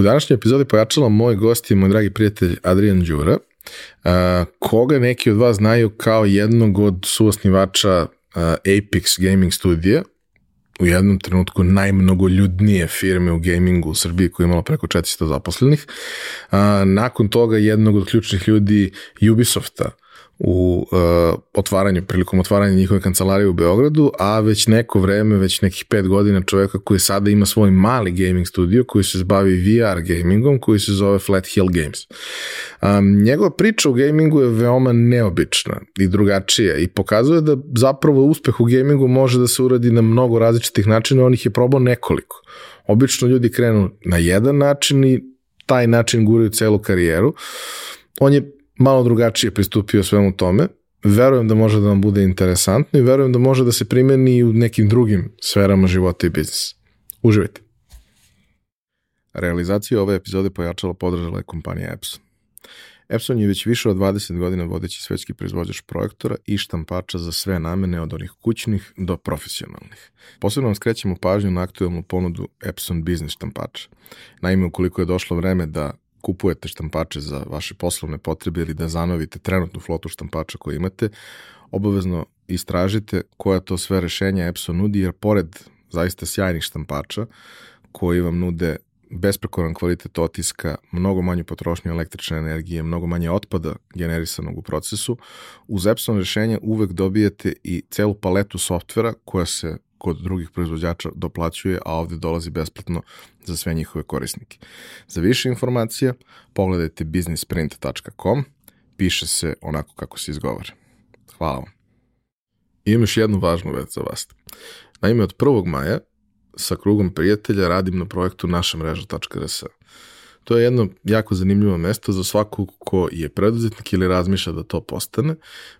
U današnjoj epizodi pojačala moj gost je moj dragi prijatelj Adrian Đura, koga neki od vas znaju kao jednog od suosnivača Apex Gaming studija, u jednom trenutku najmnogoljudnije firme u gamingu u Srbiji koja je imala preko 400 zaposlenih. nakon toga jednog od ključnih ljudi Ubisofta, u uh, otvaranju, prilikom otvaranja njihove kancelarije u Beogradu, a već neko vreme, već nekih pet godina čoveka koji sada ima svoj mali gaming studio koji se zbavi VR gamingom, koji se zove Flat Hill Games. Um, njegova priča u gamingu je veoma neobična i drugačija i pokazuje da zapravo uspeh u gamingu može da se uradi na mnogo različitih načina, on ih je probao nekoliko. Obično ljudi krenu na jedan način i taj način guraju celu karijeru. On je malo drugačije pristupio svemu tome. Verujem da može da vam bude interesantno i verujem da može da se primeni i u nekim drugim sferama života i biznisa. Uživajte. Realizaciju ove epizode pojačala podržala je kompanija Epson. Epson je već više od 20 godina vodeći svetski proizvođač projektora i štampača za sve namene od onih kućnih do profesionalnih. Posebno vam skrećemo pažnju na aktualnu ponudu Epson Business štampača. Naime, ukoliko je došlo vreme da kupujete štampače za vaše poslovne potrebe ili da zanovite trenutnu flotu štampača koju imate, obavezno istražite koja to sve rešenja Epson nudi, jer pored zaista sjajnih štampača koji vam nude besprekoran kvalitet otiska, mnogo manju potrošnju električne energije, mnogo manje otpada generisanog u procesu, uz Epson rešenje uvek dobijete i celu paletu softvera koja se kod drugih proizvođača doplaćuje, a ovde dolazi besplatno za sve njihove korisnike. Za više informacija pogledajte businessprint.com, piše se onako kako se izgovara. Hvala vam. I imam još jednu važnu već za vas. Naime, od 1. maja sa krugom prijatelja radim na projektu naša mreža.rs. To je jedno jako zanimljivo mesto za svakog ko je preduzetnik ili razmišlja da to postane.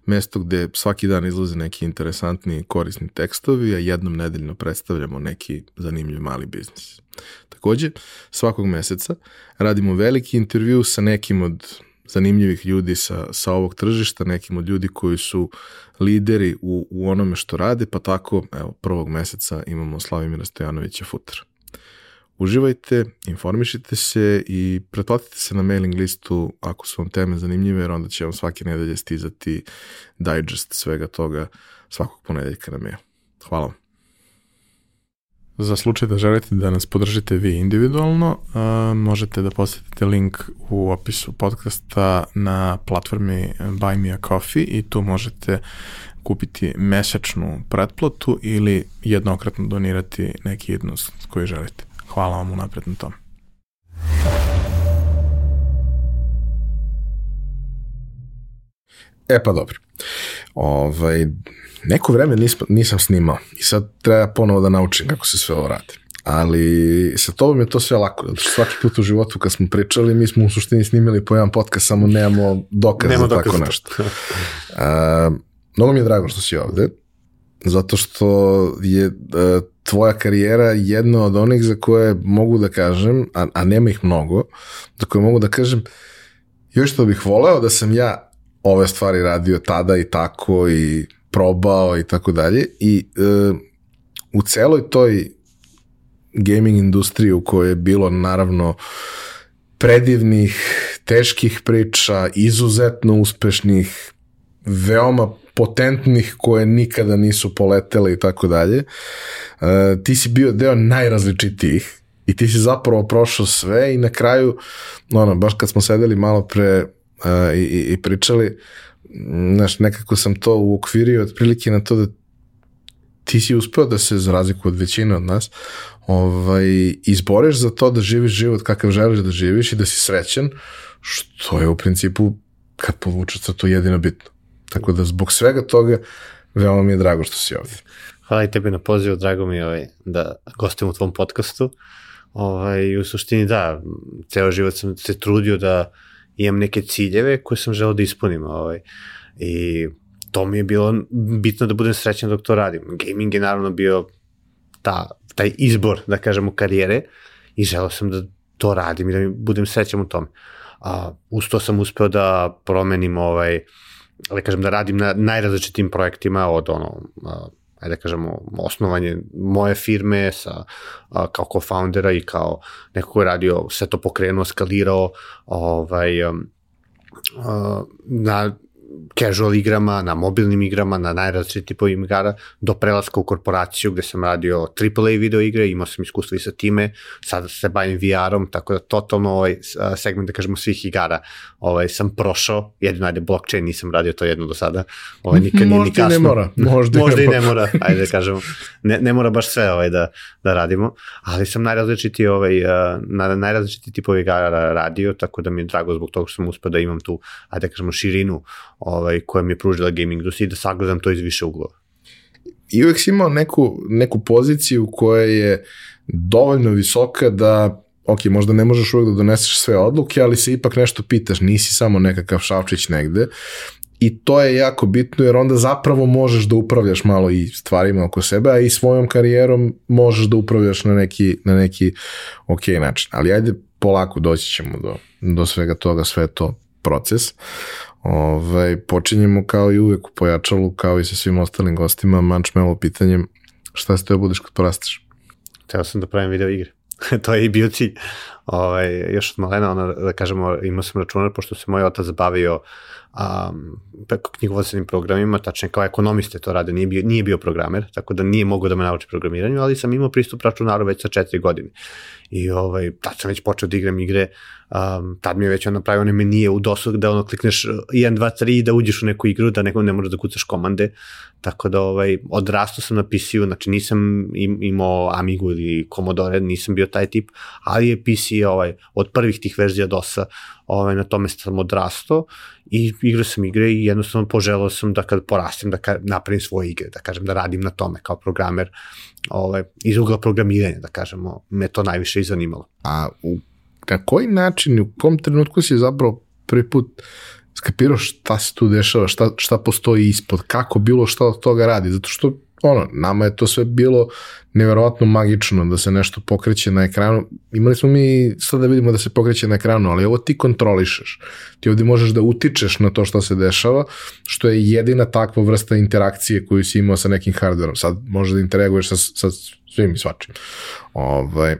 Mesto gde svaki dan izlaze neki interesantni korisni tekstovi, a jednom nedeljno predstavljamo neki zanimljiv mali biznis. Takođe, svakog meseca radimo veliki intervju sa nekim od zanimljivih ljudi sa, sa ovog tržišta, nekim od ljudi koji su lideri u, u onome što rade, pa tako, evo, prvog meseca imamo Slavimira Stojanovića Futra. Uživajte, informišite se i pretplatite se na mailing listu ako su vam teme zanimljive, jer onda će vam svake nedelje stizati digest svega toga svakog ponedeljka na mail. Hvala vam. Za slučaj da želite da nas podržite vi individualno, možete da posetite link u opisu podcasta na platformi Buy Me a Coffee i tu možete kupiti mesečnu pretplatu ili jednokratno donirati neki jednost koji želite. Hvala vam unapred na tom. E pa dobro. Ovaj, neko vreme nisam, nisam snimao i sad treba ponovo da naučim kako se sve ovo radi. Ali sa tobom je to sve lako, zato što svaki put u životu kad smo pričali, mi smo u suštini snimili po jedan podcast, samo nemamo dokaza Nema za tako nešto. A, mnogo mi je drago što si ovde, zato što je a, tvoja karijera jedna od onih za koje mogu da kažem, a, a nema ih mnogo, za koje mogu da kažem, još što bih voleo da sam ja ove stvari radio tada i tako i probao i tako dalje i e, u celoj toj gaming industriji u kojoj je bilo naravno predivnih, teških priča, izuzetno uspešnih, veoma potentnih koje nikada nisu poletele i tako dalje. E, ti si bio deo najrazličitijih i ti si zapravo prošao sve i na kraju, ono, baš kad smo sedeli malo pre uh, i, i pričali, znaš, nekako sam to uokvirio otprilike na to da ti si uspeo da se, za razliku od većine od nas, ovaj, izboreš za to da živiš život kakav želiš da živiš i da si srećan, što je u principu, kad povučeš to jedino bitno. Tako da zbog svega toga veoma mi je drago što si ovde. Hvala i tebi na pozivu, drago mi je ovaj, da gostujem u tvom podcastu. Ovaj, u suštini da, ceo život sam se trudio da imam neke ciljeve koje sam želeo da ispunim. Ovaj, I to mi je bilo bitno da budem srećan dok to radim. Gaming je naravno bio ta, taj izbor, da kažemo, karijere i želeo sam da to radim i da budem srećan u tome. A, uz to sam uspeo da promenim ovaj, uh, da kažem, da radim na najrazličitim projektima od ono, ajde da kažemo, osnovanje moje firme sa, kao co-foundera i kao neko ko je radio, sve to pokrenuo, skalirao, ovaj, na casual igrama, na mobilnim igrama, na najrazličitih tipovima igara, do prelaska u korporaciju gde sam radio AAA video igre, imao sam iskustvo i sa time, sada se bavim VR-om, tako da totalno ovaj segment, da kažemo, svih igara ovaj, sam prošao, jedino ajde blockchain nisam radio to jedno do sada, ovaj, nikad nije ni kasno. ne mora. Možda, možda i ne mora, ajde da kažemo, ne, ne mora baš sve ovaj, da, da radimo, ali sam najrazličiti, ovaj, na najrazličiti tipovi igara radio, tako da mi je drago zbog toga što sam uspeo da imam tu, ajde da kažemo, širinu ovaj, koja mi je pružila gaming industrija i da sagledam to iz više uglova. I uvek si imao neku, neku poziciju koja je dovoljno visoka da ok, možda ne možeš uvek da doneseš sve odluke, ali se ipak nešto pitaš, nisi samo nekakav šavčić negde i to je jako bitno jer onda zapravo možeš da upravljaš malo i stvarima oko sebe, a i svojom karijerom možeš da upravljaš na neki, na neki ok način. Ali ajde polako doći ćemo do, do svega toga, sve to proces. Ovaj, počinjemo kao i uvek u pojačalu, kao i sa svim ostalim gostima, mančmelo pitanjem šta se to budeš kad porasteš? Teo sam da pravim video igre. to je i bio cilj. Ovaj, još od malena, ono, da kažemo, imao sam računar, pošto se moj otac bavio um, knjigovodstvenim programima, tačnije kao ekonomiste to rade, nije bio, nije bio programer, tako da nije mogao da me nauči programiranju, ali sam imao pristup računaru već sa četiri godine. I ovaj, tad sam već počeo da igram igre, um, tad mi je već on napravio one menije u dosu da ono klikneš 1, 2, 3 da uđeš u neku igru, da neko ne možeš da kucaš komande, tako da ovaj, odrastao sam na PC-u, znači nisam imao Amigu ili Commodore, nisam bio taj tip, ali je PC ovaj, od prvih tih verzija DOS-a, ovaj, na tome sam odrastao i igrao sam igre i jednostavno poželao sam da kad porastem da ka, napravim svoje igre, da kažem da radim na tome kao programer ovaj, iz ugla programiranja, da kažemo, me to najviše i zanimalo. A u, na koji način, u kom trenutku si zapravo prvi put skapirao šta se tu dešava, šta, šta postoji ispod, kako bilo šta od toga radi, zato što ono, nama je to sve bilo neverovatno magično da se nešto pokreće na ekranu. Imali smo mi sad da vidimo da se pokreće na ekranu, ali ovo ti kontrolišeš. Ti ovde možeš da utičeš na to što se dešava, što je jedina takva vrsta interakcije koju si imao sa nekim hardverom. Sad možeš da interaguješ sa, sa svim i svačim. Ovaj,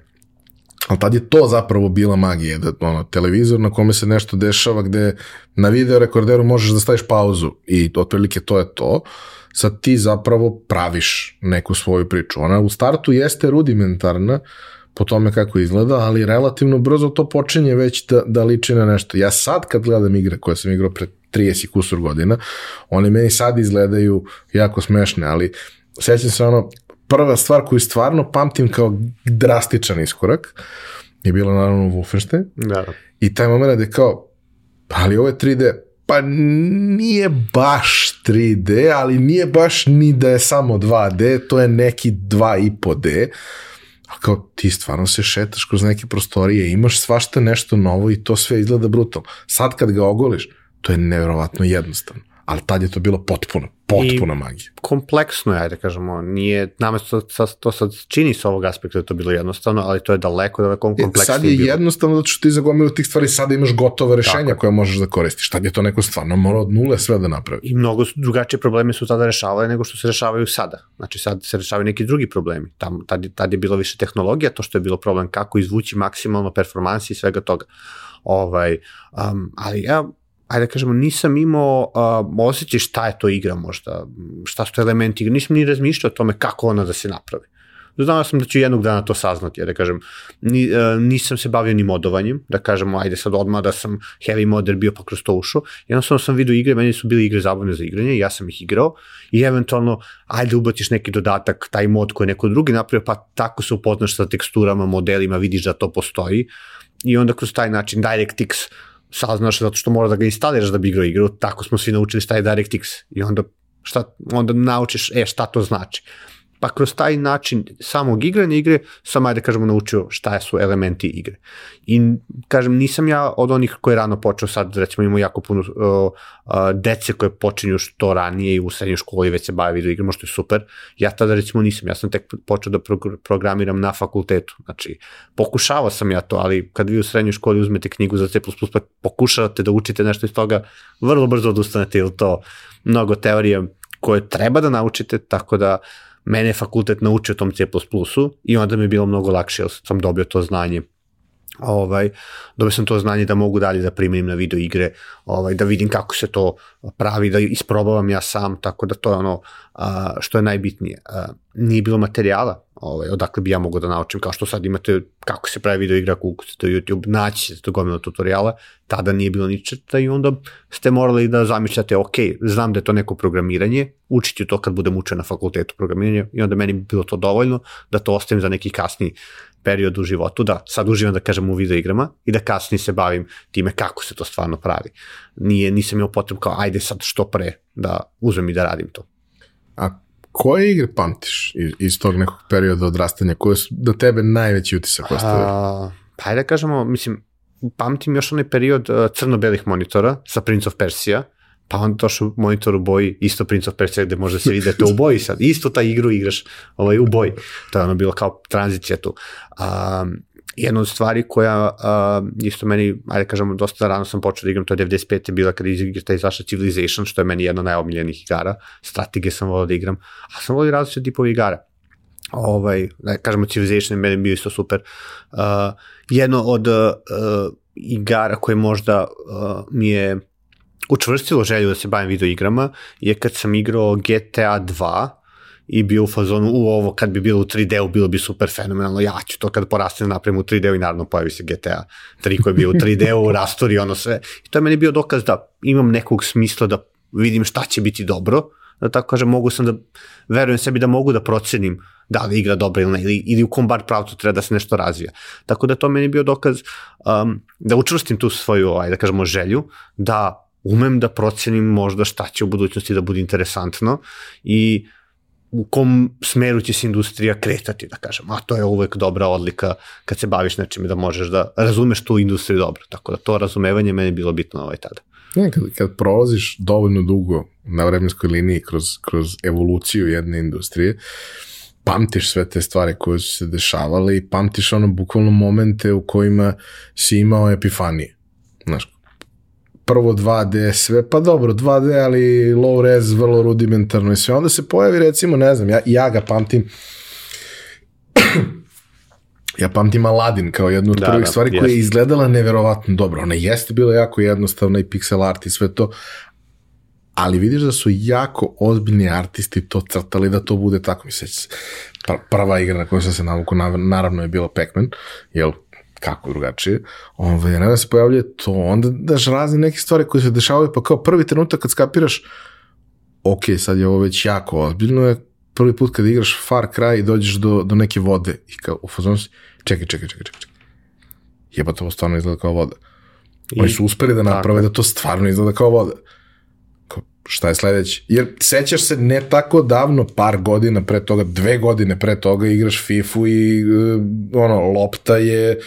ali tad je to zapravo bila magija, da ono, televizor na kome se nešto dešava gde na video rekorderu možeš da staviš pauzu i otprilike to je to sad ti zapravo praviš neku svoju priču. Ona u startu jeste rudimentarna po tome kako izgleda, ali relativno brzo to počinje već da, da liči na nešto. Ja sad kad gledam igre koje sam igrao pre 30 kusur godina, one meni sad izgledaju jako smešne, ali sećam se ono, prva stvar koju stvarno pamtim kao drastičan iskorak je bila naravno Wolfenstein. Da. I taj moment da je kao, ali ovo je 3D, pa nije baš 3D, ali nije baš ni da je samo 2D, to je neki 2,5D. A kao ti stvarno se šetaš kroz neke prostorije, imaš svašta nešto novo i to sve izgleda brutalno. Sad kad ga ogoliš, to je nevjerovatno jednostavno ali tad je to bilo potpuno, potpuno magija. Kompleksno je, ajde kažemo, nije, nama to, to sad čini sa ovog aspekta da to bilo jednostavno, ali to je daleko, daleko kompleksno. Sad je bilo. jednostavno zato što ti za gomilu tih stvari sada imaš gotove rešenja Tako. koje možeš da koristiš. Tad je to neko stvarno mora od nule sve da napravi. I mnogo drugačije probleme su tada rešavale nego što se rešavaju sada. Znači sad se rešavaju neki drugi problemi. Tam, tad, tad je bilo više tehnologija, to što je bilo problem kako izvući maksimalno performansi i svega toga. Ovaj, um, ali ja ajde da kažemo, nisam imao uh, osjećaj šta je to igra možda, šta su to elementi igre, nisam ni razmišljao o tome kako ona da se napravi. Znao sam da ću jednog dana to saznati, ja da kažem, ni, uh, nisam se bavio ni modovanjem, da kažemo, ajde sad odmah da sam heavy modder bio pa kroz to ušao, jednostavno sam vidio igre, meni su bile igre zabavne za igranje, ja sam ih igrao i eventualno, ajde ubatiš neki dodatak, taj mod koji je neko drugi napravio, pa tako se upoznaš sa teksturama, modelima, vidiš da to postoji i onda kroz taj način DirectX saznaš zato što mora da ga instaliraš da bi igrao igru, tako smo svi naučili šta je DirectX. I onda, šta, onda naučiš, e, šta to znači pa kroz taj način samog igranja igre sam, ajde da kažemo, naučio šta su elementi igre. I, kažem, nisam ja od onih koji je rano počeo, sad recimo imamo jako puno uh, uh, dece koje počinju što ranije i u srednjoj školi već se bave video igrama, što je super. Ja tada recimo nisam, ja sam tek počeo da programiram na fakultetu. Znači, pokušavao sam ja to, ali kad vi u srednjoj školi uzmete knjigu za C++, pa pokušavate da učite nešto iz toga, vrlo brzo odustanete ili to mnogo teorije koje treba da naučite, tako da mene je fakultet naučio tom C++ i onda mi je bilo mnogo lakše, jer sam dobio to znanje ovaj, dobio sam to znanje da mogu dalje da primenim na video igre, ovaj, da vidim kako se to pravi, da isprobavam ja sam, tako da to je ono a, što je najbitnije. A, nije bilo materijala, ovaj, odakle bi ja mogao da naučim, kao što sad imate kako se pravi video igra, se to YouTube, naći ćete gomilo tutoriala, tada nije bilo ničeta i onda ste morali da zamišljate, ok, znam da je to neko programiranje, učiti to kad budem učio na fakultetu programiranja i onda meni bi bilo to dovoljno da to ostavim za neki kasni period u životu, da sad uživam da kažem u video igrama i da kasnije se bavim time kako se to stvarno pravi. Nije, nisam imao potrebu kao ajde sad što pre da uzmem i da radim to. A koje igre pamtiš iz, iz tog nekog perioda odrastanja, koje su do tebe najveći utisak ostavili? Pa ajde da kažemo, mislim, pamtim još onaj period uh, crno-belih monitora sa Prince of Persia, pa onda došao monitor u boji, isto Prince of Persia gde može se videti u boji sad, isto ta igru igraš ovaj, u boji, to je ono bilo kao tranzicija tu. Um, jedna od stvari koja uh, isto meni, ajde kažemo, dosta rano sam počeo da igram, to je 95. bila kada igra izašla Civilization, što je meni jedna najomiljenih igara, strategije sam volao da igram, a sam volio različite tipove igara. Ovaj, da kažemo, Civilization je meni bio isto super. Uh, jedno od uh, igara koje možda uh, mi je učvrstilo želju da se bavim video igrama je kad sam igrao GTA 2 i bio u fazonu u ovo kad bi bilo u 3D-u bilo bi super fenomenalno, ja ću to kad porastem napravim u 3D-u i naravno pojavi se GTA 3 koji je bio u 3D-u, rastori ono sve. I to je meni bio dokaz da imam nekog smisla da vidim šta će biti dobro, da tako kažem, mogu sam da, verujem sebi da mogu da procenim da li igra dobro ili ne, ili, ili u kom bar pravcu treba da se nešto razvija. Tako da to meni bio dokaz um, da učvrstim tu svoju, aj, da kažemo, želju, da umem da procenim možda šta će u budućnosti da bude interesantno i u kom smeru će se industrija kretati, da kažem. A to je uvek dobra odlika kad se baviš nečim da možeš da razumeš tu industriju dobro. Tako da to razumevanje meni bilo bitno ovaj tada. Ne, kad, kad prolaziš dovoljno dugo na vremenskoj liniji kroz, kroz evoluciju jedne industrije, pamtiš sve te stvari koje su se dešavale i pamtiš ono bukvalno momente u kojima si imao epifanije. Znaš, prvo 2D sve, pa dobro, 2D, ali low res, vrlo rudimentarno i sve. Onda se pojavi, recimo, ne znam, ja, ja ga pamtim, ja pamtim Aladdin kao jednu od da, prvih da, stvari koja je izgledala neverovatno dobro. Ona jeste bila jako jednostavna i pixel art i sve to, ali vidiš da su jako ozbiljni artisti to crtali da to bude tako. Mislim, prva igra na kojoj sam se navuku, naravno je bila Pac-Man, jel, kako drugačije, ovaj, ne da se pojavljuje to, onda daš razne neke stvari koje se dešavaju, pa kao prvi trenutak kad skapiraš, ok, sad je ovo već jako ozbiljno, je prvi put kad igraš Far Cry i dođeš do, do neke vode i kao u fazonu si, čekaj, čekaj, čekaj, čekaj, jeba to stvarno izgleda kao voda. Oni su uspeli da naprave tako. da to stvarno izgleda kao voda šta je sledeće. Jer sećaš se ne tako davno, par godina pre toga, dve godine pre toga igraš FIFA i uh, ono, lopta je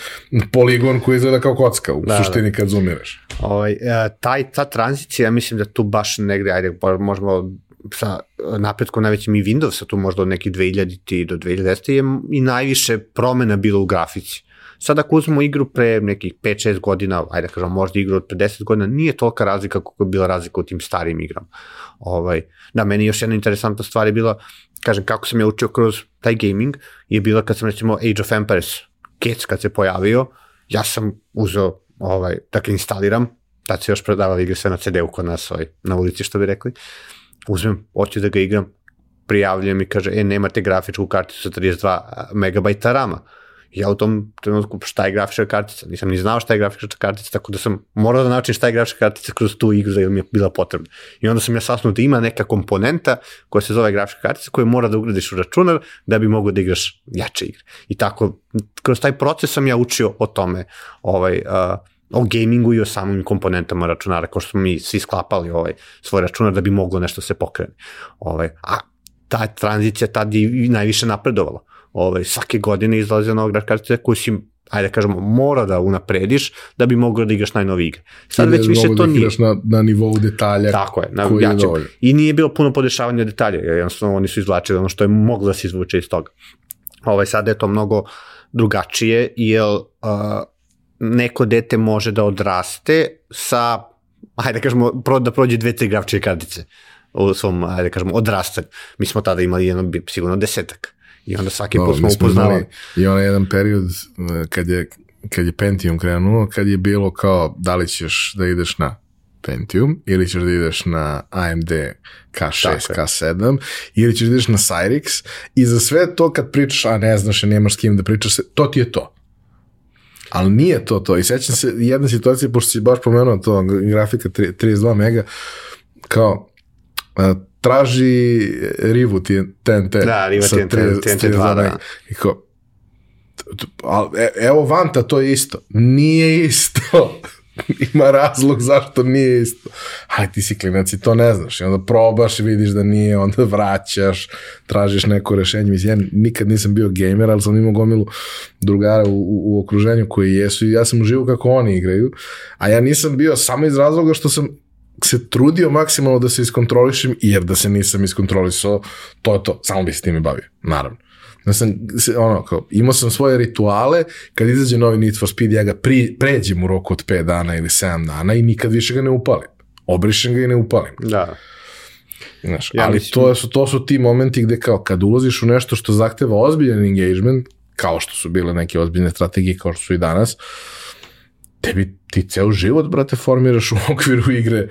poligon koji izgleda kao kocka u da, suštini da. kad zoomiraš. Ovaj, e, taj, ta tranzicija, mislim da tu baš negde, ajde, možemo sa napretkom najvećim i Windowsa, tu možda od nekih 2000 do 2010 je i najviše promena bilo u grafici Sad ako uzmemo igru pre nekih 5-6 godina, ajde da kažem možda igru od pre 10 godina, nije tolika razlika kako je bila razlika u tim starim igrama. Ovaj, da, meni još jedna interesantna stvar je bila, kažem, kako sam ja učio kroz taj gaming, je bila kad sam recimo Age of Empires, Kec kad se pojavio, ja sam uzeo, ovaj, dakle, instaliram, tad se još predavali igre sve na CD-u kod nas, ovaj, na ulici što bi rekli, uzmem, hoću da ga igram, prijavljujem i kaže, e, nemate grafičku karticu sa 32 megabajta rama ja u tom trenutku šta je grafička kartica, nisam ni znao šta je grafička kartica, tako da sam morao da naučim šta je grafička kartica kroz tu igru jer mi je bila potrebna. I onda sam ja sasnuo da ima neka komponenta koja se zove grafička kartica koju mora da ugradiš u računar da bi mogo da igraš jače igre. I tako, kroz taj proces sam ja učio o tome, ovaj, uh, o gamingu i o samim komponentama računara, kao što smo mi svi sklapali ovaj, svoj računar da bi moglo nešto se pokrene. Ovaj, a ta tranzicija tad je najviše napredovala ovaj, svake godine izlaze nova kartica koju si ajde da kažemo, mora da unaprediš da bi mogao da igraš najnovije igre. Sad već više to da nije. na, na nivou detalja Tako je, na, koji je I nije bilo puno podešavanja detalja, jer jednostavno oni su izvlačili ono što je moglo da se izvuče iz toga. Ovaj, sad je to mnogo drugačije, jer uh, neko dete može da odraste sa, ajde da kažemo, pro, da prođe dve, tri grafičke kartice u svom, ajde da kažemo, odrastanju. Mi smo tada imali jedno, sigurno desetak. I onda svaki put No, smo upoznali. I onaj jedan period eh, kad je, kad je Pentium krenuo, kad je bilo kao da li ćeš da ideš na Pentium ili ćeš da ideš na AMD K6, Tako je. K7 ili ćeš da ideš na Cyrix i za sve to kad pričaš, a ne znaš, a nemaš s kim da pričaš, to ti je to. Ali nije to to. I sećam se jedne situacije, pošto si baš pomenuo to, grafika tri- 32 mega, kao, a, traži rivu TNT. Da, riva TNT, 30 TNT 32 dva, da. mega. I kao, t- t- al, e, evo Vanta, to je isto. Nije isto. Ima razlog zašto nije isto. Ali ti si klinac i to ne znaš. I onda probaš i vidiš da nije, onda vraćaš, tražiš neko rešenje. Mislim, ja nikad nisam bio gamer, ali sam imao gomilu drugara u, u, u okruženju koji jesu i ja sam uživao kako oni igraju. A ja nisam bio samo iz razloga što sam se trudio maksimalno da se iskontrolišem, jer da se nisam iskontrolisao, to je to, samo bi se time bavio, naravno. Da sam, ono, kao, imao sam svoje rituale, kad izađe novi Need for Speed, ja ga pri, pređem u roku od 5 dana ili 7 dana i nikad više ga ne upalim. Obrišem ga i ne upalim. Da. Znaš, Ja ali mislim- to, su, to su ti momenti gde kao kad ulaziš u nešto što zahteva ozbiljan engagement, kao što su bile neke ozbiljne strategije, kao što su i danas, tebi ti ceo život, brate, formiraš u okviru igre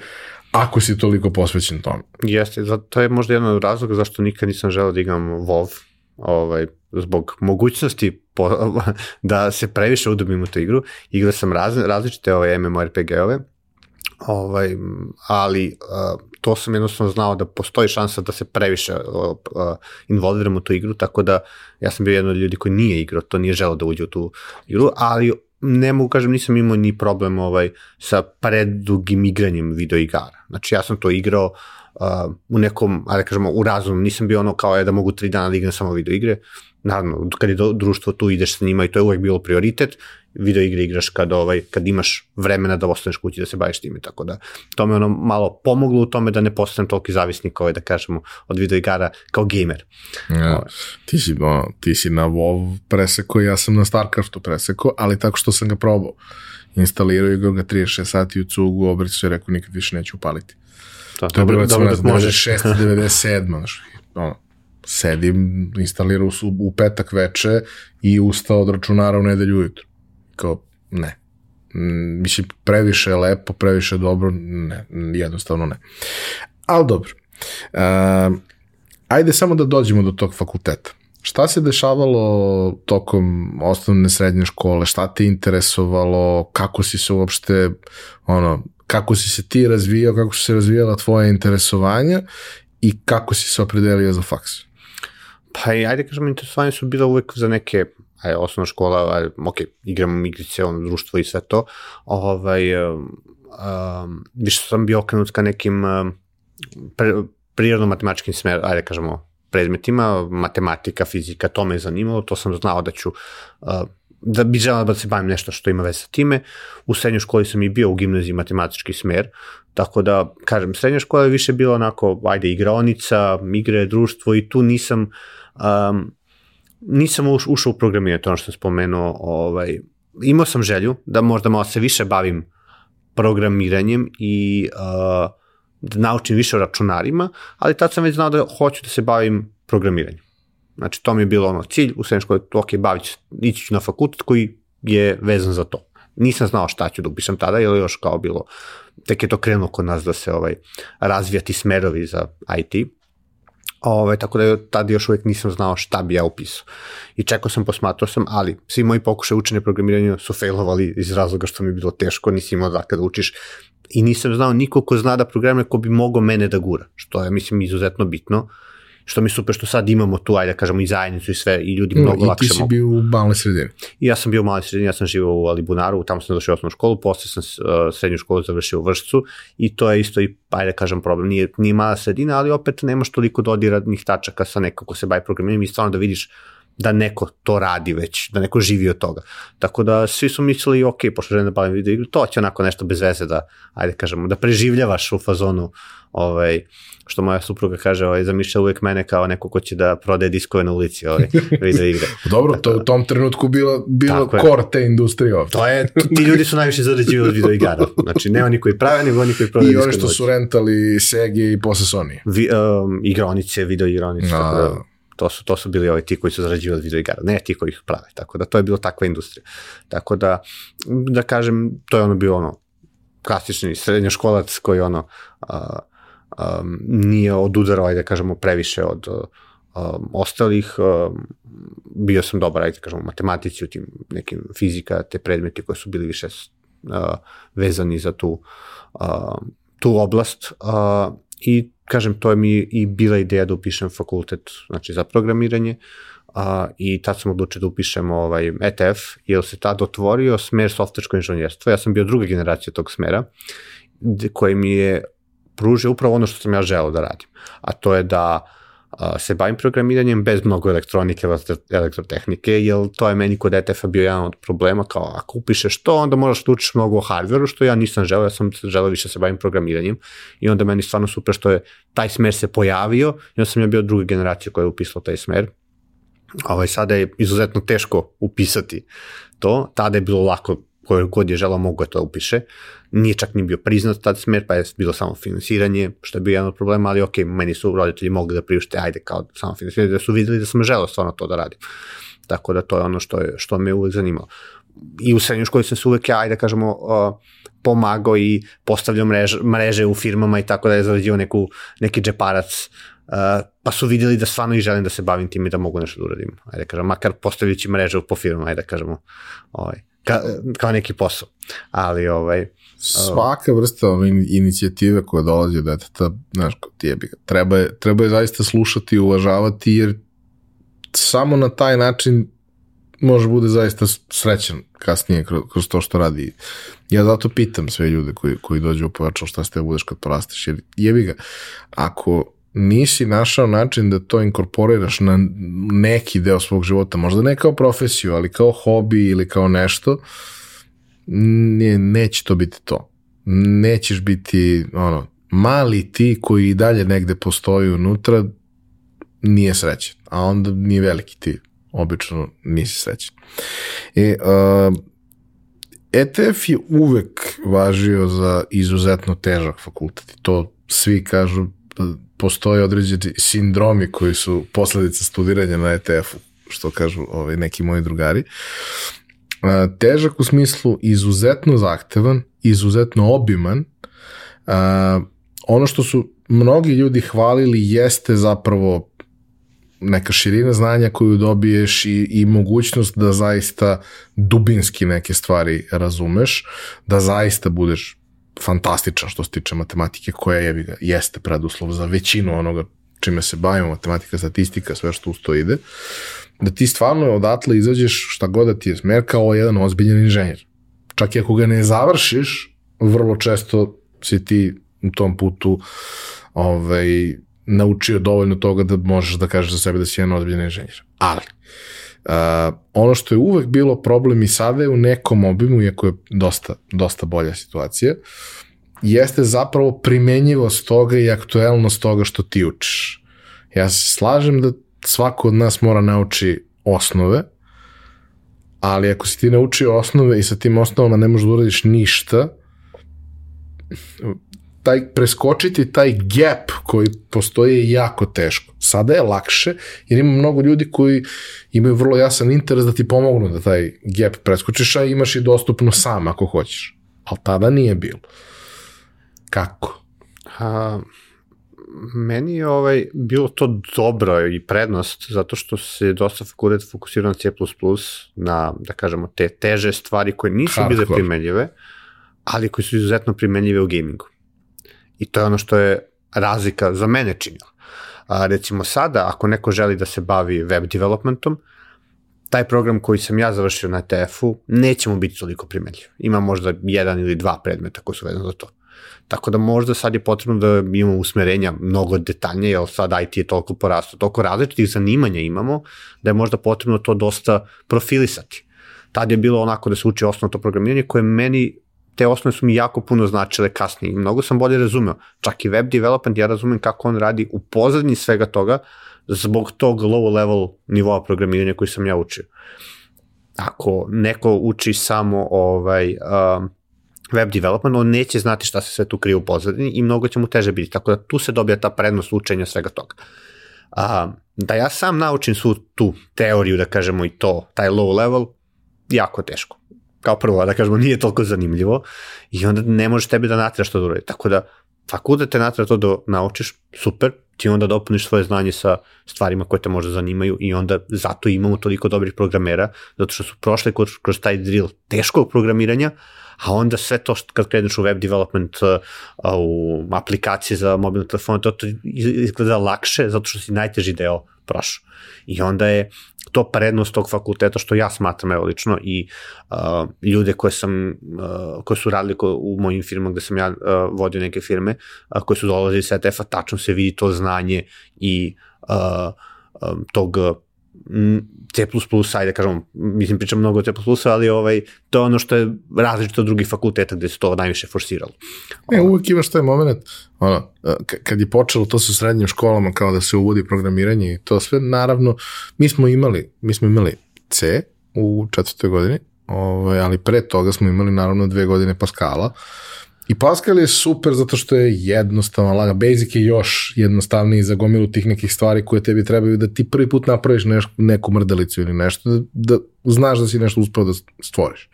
ako si toliko posvećen tome. Jeste, to je možda jedan od razloga zašto nikad nisam želeo da igram WoW, ovaj, zbog mogućnosti po, da se previše udobim u tu igru. Igrao sam raz, različite ove MMORPG-ove, ovaj, ali uh, to sam jednostavno znao da postoji šansa da se previše uh, uh, involviram u tu igru, tako da ja sam bio jedan od ljudi koji nije igrao, to nije želeo da uđe u tu igru, ali ne mogu kažem, nisam imao ni problem ovaj, sa predugim igranjem videoigara. Znači ja sam to igrao uh, u nekom, ajde da kažemo, u razumnom, nisam bio ono kao je da mogu tri dana da igram samo videoigre, naravno, kad je društvo tu ideš sa njima i to je uvek bilo prioritet, video igre igraš kad, ovaj, kad imaš vremena da ostaneš kući da se baviš time, tako da to me ono malo pomoglo u tome da ne postanem toliki zavisnik, ovaj, da kažemo, od videoigara kao gamer. Ja, ti, si, ono, ti si na WoW preseko, ja sam na StarCraftu preseko, ali tako što sam ga probao. Instalirao igrao ga 36 sati u cugu, obricu se rekao nikad više neću upaliti. To, To je bilo recimo, znam, možeš. 96, znaš, ono, sedim, instalirao su u petak veče i ustao od računara u nedelju ujutru. Kao, ne. Mislim, previše je lepo, previše je dobro, ne, jednostavno ne. Ali dobro. Um, ajde samo da dođemo do tog fakulteta. Šta se dešavalo tokom osnovne srednje škole, šta te interesovalo, kako si se uopšte, ono, kako si se ti razvijao, kako su se razvijala tvoje interesovanja i kako si se opredelio za faks? Pa i ajde kažemo, interesovanje su bila uvek za neke ajde, osnovna škola, ajde, ok, igramo igrice, ono, društvo i sve to, ovaj, um, um, više sam bio okrenut ka nekim um, pre, prirodno-matematičkim smer, ajde kažemo, predmetima, matematika, fizika, to me je zanimalo, to sam znao da ću, uh, da bi želeo da se bavim nešto što ima veze sa time. U srednjoj školi sam i bio u gimnaziji matematički smer, tako da, kažem, srednja škola je više bila onako, ajde, igraonica, igre, društvo i tu nisam, um, nisam uš, ušao u programiranje, to ono što sam spomenuo, ovaj, imao sam želju da možda malo se više bavim programiranjem i uh, da naučim više o računarima, ali tad sam već znao da hoću da se bavim programiranjem. Znači, to mi je bilo ono cilj, u srednjoj školi, ok, bavit ću, ići ću na fakultet koji je vezan za to. Nisam znao šta ću da upišem tada, jer je još kao bilo, tek je to krenulo kod nas da se ovaj, razvijati smerovi za IT. Ove, tako da tad još uvijek nisam znao šta bi ja upisao. I čekao sam, posmatrao sam, ali svi moji pokušaj učenja programiranja su failovali iz razloga što mi je bilo teško, nisi imao dakle da učiš i nisam znao niko ko zna da programira ko bi mogao mene da gura, što je, mislim, izuzetno bitno, što mi je super što sad imamo tu, ajde da kažemo, i zajednicu i sve, i ljudi mnogo I lakše ti si mogu. bio u maloj sredini. I ja sam bio u maloj sredini, ja sam živao u Alibunaru, tamo sam završio osnovnu školu, posle sam uh, srednju školu završio u Vršcu i to je isto i, ajde da kažem, problem. Nije, nije mala sredina, ali opet nemaš toliko dodirnih tačaka sa nekako ko se bavi programiranjem i stvarno da vidiš da neko to radi već, da neko živi od toga. Tako da svi su mislili, ok, pošto želim da bavim video igru, to će onako nešto bez veze da, ajde kažemo, da preživljavaš u fazonu ovaj, što moja supruga kaže, ovaj, zamišlja uvek mene kao neko ko će da prodaje diskove na ulici ovaj, video igre. Dobro, to je u tom trenutku bilo, bilo core te industrije ovdje. To je, ti ljudi su najviše zarađivali od video igara. Znači, ne oni koji prave, nego oni koji prodaju I oni što su rentali Sega i posle Sony. Vi, um, igronice, video igronice, tako da, to su, to su bili ovi ti koji su zarađivali video igara, ne ti koji ih prave, tako da to je bilo takva industrija. Tako da, da kažem, to je ono bilo ono, klasični srednjoškolac koji ono, uh, um, nije odudarao, ajde da kažemo, previše od um, ostalih. Um, bio sam dobar, ajde da kažemo, matematici u tim nekim fizika, te predmeti koji su bili više uh, vezani za tu, uh, tu oblast. Uh, I, kažem, to je mi i bila ideja da upišem fakultet znači, za programiranje. Uh, i tad sam odlučio da upišem ovaj ETF, jer se tad otvorio smer softversko inženjerstvo. Ja sam bio druga generacija tog smera, koji mi je pruže upravo ono što sam ja želeo da radim, a to je da a, se bavim programiranjem bez mnogo elektronike, elektrotehnike, jer to je meni kod ETF-a bio jedan od problema, kao ako upišeš to, onda moraš da učiš mnogo o hardveru, što ja nisam želeo, ja sam želeo više da se bavim programiranjem i onda meni stvarno super što je taj smer se pojavio i onda sam ja bio druga generacija koja je upisala taj smer. Ovaj, sada je izuzetno teško upisati to, tada je bilo lako koje god je želao mogu to da upiše. Nije čak ni bio priznat tad smer, pa je bilo samo finansiranje, što je bio jedan od problema, ali ok, meni su roditelji mogli da priušte, ajde kao samo finansiranje, da su videli da sam želao stvarno to da radim. Tako da to je ono što, je, što me uvek zanimalo. I u srednjoj školi sam se uvek, ajde da kažemo, uh, pomagao i postavljao mreže, mreže u firmama i tako da je zarađio neku, neki džeparac Uh, pa su videli da stvarno i želim da se bavim tim i da mogu nešto da uradim. Ajde da kažem, makar postavljajući mreže po firmama, ajde da kažemo. Ovaj ka, kao neki posao. Ali ovaj svaka vrsta inicijative koja dolazi od deteta, znaš, ti je, treba je, treba je zaista slušati i uvažavati, jer samo na taj način može bude zaista srećan kasnije kroz, kroz to što radi. Ja zato pitam sve ljude koji, koji dođu u pojačal šta ste budeš kad porasteš, jer jebi ga, ako nisi našao način da to inkorporiraš na neki deo svog života, možda ne kao profesiju, ali kao hobi ili kao nešto, ne, neće to biti to. Nećeš biti ono, mali ti koji i dalje negde postoji unutra, nije srećan, a onda nije veliki ti, obično nisi srećan. E, uh, ETF je uvek važio za izuzetno težak fakultet to svi kažu postoje određeni sindromi koji su posledica studiranja na ETF-u, što kažu ovaj, neki moji drugari. Težak u smislu izuzetno zahtevan, izuzetno obiman. Ono što su mnogi ljudi hvalili jeste zapravo neka širina znanja koju dobiješ i, i mogućnost da zaista dubinski neke stvari razumeš, da zaista budeš fantastičan što se tiče matematike koja je, jeste preduslov za većinu onoga čime se bavimo, matematika, statistika, sve što uz to ide, da ti stvarno odatle izađeš šta god da ti je smer kao jedan ozbiljan inženjer. Čak i ako ga ne završiš, vrlo često si ti u tom putu ovaj, naučio dovoljno toga da možeš da kažeš za sebe da si jedan ozbiljan inženjer. Ali, Uh, ono što je uvek bilo problem i sada je u nekom obimu, iako je dosta, dosta bolja situacija, jeste zapravo primenjivost toga i aktuelnost toga što ti učiš. Ja se slažem da svako od nas mora nauči osnove, ali ako si ti naučio osnove i sa tim osnovama ne možeš da uradiš ništa, taj preskočiti taj gap koji postoji je jako teško. Sada je lakše jer ima mnogo ljudi koji imaju vrlo jasan interes da ti pomognu da taj gap preskočiš, a imaš i dostupno sam ako hoćeš. Ali tada nije bilo. Kako? A, meni je ovaj, bilo to dobro i prednost, zato što se dosta fakultet fokusirao na C++, na, da kažemo, te teže stvari koje nisu Hardcore. bile primenljive, ali koje su izuzetno primenljive u gamingu. I to je ono što je razlika za mene činila. A, recimo sada, ako neko želi da se bavi web developmentom, taj program koji sam ja završio na TF-u neće mu biti toliko primenljiv. Ima možda jedan ili dva predmeta koji su vezani za to. Tako da možda sad je potrebno da imamo usmerenja mnogo detaljnije, jer sad IT je toliko porastao, toliko različitih zanimanja imamo, da je možda potrebno to dosta profilisati. Tad je bilo onako da se uči osnovno to programiranje koje meni te osnove su mi jako puno značile kasnije i mnogo sam bolje razumeo. Čak i web development ja razumem kako on radi u pozadnji svega toga zbog tog low level nivoa programiranja koji sam ja učio. Ako neko uči samo ovaj, um, web development, on neće znati šta se sve tu krije u pozadini i mnogo će mu teže biti. Tako da tu se dobija ta prednost učenja svega toga. A, da ja sam naučim svu tu teoriju, da kažemo i to, taj low level, jako teško. Kao prvo, da kažemo, nije toliko zanimljivo i onda ne možeš tebi da natiraš to da uradi. Tako da, fakultet te natira to da naučiš, super, ti onda dopuniš svoje znanje sa stvarima koje te možda zanimaju i onda zato imamo toliko dobrih programera, zato što su prošli kroz, kroz taj drill teškog programiranja, a onda sve to što kad kreneš u web development, uh, u aplikacije za mobilne telefone, to, to izgleda lakše zato što si najteži deo prošao. I onda je to prednost tog fakulteta što ja smatram evo lično i uh, ljude koje sam uh, koje su radili ko, u mojim firmama gde sam ja uh, vodio neke firme uh, koje su dolazili iz ETF-a tačno se vidi to znanje i uh, um, tog C++, ajde kažemo, mislim pričam mnogo o C++, ali ovaj, to je ono što je različito od drugih fakulteta gde se to najviše forsiralo. Ne, uvek imaš taj moment, ono, kad je počelo to sa srednjim školama kao da se uvodi programiranje i to sve, naravno, mi smo imali, mi smo imali C u četvrtoj godini, ovaj, ali pre toga smo imali naravno dve godine Pascala, I Pascal je super zato što je jednostavan, laga. Basic je još jednostavniji za gomilu tih nekih stvari koje tebi trebaju da ti prvi put napraviš neš, neku mrdalicu ili nešto, da, da znaš da si nešto uspeo da stvoriš.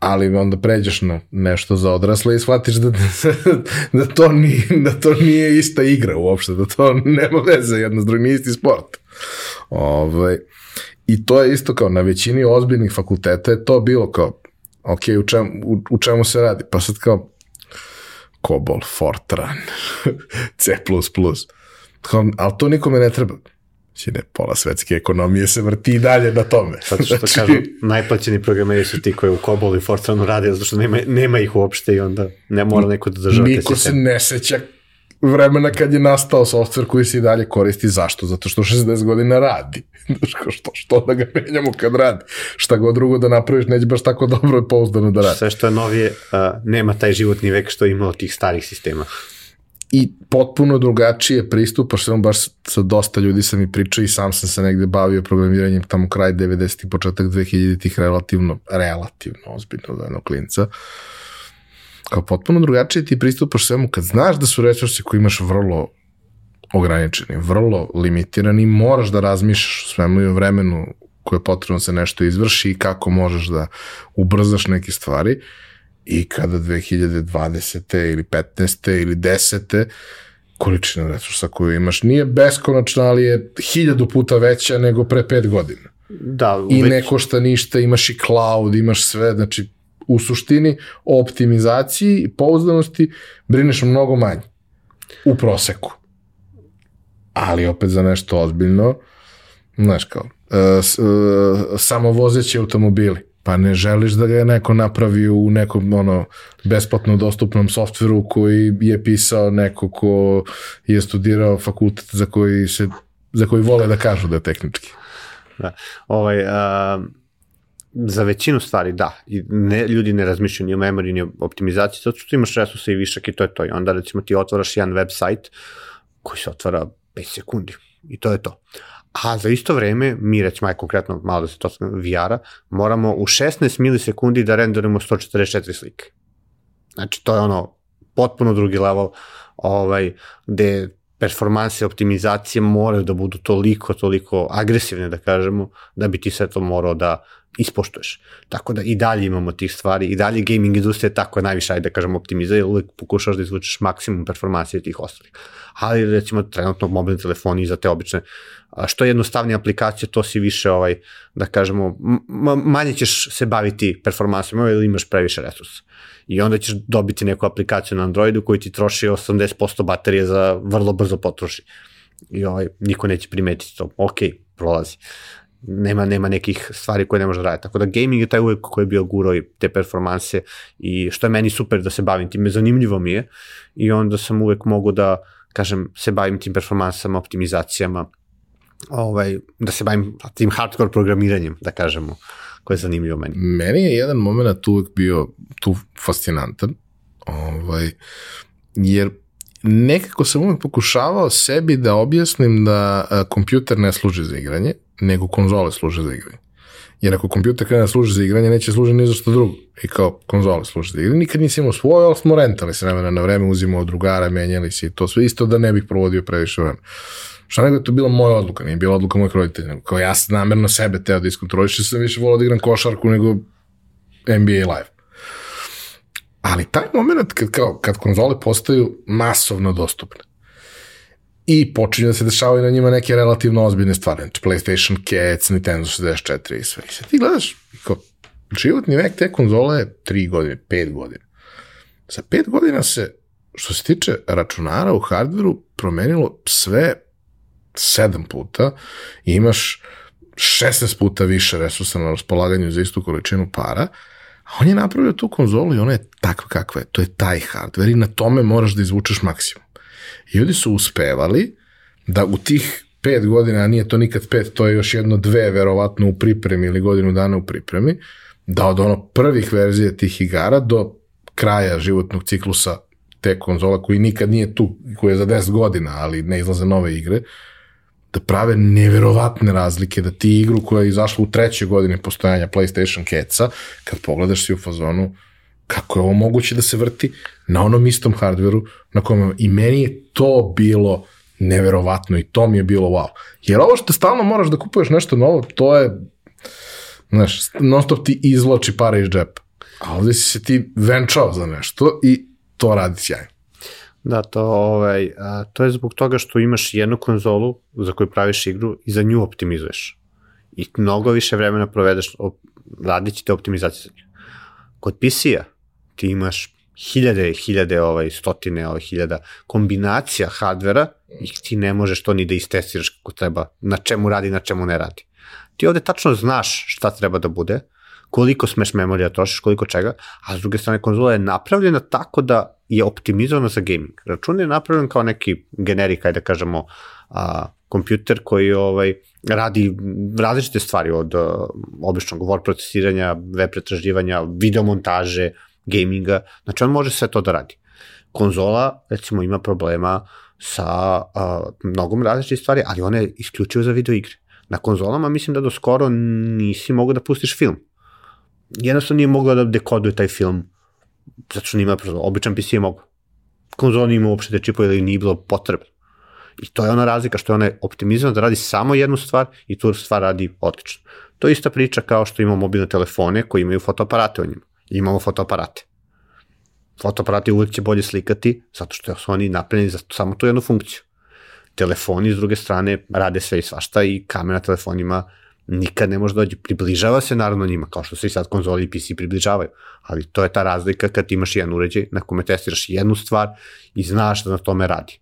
Ali onda pređeš na nešto za odrasle i shvatiš da, da, to nije, da to nije ista igra uopšte, da to nema veze jedno s drugim, nije isti sport. Ove, ovaj, I to je isto kao na većini ozbiljnih fakulteta je to bilo kao ok, u, čem, u, u čemu se radi? Pa sad kao, COBOL, Fortran, C++. Kao, ali to nikome ne treba. Znači, ne, pola svetske ekonomije se vrti i dalje na tome. Zato što znači... kažu, najplaćeni programeri su ti koji u COBOL i Fortranu rade, zato što nema, nema ih uopšte i onda ne mora neko da država Niko se ne seća vremena kad je nastao softver koji se i dalje koristi. Zašto? Zato što 60 godina radi. što, što da ga menjamo kad radi? Šta god drugo da napraviš, neće baš tako dobro i pouzdano da radi. Sve što je novije, uh, nema taj životni vek što je imalo tih starih sistema. I potpuno drugačije pristupaš, samo baš sa dosta ljudi sam i pričao i sam sam se negde bavio programiranjem tamo kraj 90-ih, početak 2000-ih relativno, relativno ozbiljno za jednog klinca. Uh, kao potpuno drugačije ti pristupaš svemu kad znaš da su resursi koji imaš vrlo ograničeni, vrlo limitirani, moraš da razmišljaš o svemu i o vremenu koje je potrebno da se nešto izvrši i kako možeš da ubrzaš neke stvari i kada 2020. ili 15. ili 10. količina resursa koju imaš nije beskonačna, ali je hiljadu puta veća nego pre pet godina. Da, I već... ne košta ništa, imaš i cloud, imaš sve, znači u suštini o optimizaciji i pouzdanosti brineš mnogo manje u proseku. Ali opet za nešto ozbiljno, znaš kao, uh, uh, samovozeći automobili, pa ne želiš da ga neko napravi u nekom ono besplatno dostupnom softveru koji je pisao neko ko je studirao fakultet za koji se za koji vole da kažu da je tehnički. Da. Ovaj, za većinu stvari da, I ne, ljudi ne razmišljaju ni o memoriji ni o optimizaciji, zato što imaš resurse i višak i to je to. I onda recimo ti otvaraš jedan web sajt koji se otvara 5 sekundi i to je to. A za isto vreme, mi recimo, aj konkretno malo da se to VR-a, moramo u 16 milisekundi da renderujemo 144 slike. Znači, to je ono potpuno drugi level ovaj, gde performanse optimizacije moraju da budu toliko, toliko agresivne, da kažemo, da bi ti sve to morao da ispoštuješ. Tako da i dalje imamo tih stvari, i dalje gaming industrija tako je najviše, ajde da kažemo, optimizuje, uvek pokušaš da izvučeš maksimum performancije tih ostalih. Ali recimo trenutno mobilni telefoni za te obične, što jednostavnije aplikacije, to si više, ovaj, da kažemo, manje ćeš se baviti performansijom ili imaš previše resursa. I onda ćeš dobiti neku aplikaciju na Androidu koji ti troši 80% baterije za vrlo brzo potroši. I ovaj, niko neće primetiti to. Ok, prolazi. Nema, nema nekih stvari koje ne može da radi. Tako da gaming je taj uvek koji je bio guro i te performanse i što je meni super da se bavim time, zanimljivo mi je i onda sam uvek mogu da, kažem, se bavim tim performansama, optimizacijama, ovaj, da se bavim tim hardcore programiranjem, da kažemo, koje je zanimljivo meni. Meni je jedan moment uvek bio tu fascinantan, ovaj, jer nekako sam uvek pokušavao sebi da objasnim da kompjuter ne služi za igranje, nego konzole služe za igranje. Jer ako kompjuter krene da služi za igranje, neće služi ni za što drugo. I kao konzole služi za igranje. Nikad nisi imao svoje, ali smo rentali se vremena na vreme, uzimao od drugara, menjali se i to sve. Isto da ne bih provodio previše vremena. Šta nego je to bila moja odluka, nije bila odluka mojih roditelja. Kao ja sam namerno sebe teo da iskontroliš, sam više volao da igram košarku nego NBA live. Ali taj moment kad, kao, kad konzole postaju masovno dostupne i počinju da se dešavaju na njima neke relativno ozbiljne stvari, znači PlayStation Cats, Nintendo 64 i sve. I sad ti gledaš, kao, životni vek te konzole je 3 godine, 5 godina. Za 5 godina se, što se tiče računara u hardveru, promenilo sve 7 puta i imaš 16 puta više resursa na raspolaganju za istu količinu para, a on je napravio tu konzolu i ona je takva kakva je. To je taj hardware i na tome moraš da izvučeš maksimum. I ljudi su uspevali da u tih pet godina, a nije to nikad pet, to je još jedno dve verovatno u pripremi ili godinu dana u pripremi, da od ono prvih verzija tih igara do kraja životnog ciklusa te konzola koji nikad nije tu, koji je za 10 godina, ali ne izlaze nove igre, da prave neverovatne razlike, da ti igru koja je izašla u trećoj godini postojanja PlayStation Catsa, kad pogledaš si u fazonu, kako je ovo moguće da se vrti na onom istom hardveru na kojem i meni je to bilo neverovatno i to mi je bilo wow. Jer ovo što stalno moraš da kupuješ nešto novo, to je znaš, non stop ti izloči pare iz džepa. A ovde si se ti venčao za nešto i to radi sjajno. Da, to, ovaj, a, to je zbog toga što imaš jednu konzolu za koju praviš igru i za nju optimizuješ. I mnogo više vremena provedeš op, radići te optimizacije za nju. Kod PC-a ti imaš hiljade, hiljade, ovaj, stotine, ovaj, hiljada kombinacija hardvera i ti ne možeš to ni da istestiraš kako treba, na čemu radi, na čemu ne radi. Ti ovde tačno znaš šta treba da bude, koliko smeš memorija trošiš, koliko čega, a s druge strane konzola je napravljena tako da je optimizovana za gaming. Račun je napravljen kao neki generik, ajde da kažemo, a, kompjuter koji ovaj, radi različite stvari od uh, običnog word procesiranja, web pretraživanja, videomontaže, gaminga, znači on može sve to da radi. Konzola, recimo, ima problema sa uh, mnogom različitih stvari, ali ona je isključivo za video igre. Na konzolama mislim da do skoro nisi mogao da pustiš film. Jednostavno nije mogla da dekoduje taj film, zato što nima, običan PC je mogu. Konzola nije imao uopšte te čipove ili nije bilo potrebno. I to je ona razlika što je ona optimizovana da radi samo jednu stvar i tu stvar radi odlično. To je ista priča kao što imamo mobilne telefone koji imaju fotoaparate u njima imamo fotoaparate. Fotoaparati uvek će bolje slikati, zato što su oni napravljeni za samo tu jednu funkciju. Telefoni, s druge strane, rade sve i svašta i kamera telefonima nikad ne može dođe. Približava se naravno njima, kao što se i sad konzoli i PC približavaju. Ali to je ta razlika kad imaš jedan uređaj na kome testiraš jednu stvar i znaš da na tome radi.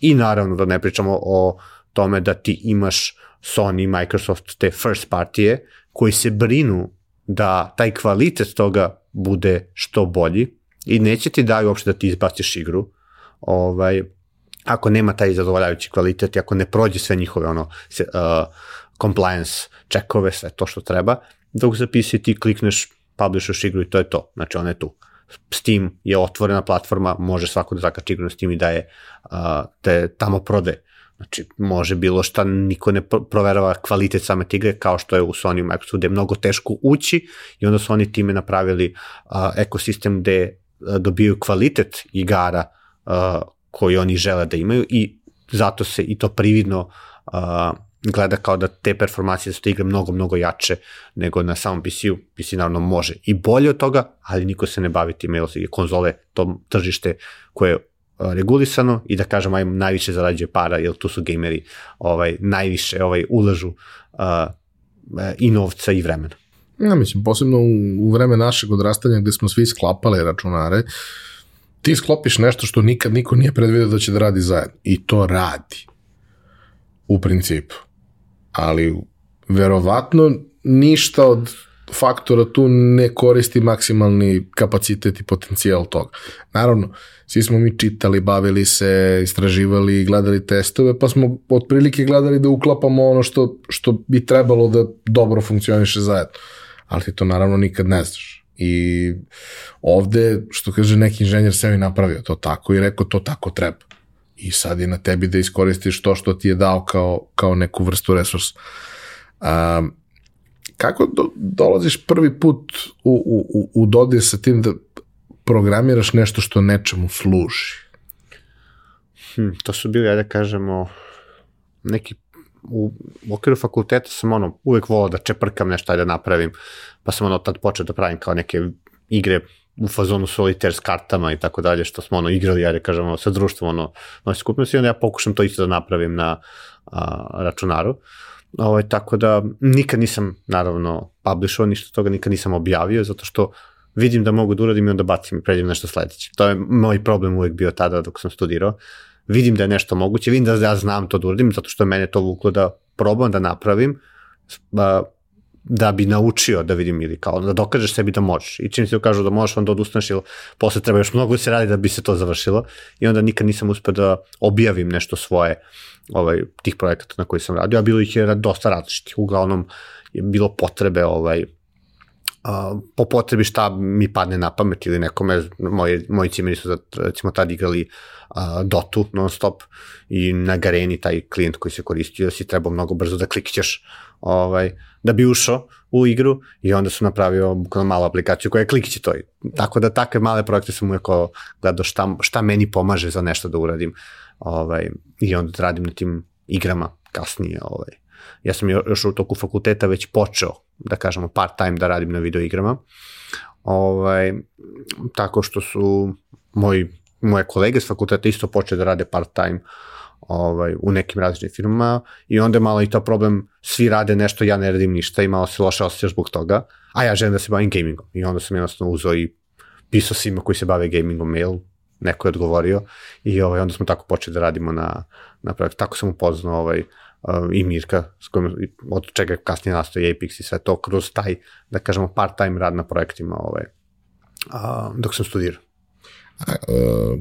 I naravno da ne pričamo o tome da ti imaš Sony, Microsoft, te first partije koji se brinu da taj kvalitet toga bude što bolji i neće ti daju uopšte da ti izbaciš igru ovaj, ako nema taj zadovoljavajući kvalitet i ako ne prođe sve njihove ono, uh, compliance čekove, sve to što treba, dok za PC ti klikneš, publishuješ igru i to je to. Znači ona je tu. Steam je otvorena platforma, može svako da zakači igru na Steam i da je uh, te tamo prode. Znači, može bilo šta, niko ne proverava kvalitet same tigre, kao što je u Sony Microsoft, gde je mnogo teško ući i onda su oni time napravili uh, ekosistem gde uh, dobiju kvalitet igara uh, koji oni žele da imaju i zato se i to prividno uh, gleda kao da te performacije su te igre mnogo, mnogo jače nego na samom PC-u. PC naravno može i bolje od toga, ali niko se ne bavi time, jer konzole, to tržište koje regulisano i da kažem aj najviše zarađuje para jer tu su gameri ovaj najviše ovaj ulažu uh, i novca i vremena. Ja mislim posebno u, u vreme našeg odrastanja gde smo svi sklapali računare ti sklopiš nešto što nikad niko nije predvidio da će da radi zajedno i to radi u principu ali verovatno ništa od faktora tu ne koristi maksimalni kapacitet i potencijal toga. Naravno, svi smo mi čitali, bavili se, istraživali, gledali testove, pa smo otprilike gledali da uklapamo ono što, što bi trebalo da dobro funkcioniše zajedno. Ali ti to naravno nikad ne znaš. I ovde, što kaže neki inženjer sebi napravio to tako i rekao to tako treba. I sad je na tebi da iskoristiš to što ti je dao kao, kao neku vrstu resursa. Um, kako do, dolaziš prvi put u, u, u dodir sa tim da programiraš nešto što nečemu služi? Hm, to su bili, ajde da kažemo, neki u, u okviru fakulteta sam ono, uvek volao da čeprkam nešto, da napravim, pa sam ono tad počeo da pravim kao neke igre u fazonu solitaire s kartama i tako dalje, što smo ono igrali, ajde da kažemo, sa društvom, ono, no skupimo se i onda ja pokušam to isto da napravim na a, računaru. Uh, Ovaj, tako da nikad nisam, naravno, publishovao ništa toga, nikad nisam objavio, zato što vidim da mogu da uradim i onda bacim i pređem nešto sledeće. To je moj problem uvek bio tada dok sam studirao. Vidim da je nešto moguće, vidim da ja znam to da uradim, zato što je mene to vuklo da probam da napravim, da bi naučio da vidim ili kao da dokažeš sebi da možeš. I čim ti kažu da možeš, onda odustaneš ili posle treba još mnogo da se radi da bi se to završilo. I onda nikad nisam uspeo da objavim nešto svoje ovaj, tih projekata na koji sam radio, a bilo ih je dosta različitih. Uglavnom je bilo potrebe ovaj, Uh, po potrebi šta mi padne na pamet ili nekome, moji, moji cimeri su recimo tad igrali uh, Dotu non stop i na Gareni taj klijent koji se koristio si trebao mnogo brzo da klikćeš ovaj, da bi ušao u igru i onda sam napravio bukvalno malu aplikaciju koja je klikće to. Tako da takve male projekte sam uvijek gledao šta, šta meni pomaže za nešto da uradim ovaj, i onda da radim na tim igrama kasnije. Ovaj. Ja sam još u toku fakulteta već počeo, da kažemo, part time da radim na video igrama. Ovaj, tako što su moji, moje kolege s fakulteta isto počeli da rade part time ovaj, u nekim različitim firmama i onda je malo i to problem, svi rade nešto, ja ne radim ništa i malo se loše osjećaš zbog toga, a ja želim da se bavim gamingom i onda sam jednostavno uzao i pisao svima koji se bave gamingom mail, neko je odgovorio i ovaj, onda smo tako počeli da radimo na, na projekt. Tako sam upoznao ovaj, uh, i Mirka, s kojim, od čega kasnije nastoji Apex i sve to kroz taj, da kažemo, part-time rad na projektima ovaj, uh, dok sam studirao. A, uh,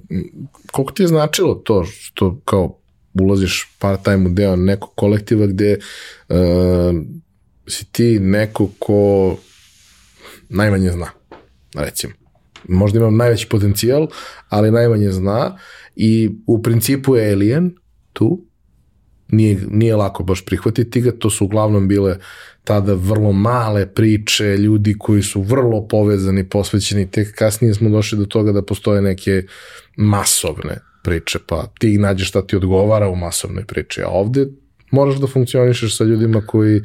koliko ti je značilo to što kao ulaziš part-time u deo nekog kolektiva gde uh, si ti neko ko najmanje zna, recimo možda imam najveći potencijal, ali najmanje zna. I u principu je Alien tu, nije, nije lako baš prihvatiti ga, to su uglavnom bile tada vrlo male priče, ljudi koji su vrlo povezani, posvećeni, tek kasnije smo došli do toga da postoje neke masovne priče, pa ti nađeš šta ti odgovara u masovnoj priči, a ovde moraš da funkcionišeš sa ljudima koji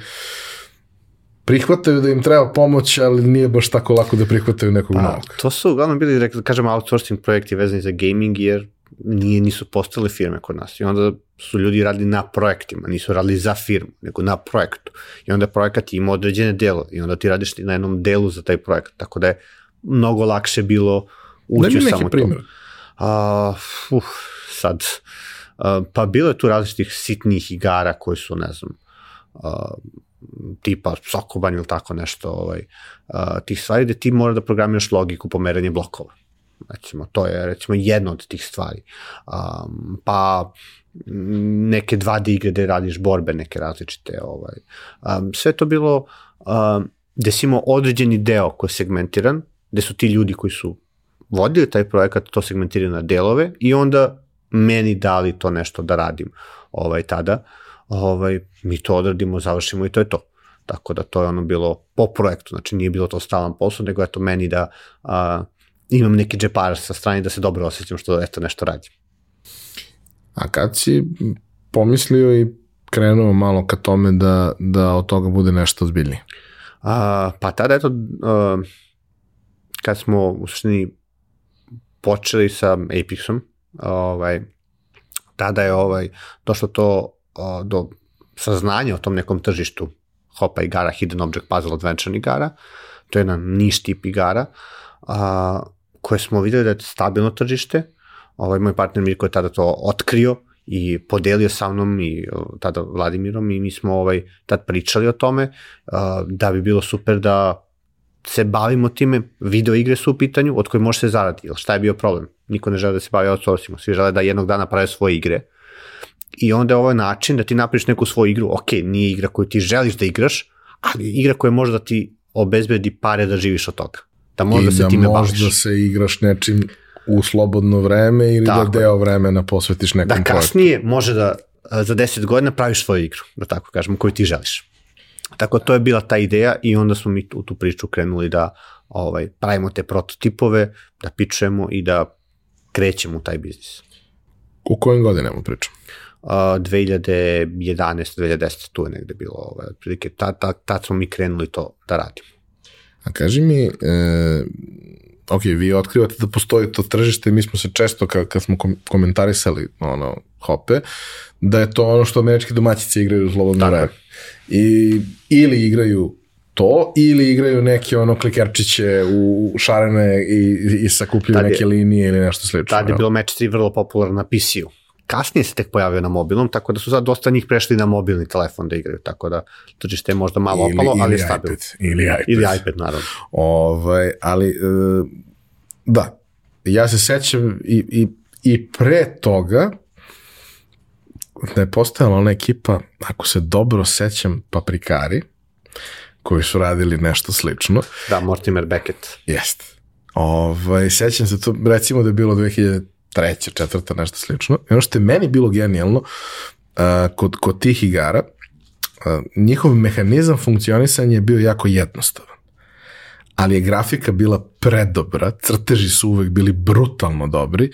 prihvataju da im treba pomoć, ali nije baš tako lako da prihvataju nekog pa, novog. To su uglavnom bili, da kažem, outsourcing projekti vezani za gaming, jer nije, nisu postale firme kod nas. I onda su ljudi radili na projektima, nisu radili za firmu, nego na projektu. I onda projekat ima određene delo i onda ti radiš na jednom delu za taj projekat. Tako da je mnogo lakše bilo ući u samo primjer. to. A, uh, sad, uh, pa bilo je tu različitih sitnih igara koji su, ne znam, uh, tipa Sokoban ili tako nešto ovaj, uh, tih stvari gde ti mora da programiraš logiku pomeranja blokova. Recimo, to je recimo jedna od tih stvari. Um, pa neke 2D igre gde radiš borbe, neke različite. Ovaj. Um, sve to bilo um, gde si imao određeni deo koji je segmentiran, gde su ti ljudi koji su vodili taj projekat to segmentirali na delove i onda meni dali to nešto da radim ovaj, tada. Uh, ovaj, mi to odradimo, završimo i to je to. Tako da to je ono bilo po projektu, znači nije bilo to stalan posao, nego eto meni da a, imam neki džepar sa strane da se dobro osjećam što eto nešto radim. A kad si pomislio i krenuo malo ka tome da, da od toga bude nešto ozbiljnije? A, pa tada eto, a, kad smo u suštini počeli sa Apexom, ovaj, tada je ovaj, došlo to o, do saznanja o tom nekom tržištu hopa igara, hidden object puzzle adventure igara, to je jedan niš tip igara, a, koje smo videli da je stabilno tržište, ovaj moj partner Mirko je tada to otkrio i podelio sa mnom i tada Vladimirom i mi smo ovaj, tad pričali o tome uh, da bi bilo super da se bavimo time, video igre su u pitanju od koje može se zaraditi, ili šta je bio problem? Niko ne žele da se bavi outsourcingom, svi žele da jednog dana prave svoje igre i onda je ovo način da ti napriš neku svoju igru, ok, nije igra koju ti želiš da igraš, ali igra koja može da ti obezbedi pare da živiš od toga. Da možeš da se time baviš. I da možda se igraš nečim u slobodno vreme ili da tako da deo vremena posvetiš nekom Da kasnije projektu. može da za 10 godina praviš svoju igru, da tako kažemo, koju ti želiš. Tako to je bila ta ideja i onda smo mi u tu priču krenuli da ovaj, pravimo te prototipove, da pičemo i da krećemo u taj biznis. U kojim godinama pričamo? Uh, 2011. 2010. tu je negde bilo ovaj, otprilike, tad, tad, tad smo mi krenuli to da radimo. A kaži mi, e, ok, vi otkrivate da postoji to tržište, mi smo se često, kad, kad smo komentarisali ono, hope, da je to ono što američki domaćice igraju u slobodno vreme. I, ili igraju to, ili igraju neke ono klikerčiće u šarene i, i sakupljaju neke linije ili nešto slično. Tad je bilo Match 3 vrlo popularno na PC-u. Kasnije se tek pojavio na mobilnom, tako da su sad dosta njih prešli na mobilni telefon da igraju, tako da tržište je možda malo ili, opalo, ali je stabilno. Ili iPad. Ili iPad, naravno. Ovaj, ali, e, da, ja se sećam i, i, i pre toga, da je postojala ona ekipa, ako se dobro sećam, paprikari, koji su radili nešto slično. Da, Mortimer Beckett. Jeste. Ovaj, sećam se to, recimo da je bilo 2003. četvrta, nešto slično. I ono što je meni bilo genijalno, uh, kod, kod tih igara, uh, njihov mehanizam funkcionisanja je bio jako jednostavan. Ali je grafika bila predobra, crteži su uvek bili brutalno dobri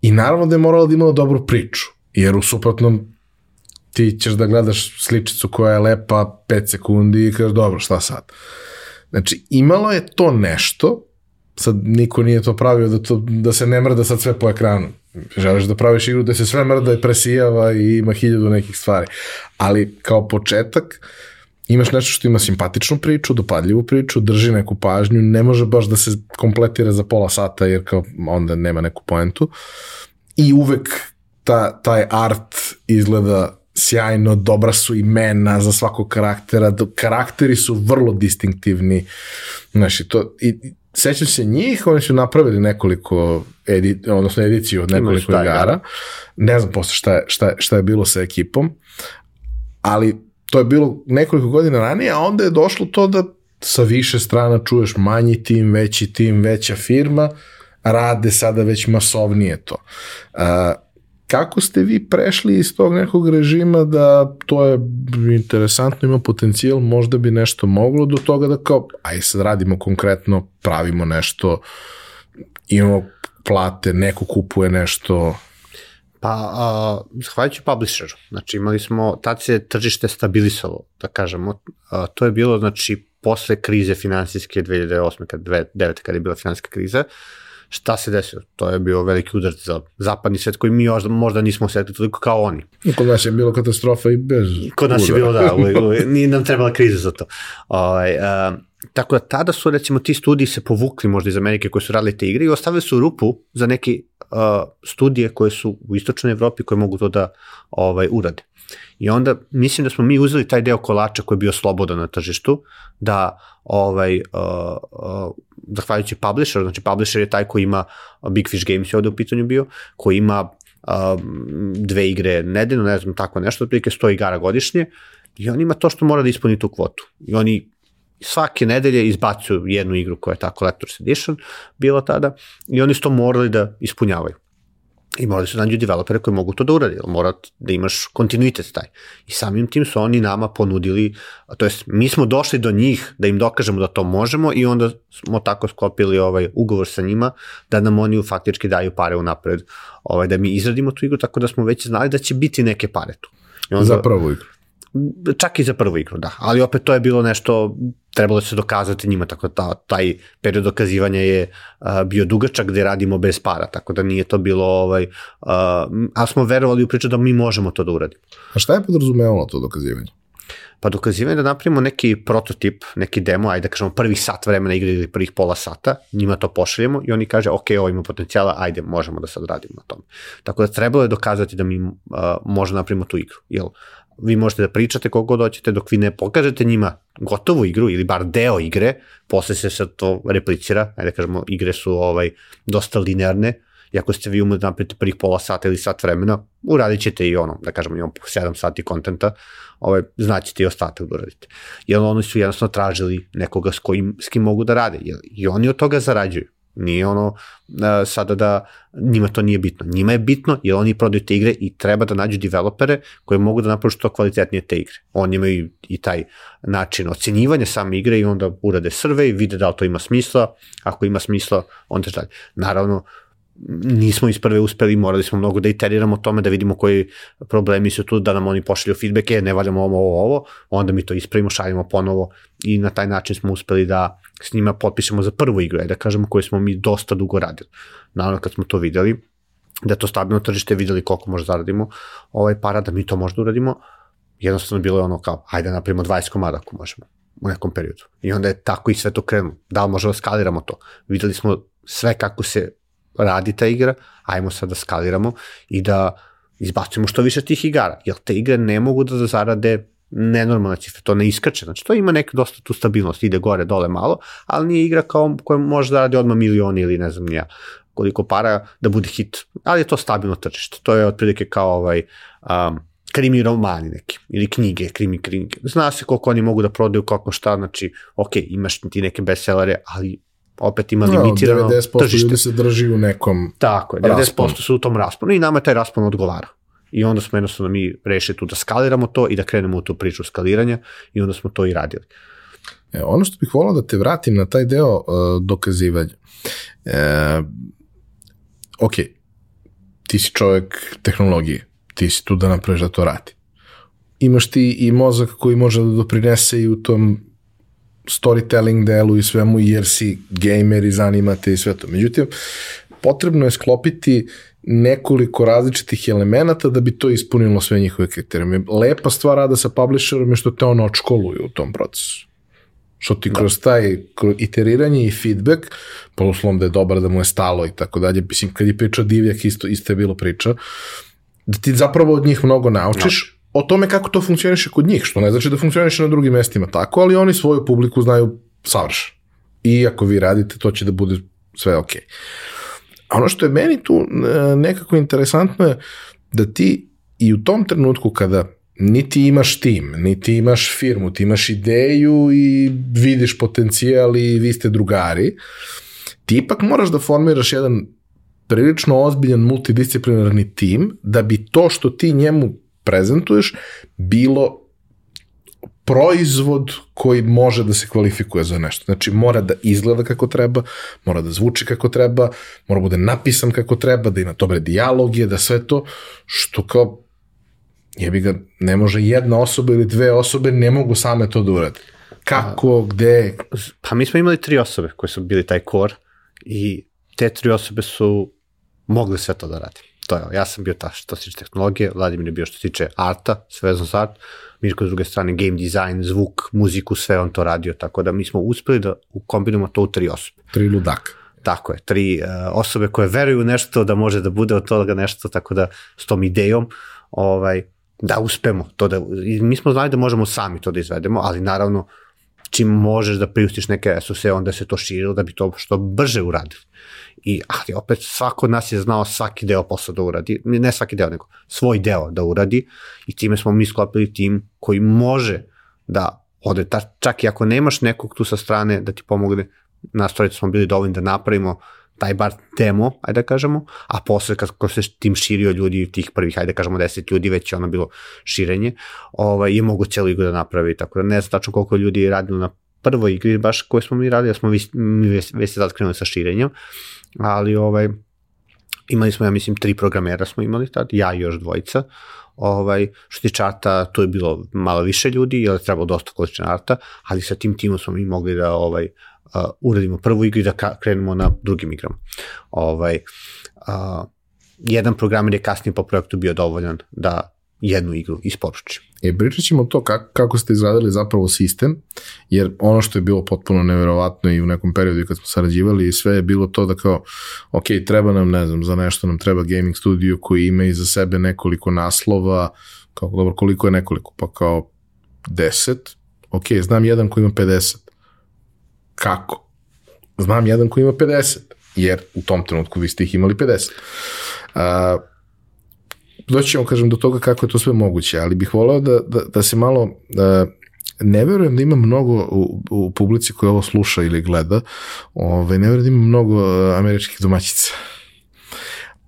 i naravno da je moralo da imalo dobru priču, jer u suprotnom ti ćeš da gledaš sličicu koja je lepa 5 sekundi i kažeš dobro šta sad. Znači imalo je to nešto, sad niko nije to pravio da, to, da se ne mrda sad sve po ekranu. Želiš da praviš igru da se sve mrda i presijava i ima hiljadu nekih stvari. Ali kao početak imaš nešto što ima simpatičnu priču, dopadljivu priču, drži neku pažnju, ne može baš da se kompletira za pola sata jer kao onda nema neku poentu. I uvek ta, taj art izgleda sjajno, dobra su imena za svakog karaktera, karakteri su vrlo distinktivni, znači to, i, sećam se njih, oni su napravili nekoliko edi, odnosno ediciju od nekoliko igara, da. ne znam posle šta je, šta, šta je bilo sa ekipom, ali to je bilo nekoliko godina ranije, a onda je došlo to da sa više strana čuješ manji tim, veći tim, veća firma, rade sada već masovnije to. Uh, kako ste vi prešli iz tog nekog režima da to je interesantno, ima potencijal, možda bi nešto moglo do toga da kao, aj sad radimo konkretno, pravimo nešto, imamo plate, neko kupuje nešto, Pa, uh, zahvaljujući publisheru, znači imali smo, tad se tržište stabilisalo, da kažemo, uh, to je bilo, znači, posle krize finansijske 2008. kad 2009. kada je bila finansijska kriza, šta se desilo? To je bio veliki udar za zapadni svet koji mi možda, možda nismo setili toliko kao oni. Kod nas je bilo katastrofa i bez Kod nas udara. je bilo, da, uvijek, uvijek, nije nam trebala kriza za to. Ovaj, uh, tako da tada su recimo ti studiji se povukli možda iz Amerike koji su radili te igre i ostavili su rupu za neke uh, studije koje su u istočnoj Evropi koje mogu to da ovaj, urade. I onda mislim da smo mi uzeli taj deo kolača koji je bio slobodan na tržištu, da ovaj, uh, uh, zahvaljujući publisher, znači publisher je taj koji ima, Big Fish Games je ovde u pitanju bio, koji ima uh, dve igre nedeljno, ne znam, tako nešto, otprilike 100 igara godišnje, i on ima to što mora da ispuni tu kvotu. I oni svake nedelje izbacuju jednu igru koja je ta Collector's Edition bila tada i oni su to morali da ispunjavaju. I morali su nađu developere koji mogu to da uradi, mora da imaš kontinuitet taj. I samim tim su oni nama ponudili, to jest mi smo došli do njih da im dokažemo da to možemo i onda smo tako sklopili ovaj ugovor sa njima da nam oni faktički daju pare unapred, ovaj, da mi izradimo tu igru, tako da smo već znali da će biti neke pare tu. I onda, za prvu igru čak i za prvu igru, da. Ali opet to je bilo nešto, trebalo se dokazati njima, tako da ta, taj period dokazivanja je uh, bio dugačak gde radimo bez para, tako da nije to bilo, ovaj, uh, ali smo verovali u priču da mi možemo to da uradimo. A šta je podrazumevalo to dokazivanje? Pa dokazivanje da napravimo neki prototip, neki demo, ajde da kažemo prvih sat vremena igre ili prvih pola sata, njima to pošaljemo i oni kaže, ok, ovo ima potencijala, ajde, možemo da sad radimo na tome. Tako da trebalo je dokazati da mi uh, možemo da napravimo tu igru. Jel, vi možete da pričate koliko god hoćete dok vi ne pokažete njima gotovu igru ili bar deo igre, posle se sad to replicira, ajde da kažemo, igre su ovaj, dosta linearne, i ako ste vi umeli da napravite prvih pola sata ili sat vremena, uradit ćete i ono, da kažemo, imamo 7 sati kontenta, ovaj, znaćete i ostatak da uradite. Jer oni su jednostavno tražili nekoga s, kojim, s kim mogu da rade, jer i oni od toga zarađuju. Nije ono uh, sada da njima to nije bitno. Njima je bitno jer oni prodaju te igre i treba da nađu developere koji mogu da napravu što kvalitetnije te igre. Oni imaju i taj način ocenjivanja same igre i onda urade survey, vide da li to ima smisla, ako ima smisla, onda dalje. Naravno, nismo iz prve uspeli, morali smo mnogo da iteriramo tome, da vidimo koji problemi su tu, da nam oni pošalju feedback, je, ne valjamo ovo, ovo, ovo, onda mi to ispravimo, šaljemo ponovo i na taj način smo uspeli da s njima potpišemo za prvu igru, da kažemo koju smo mi dosta dugo radili. Naravno, kad smo to videli, da to stabilno tržište, videli koliko možda zaradimo ovaj para, da mi to možda uradimo, jednostavno bilo je ono kao, ajde napravimo 20 komada ako možemo u nekom periodu. I onda je tako i sve to krenulo. Da li možemo da skaliramo to? Videli smo sve kako se radi ta igra, ajmo sad da skaliramo i da izbacujemo što više tih igara, jer te igre ne mogu da zarade nenormalne cifre, to ne iskače, znači to ima neka dosta tu stabilnost, ide gore, dole malo, ali nije igra kao koja može da radi odmah milioni ili ne znam nija koliko para da bude hit, ali je to stabilno tržište, to je otprilike kao ovaj um, krimi romani neki, ili knjige, krimi knjige. Zna se koliko oni mogu da prodaju, koliko šta, znači, ok, imaš ti neke bestsellere, ali opet ima no, limitirano 90% tržište. ljudi se drži u nekom Tako je, 90% rasponu. su u tom rasponu i nama taj raspon odgovara. I onda smo jednostavno mi rešili tu da skaliramo to i da krenemo u tu priču skaliranja i onda smo to i radili. E, ono što bih volao da te vratim na taj deo uh, dokazivanja. E, ok, ti si čovjek tehnologije, ti si tu da napraviš da to radi. Imaš ti i mozak koji može da doprinese i u tom storytelling delu i svemu, jer si gamer i zanimate i sve to. Međutim, potrebno je sklopiti nekoliko različitih elemenata da bi to ispunilo sve njihove kriterijume. Lepa stvar rada sa publisherom je što te ono odškoluju u tom procesu. Što ti da. kroz taj kroz iteriranje i feedback, po uslovom da je dobar, da mu je stalo i tako dalje, mislim, kad je pričao Divjak, isto, isto je bilo priča, da ti zapravo od njih mnogo naučiš, o tome kako to funkcioniše kod njih, što ne znači da funkcioniše na drugim mestima tako, ali oni svoju publiku znaju savršeno. I ako vi radite, to će da bude sve ok. A ono što je meni tu e, nekako interesantno je da ti i u tom trenutku kada niti imaš tim, niti imaš firmu, ti imaš ideju i vidiš potencijal i vi ste drugari, ti ipak moraš da formiraš jedan prilično ozbiljan multidisciplinarni tim da bi to što ti njemu prezentuješ bilo proizvod koji može da se kvalifikuje za nešto. Znači, mora da izgleda kako treba, mora da zvuči kako treba, mora da bude napisan kako treba, da ima dobre dijalogije, da sve to, što kao, jebi ga, ne može jedna osoba ili dve osobe, ne mogu same to da urade. Kako, A, gde? Pa mi smo imali tri osobe koje su bili taj kor i te tri osobe su mogli sve to da radi to je, ja sam bio ta što se tiče tehnologije, Vladimir je bio što se tiče arta, sve vezano za art, Mirko s druge strane game design, zvuk, muziku, sve on to radio, tako da mi smo uspeli da kombinujemo to u tri osobe. Tri ludaka. Tako je, tri uh, osobe koje veruju u nešto da može da bude od toga nešto, tako da s tom idejom ovaj, da uspemo to da, mi smo znali da možemo sami to da izvedemo, ali naravno čim možeš da priustiš neke SOS, onda se to širilo da bi to što brže uradili. I, ali opet svako od nas je znao svaki deo posla da uradi, ne svaki deo, nego svoj deo da uradi. I time smo mi sklopili tim koji može da ode, ta, čak i ako nemaš nekog tu sa strane da ti pomogne, nastrojiti smo bili dovoljni da napravimo taj bar demo, ajde da kažemo, a posle kad se tim širio ljudi, tih prvih, ajde da kažemo 10 ljudi, već je ono bilo širenje, ovaj, je mogu cijelu igru da napravi, tako da ne znam tačno koliko ljudi je radilo na prvoj igri baš koje smo mi radili, da smo mi već, već sad krenuli sa širenjem, ali ovaj, imali smo, ja mislim, tri programera smo imali tad, ja i još dvojica, ovaj, što tiče arta, tu je bilo malo više ljudi, jer je trebalo dosta količina arta, ali sa tim timom smo mi mogli da ovaj, uh, uradimo prvu igru i da krenemo na drugim igrama. Ovaj, uh, jedan programer je kasnije po projektu bio dovoljan da jednu igru isporuči. E, pričat ćemo to kako, kako ste izgradili zapravo sistem, jer ono što je bilo potpuno neverovatno i u nekom periodu kad smo sarađivali, sve je bilo to da kao, ok, treba nam, ne znam, za nešto nam treba gaming studio koji ima iza sebe nekoliko naslova, kao, dobro, koliko je nekoliko? Pa kao 10, ok, znam jedan koji ima 50. Kako? Znam jedan koji ima 50, jer u tom trenutku vi ste ih imali 50. Uh, doći ćemo, kažem, do toga kako je to sve moguće, ali bih voleo da, da, da se malo, da, ne verujem da ima mnogo u, u publici koja ovo sluša ili gleda, ovaj, ne verujem da ima mnogo uh, američkih domaćica.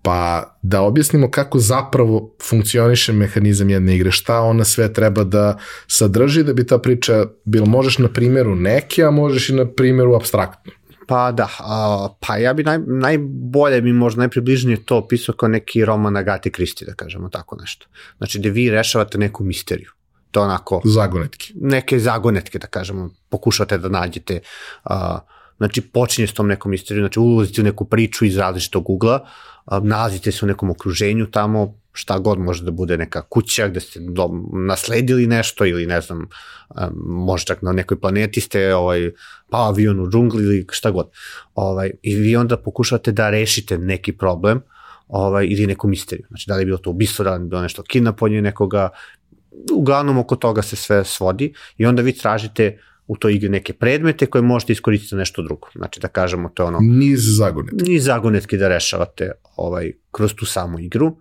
Pa da objasnimo kako zapravo funkcioniše mehanizam jedne igre, šta ona sve treba da sadrži da bi ta priča bila, možeš na primjeru neke, a možeš i na primjeru abstraktno. Pa da, a, pa ja bi naj, najbolje mi možda najpribližnije to opisao kao neki roman Agate Kristi, da kažemo tako nešto. Znači, gde vi rešavate neku misteriju. To onako... Zagonetke. Neke zagonetke, da kažemo, pokušate da nađete... A, znači, počinje s tom nekom misterijom, znači ulazite u neku priču iz različitog ugla, a, nalazite se u nekom okruženju tamo, šta god može da bude neka kuća gde ste dom, nasledili nešto ili ne znam, može čak na nekoj planeti ste ovaj, pa avion u džungli ili šta god. Ovaj, I vi onda pokušavate da rešite neki problem ovaj, ili neku misteriju. Znači, da li je bilo to ubistvo, da li je bilo nešto kidnaponje nekoga, uglavnom oko toga se sve svodi i onda vi tražite u toj igri neke predmete koje možete iskoristiti za nešto drugo. Znači da kažemo to je ono... Niz zagonetki. Niz zagonetki da rešavate ovaj, kroz tu samu igru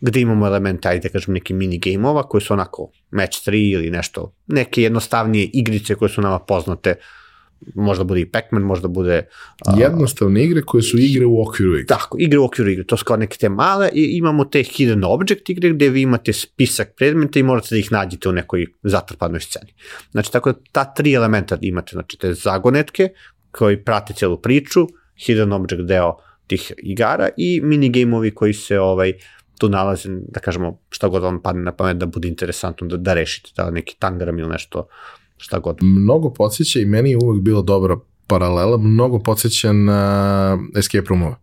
gde imamo elemente, ajde da kažem, neki mini game-ova koji su onako match 3 ili nešto, neke jednostavnije igrice koje su nama poznate, možda bude i Pac-Man, možda bude... Uh, Jednostavne igre koje su igre u okviru igre. Tako, igre u okviru igre, to su kao neke te male i imamo te hidden object igre gde vi imate spisak predmeta i morate da ih nađete u nekoj zatrpanoj sceni. Znači, tako da ta tri elementa imate, znači te zagonetke koji prate celu priču, hidden object deo tih igara i minigameovi koji se ovaj, tu nalaze, da kažemo, šta god vam padne na pamet da bude interesantno da, da rešite, da neki tangram ili nešto, šta god. Mnogo podsjeća i meni je uvek bilo dobra paralela, mnogo podsjeća na escape roomove.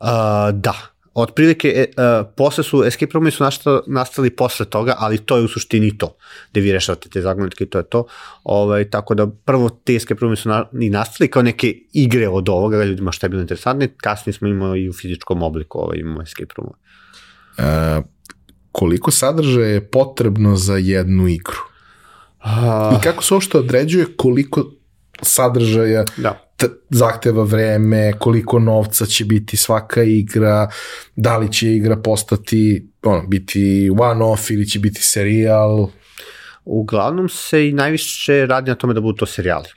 Uh, da, otprilike, e, uh, posle su, escape roomi su nastali, nastali posle toga, ali to je u suštini to, gde vi rešavate te zagonetke i to je to. Ovaj, tako da prvo te escape roomi su na, i nastali kao neke igre od ovoga, ljudima šta je bilo interesantno, kasnije smo imali i u fizičkom obliku ovaj, imamo escape roomove. Uh, koliko sadržaja je potrebno za jednu igru? Uh, I kako se uopšte određuje koliko sadržaja da. zahteva vreme, koliko novca će biti svaka igra, da li će igra postati, ono, biti one-off ili će biti serijal? Uglavnom se i najviše radi na tome da budu to serijali.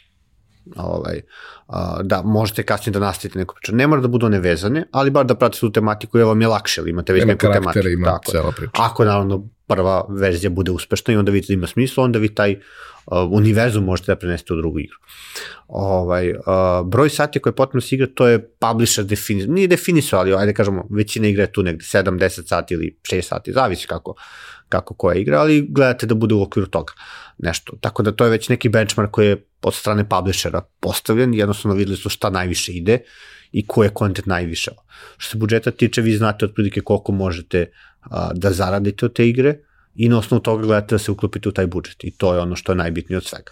Ovaj, a, da možete kasnije da nastavite neku priču. Ne mora da budu nevezane, ali bar da pratite tu tematiku jer vam je lakše, ali imate već Ima neku tematiku. Ima Tako. cela priča. Ako naravno prva verzija bude uspešna i onda vidite da ima smisla, onda vi taj uh, univerzum možete da prenesete u drugu igru. Ovaj, uh, broj sati koje je potrebno se igra, to je publisher definisao, nije definisao, ali ajde kažemo, većina igra je tu negde 7-10 sati ili 6 sati, zavisi kako, kako koja igra, ali gledate da bude u okviru toga nešto. Tako da to je već neki benchmark koji je od strane publishera postavljen, jednostavno videli su šta najviše ide i ko je kontent najviše. Što se budžeta tiče, vi znate otprilike koliko možete a, da zaradite od te igre i na osnovu toga gledate da se uklopite u taj budžet i to je ono što je najbitnije od svega.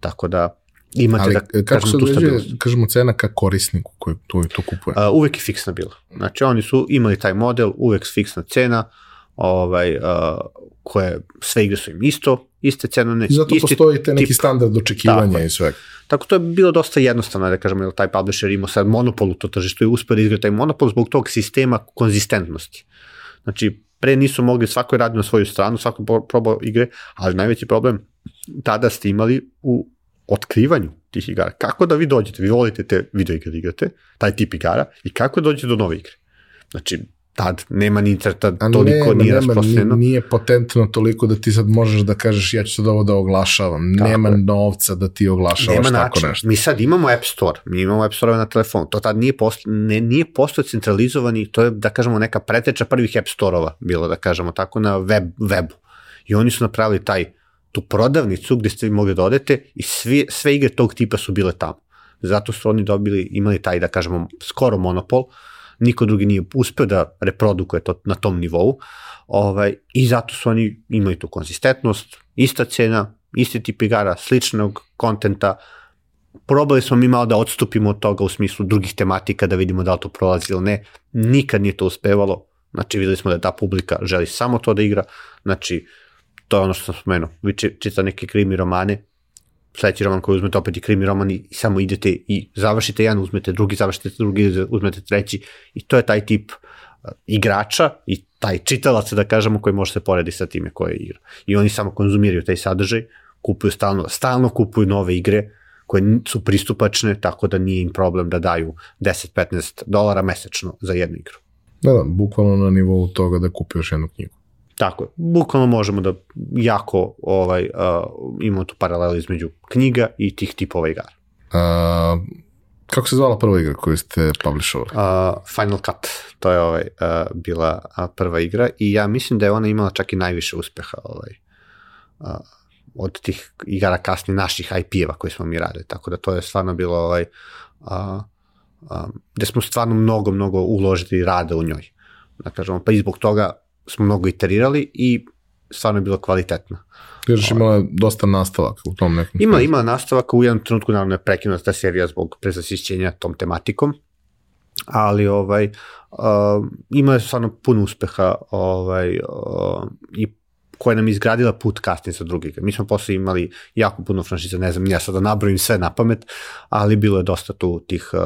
Tako da imate Ali, da kako kažemo, se određuje, kažemo, cena ka korisniku koji to, to kupuje? A, uvek je fiksna bila. Znači, oni su imali taj model, uvek fiksna cena, ovaj, uh, koje sve igre su im isto, iste cenovne. I zato isti postoji te neki tip. standard očekivanja tako, i sve. Tako to je bilo dosta jednostavno, da kažem, jer taj publisher imao sad monopol u to tržištu i uspio da izgleda taj monopol zbog tog sistema konzistentnosti. Znači, pre nisu mogli, svako je radio na svoju stranu, svako probao igre, ali najveći problem tada ste imali u otkrivanju tih igara. Kako da vi dođete, vi volite te video igre da igrate, taj tip igara, i kako dođete do nove igre. Znači, tad nema ni interta, toliko nije rasprostljeno. Nije potentno toliko da ti sad možeš da kažeš ja ću sad ovo da oglašavam. Tako nema je. novca da ti oglašavaš nema tako način. nešto. Mi sad imamo App Store, mi imamo App Store na telefonu, to tad nije posto, ne, nije posto centralizovani, to je da kažemo neka preteča prvih App Store-ova, bilo da kažemo tako na web, webu. I oni su napravili taj, tu prodavnicu gde ste mogli da odete i svi, sve igre tog tipa su bile tamo. Zato su oni dobili, imali taj, da kažemo, skoro monopol, niko drugi nije uspeo da reprodukuje to na tom nivou, ovaj, i zato su oni imaju tu konzistentnost, ista cena, isti tip igara, sličnog kontenta, probali smo mi malo da odstupimo od toga u smislu drugih tematika, da vidimo da li to prolazi ili ne, nikad nije to uspevalo, znači videli smo da ta publika želi samo to da igra, znači to je ono što sam spomenuo, vi čita neke krimi romane, sledeći roman koji uzmete opet i krimi roman i samo idete i završite jedan, uzmete drugi, završite drugi, uzmete treći i to je taj tip uh, igrača i taj čitalac, da kažemo, koji može se porediti sa time koje igra. I oni samo konzumiraju taj sadržaj, kupuju stalno, stalno kupuju nove igre koje su pristupačne, tako da nije im problem da daju 10-15 dolara mesečno za jednu igru. Da, da, bukvalno na nivou toga da kupi još jednu knjigu. Tako je. Bukvalno možemo da jako ovaj, uh, imamo tu paralelu između knjiga i tih tipova igara. Uh, kako se zvala prva igra koju ste publishovali? Uh, Final Cut, to je ovaj, uh, bila prva igra i ja mislim da je ona imala čak i najviše uspeha ovaj, uh, od tih igara kasnije naših IP-eva koje smo mi radili, tako da to je stvarno bilo ovaj, uh, um, gde smo stvarno mnogo, mnogo uložili rada u njoj. Da kažemo, pa i zbog toga smo mnogo iterirali i stvarno je bilo kvalitetno. Kažeš imala dosta nastavaka u tom nekom. Ima, ima nastavaka, u jednom trenutku naravno je prekinuta ta serija zbog prezasišćenja tom tematikom, ali ovaj, uh, ima je stvarno puno uspeha ovaj, uh, i koja nam izgradila put kasnije sa drugih. Mi smo posle imali jako puno franšiza, ne znam, ja sad da nabrojim sve na pamet, ali bilo je dosta tu tih uh,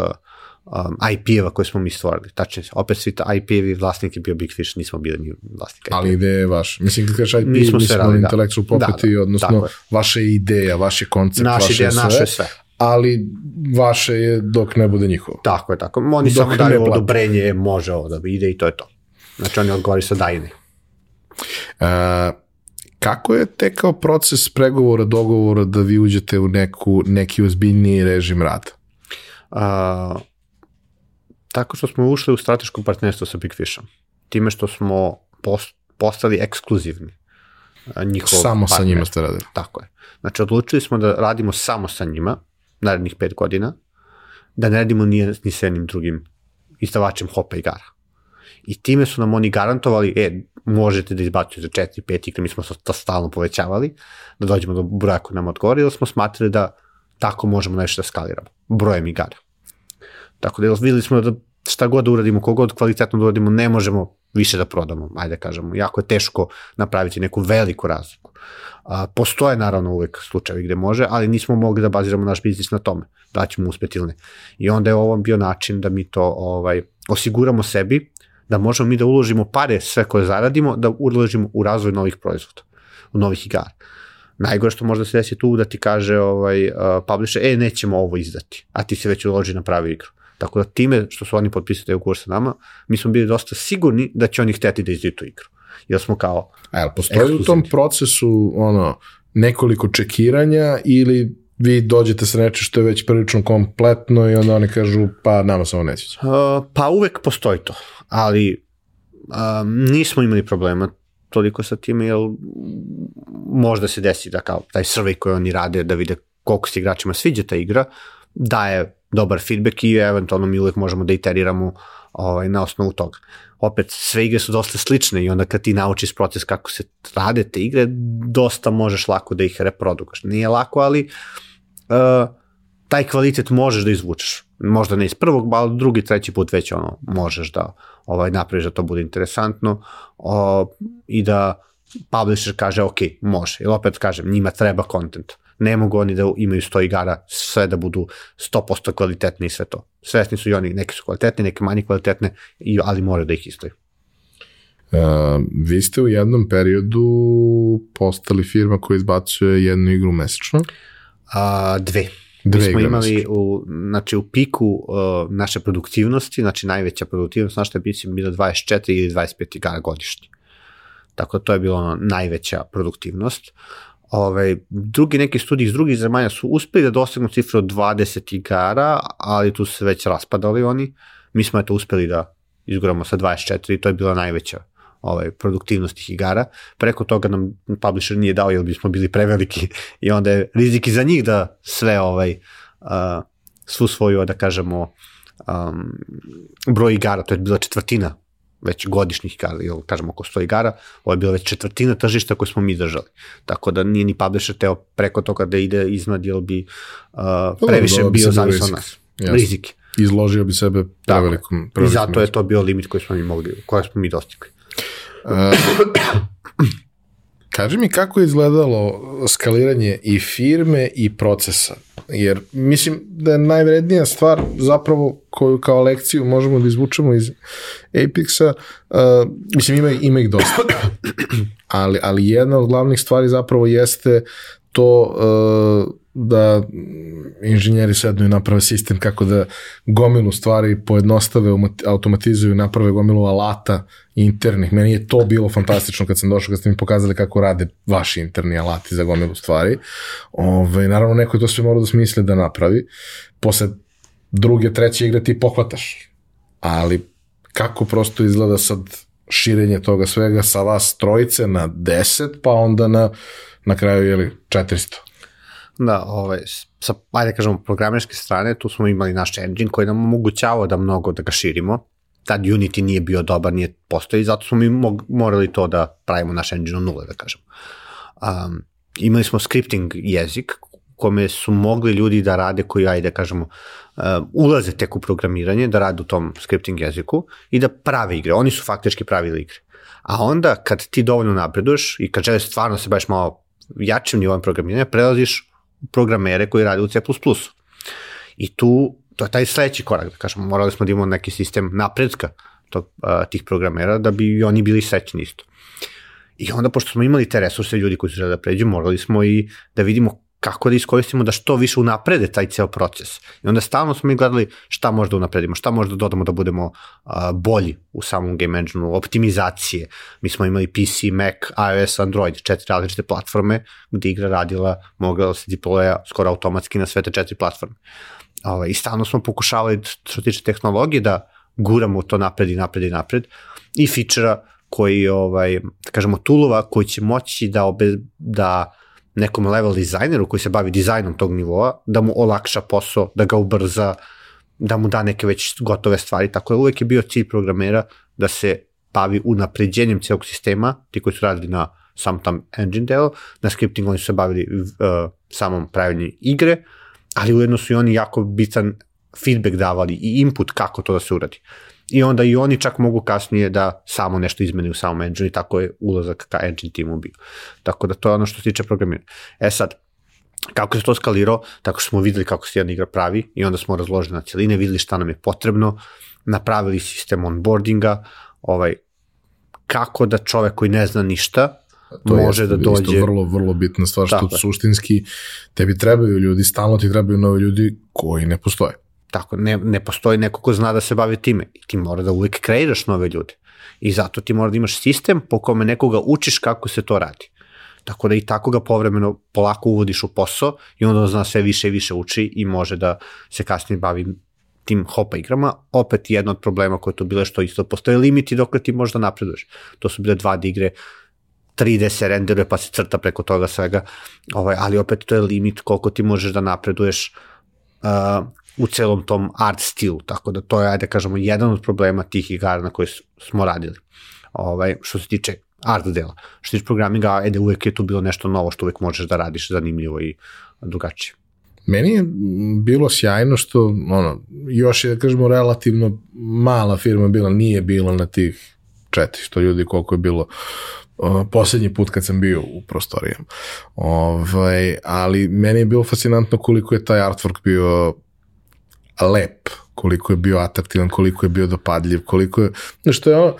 um, IP-eva koje smo mi stvorili. Tačnije, opet svi IP-evi, vlasnik je bio Big Fish, nismo bili ni vlasnik IP. Ali ideja je vaš. Mislim, kad kažeš IP, mi smo, smo da. intellectual property, da, da, odnosno vaša ideja, vaš je koncept, naša vaše ideja, sve. Naše sve ali vaše je dok ne bude njihovo. Tako je, tako. Oni dok samo daju odobrenje, može ovo da ide i to je to. Znači oni odgovori sa dajne. Uh, kako je tekao proces pregovora, dogovora da vi uđete u neku, neki ozbiljniji režim rada? Uh, tako što smo ušli u strateško partnerstvo sa Big Fishom. Time što smo post, postali ekskluzivni. Njihov samo partner. sa njima ste radili. Tako je. Znači, odlučili smo da radimo samo sa njima, narednih pet godina, da ne radimo ni, ni sa jednim drugim izdavačem hopa igara. I time su nam oni garantovali, e, možete da izbacujete 4, 5 igre, mi smo to stalno povećavali, da dođemo do broja koji nam odgovori, smo smatrali da tako možemo nešto da skaliramo, brojem igara. Tako da videli smo da šta god da uradimo, kogod kvalitetno da uradimo, ne možemo više da prodamo, ajde da kažemo. Jako je teško napraviti neku veliku razliku. A, postoje naravno uvek slučajevi gde može, ali nismo mogli da baziramo naš biznis na tome, da ćemo uspeti ili ne. I onda je ovo bio način da mi to ovaj, osiguramo sebi, da možemo mi da uložimo pare sve koje zaradimo, da uložimo u razvoj novih proizvoda, u novih igara. Najgore što možda se desi tu da ti kaže ovaj, uh, publisher, e, nećemo ovo izdati, a ti se već uloži na pravi igru. Tako da time što su oni potpisali taj ugovor sa nama, mi smo bili dosta sigurni da će oni hteti da izdaju tu igru. Jer smo kao... A jel postoji u tom procesu ono, nekoliko čekiranja ili vi dođete sa nečem što je već prilično kompletno i onda oni kažu pa nama samo neće. Uh, pa uvek postoji to, ali um, nismo imali problema toliko sa time, jer možda se desi da kao taj survey koji oni rade da vide koliko se igračima sviđa ta igra, daje dobar feedback i eventualno mi uvek možemo da iteriramo ovaj, na osnovu toga. Opet, sve igre su dosta slične i onda kad ti naučiš proces kako se rade te igre, dosta možeš lako da ih reprodukaš. Nije lako, ali uh, taj kvalitet možeš da izvučeš. Možda ne iz prvog, ali drugi, treći put već ono, možeš da ovaj, napraviš da to bude interesantno uh, i da publisher kaže ok, može. Ili opet kažem, njima treba content ne mogu oni da imaju 100 igara, sve da budu 100% kvalitetne i sve to. Svesni su i oni, neke su kvalitetne, neke manje kvalitetne, ali moraju da ih istaju. Uh, vi ste u jednom periodu postali firma koja izbacuje jednu igru mesečno? Uh, dve. Dve Mi smo imali u, znači, u piku uh, naše produktivnosti, znači najveća produktivnost naša je bila 24 ili 25 igara godišnje. Tako da to je bilo ono, najveća produktivnost. Ovaj, drugi neki studiji iz drugih zemalja su uspeli da dostignu cifru od 20 igara, ali tu su se već raspadali oni. Mi smo eto uspeli da izguramo sa 24 i to je bila najveća ovaj, produktivnost tih igara. Preko toga nam publisher nije dao jer bismo bili preveliki i onda je rizik i za njih da sve ovaj, uh, svu svoju, da kažemo, um, broj igara, to je bila četvrtina već godišnjih igara, ili kažemo oko 100 igara, ovo je bila već četvrtina tržišta koje smo mi držali. Tako da nije ni publisher teo preko toga da ide iznad, jer bi uh, previše da, bio bi zavisno od nas. Jasno. Rizik. Izložio bi sebe prevelikom, I prevelikom zato je to bio limit koji smo mi mogli, koji smo mi dostigli. Kaži mi kako je izgledalo skaliranje i firme i procesa, jer mislim da je najvrednija stvar zapravo koju kao lekciju možemo da izvučemo iz Apexa, uh, mislim ima, ima ih dosta, ali, ali jedna od glavnih stvari zapravo jeste to uh, da inženjeri sednu i naprave sistem kako da gomilu stvari pojednostave, automatizuju, naprave gomilu alata internih. Meni je to bilo fantastično kad sam došao, kad ste mi pokazali kako rade vaši interni alati za gomilu stvari. Ove, naravno, neko je to sve morao da smisli da napravi. Posle druge, treće igre ti pohvataš. Ali kako prosto izgleda sad širenje toga svega sa vas trojice na 10, pa onda na, na kraju, jeli, 400. Da, ovaj, sa, ajde da kažemo, programerske strane, tu smo imali naš engine koji nam omogućavao da mnogo da ga širimo. Tad Unity nije bio dobar, nije postoji, zato smo mi mog, morali to da pravimo naš engine od nule, da kažemo. Um, imali smo scripting jezik, kome su mogli ljudi da rade koji, ajde da kažemo, uh, ulaze tek u programiranje, da rade u tom scripting jeziku i da prave igre. Oni su faktički pravili igre. A onda, kad ti dovoljno napreduješ i kad želiš stvarno se baš malo jačim nivoom programiranja, prelaziš programere koji rade u C++. I tu, to je taj sledeći korak, da kažemo, morali smo da imamo neki sistem napredka tog, tih programera da bi i oni bili srećni isto. I onda, pošto smo imali te resurse ljudi koji su žele da pređu, morali smo i da vidimo kako da iskoristimo da što više unaprede taj ceo proces. I onda stalno smo mi gledali šta možda unapredimo, šta možda dodamo da budemo uh, bolji u samom game engine-u, optimizacije. Mi smo imali PC, Mac, iOS, Android, četiri različite platforme gde igra radila, mogla da se deploya skoro automatski na sve te četiri platforme. Ovaj, I stalno smo pokušavali, što tiče tehnologije, da guramo to napred i napred i napred i fičera koji, ovaj, da kažemo, tulova koji će moći da, obe, da nekom level dizajneru koji se bavi dizajnom tog nivoa, da mu olakša posao, da ga ubrza, da mu da neke već gotove stvari. Tako da uvek je bio cilj programera da se bavi unapređenjem celog sistema, ti koji su radili na sam tam engine deo, na scripting oni su se bavili uh, samom pravilnju igre, ali ujedno su i oni jako bitan feedback davali i input kako to da se uradi. I onda i oni čak mogu kasnije da samo nešto izmeni u samom engine i tako je ulazak ka engine timu bio. Tako da to je ono što se tiče programiranja. E sad, kako se to skalirao, tako što smo videli kako se jedna igra pravi i onda smo razložili na celine, videli šta nam je potrebno, napravili sistem onboardinga, ovaj, kako da čovek koji ne zna ništa, to može je da dođe... isto vrlo, vrlo bitna stvar, što Tako suštinski tebi trebaju ljudi, stalno ti trebaju novi ljudi koji ne postoje. Tako, ne, ne postoji neko ko zna da se bavi time. I ti mora da uvijek kreiraš nove ljude. I zato ti mora da imaš sistem po kome nekoga učiš kako se to radi. Tako da i tako ga povremeno polako uvodiš u posao i onda on zna sve više i više uči i može da se kasnije bavi tim hopa igrama. Opet jedna od problema koja je tu bila što isto postoje limiti dok ti možda napreduješ. To su bile 2D igre 3D se renderuje pa se crta preko toga svega, ovaj, ali opet to je limit koliko ti možeš da napreduješ uh, u celom tom art stilu, tako da to je, ajde da kažemo, jedan od problema tih igara na koje smo radili, ovaj, što se tiče art dela. Što se tiče programinga, ajde, uvek je tu bilo nešto novo što uvek možeš da radiš zanimljivo i drugačije. Meni je bilo sjajno što, ono, još je, da kažemo, relativno mala firma bila, nije bila na tih 400 ljudi koliko je bilo poslednji put kad sam bio u prostorijama. Ovaj, ali meni je bilo fascinantno koliko je taj artwork bio lep, koliko je bio atraktivan, koliko je bio dopadljiv, koliko je, znaš, to je ono,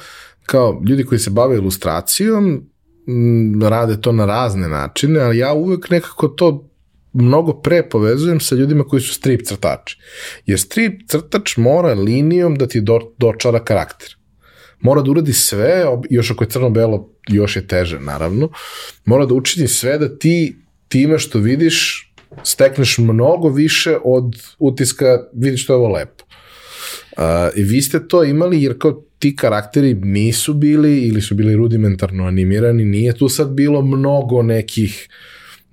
kao ljudi koji se bave ilustracijom, m, rade to na razne načine, ali ja uvek nekako to mnogo pre povezujem sa ljudima koji su strip crtači. Jer strip crtač mora linijom da ti do, dočara karakter. Mora da uradi sve, još ako je crno-belo, još je teže, naravno. Mora da učini sve da ti time što vidiš stekneš mnogo više od utiska vidiš što je ovo lepo. Uh, I vi ste to imali jer kao ti karakteri nisu bili ili su bili rudimentarno animirani, nije tu sad bilo mnogo nekih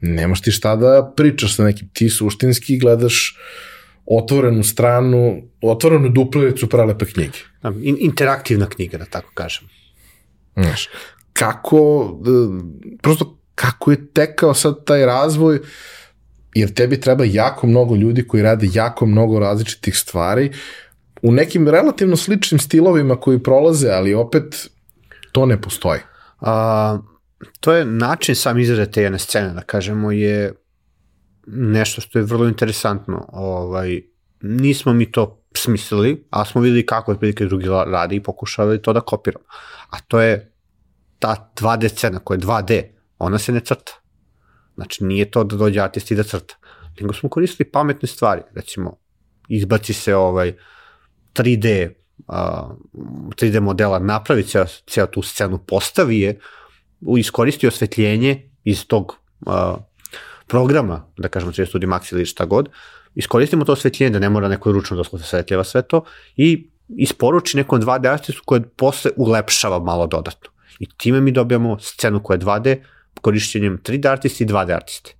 nemaš ti šta da pričaš sa nekim, ti suštinski gledaš otvorenu stranu, otvorenu duplericu prelepe knjige. Da, in, interaktivna knjiga, da tako kažem. Znaš, kako, e, prosto kako je tekao sad taj razvoj, jer tebi treba jako mnogo ljudi koji rade jako mnogo različitih stvari, u nekim relativno sličnim stilovima koji prolaze, ali opet to ne postoji. A, to je način sam izrade te jedne scene, da kažemo, je nešto što je vrlo interesantno. Ovaj, nismo mi to smislili, ali smo videli kako otprilike drugi radi i pokušavali to da kopiramo. A to je ta 2D scena koja je 2D, ona se ne crta. Znači, nije to da dođe artist i da crta. Nego smo koristili pametne stvari. Recimo, izbaci se ovaj 3D uh, 3D modela, napravi ceo, ceo tu scenu, postavi je, iskoristi osvetljenje iz tog uh, programa, da kažemo 3D Studio Max ili šta god, iskoristimo to osvetljenje da ne mora neko ručno da osvetljava sve to i isporuči nekom 2D artistu koje posle ulepšava malo dodatno. I time mi dobijamo scenu koja je 2D korišćenjem 3D artisti i 2D artisti.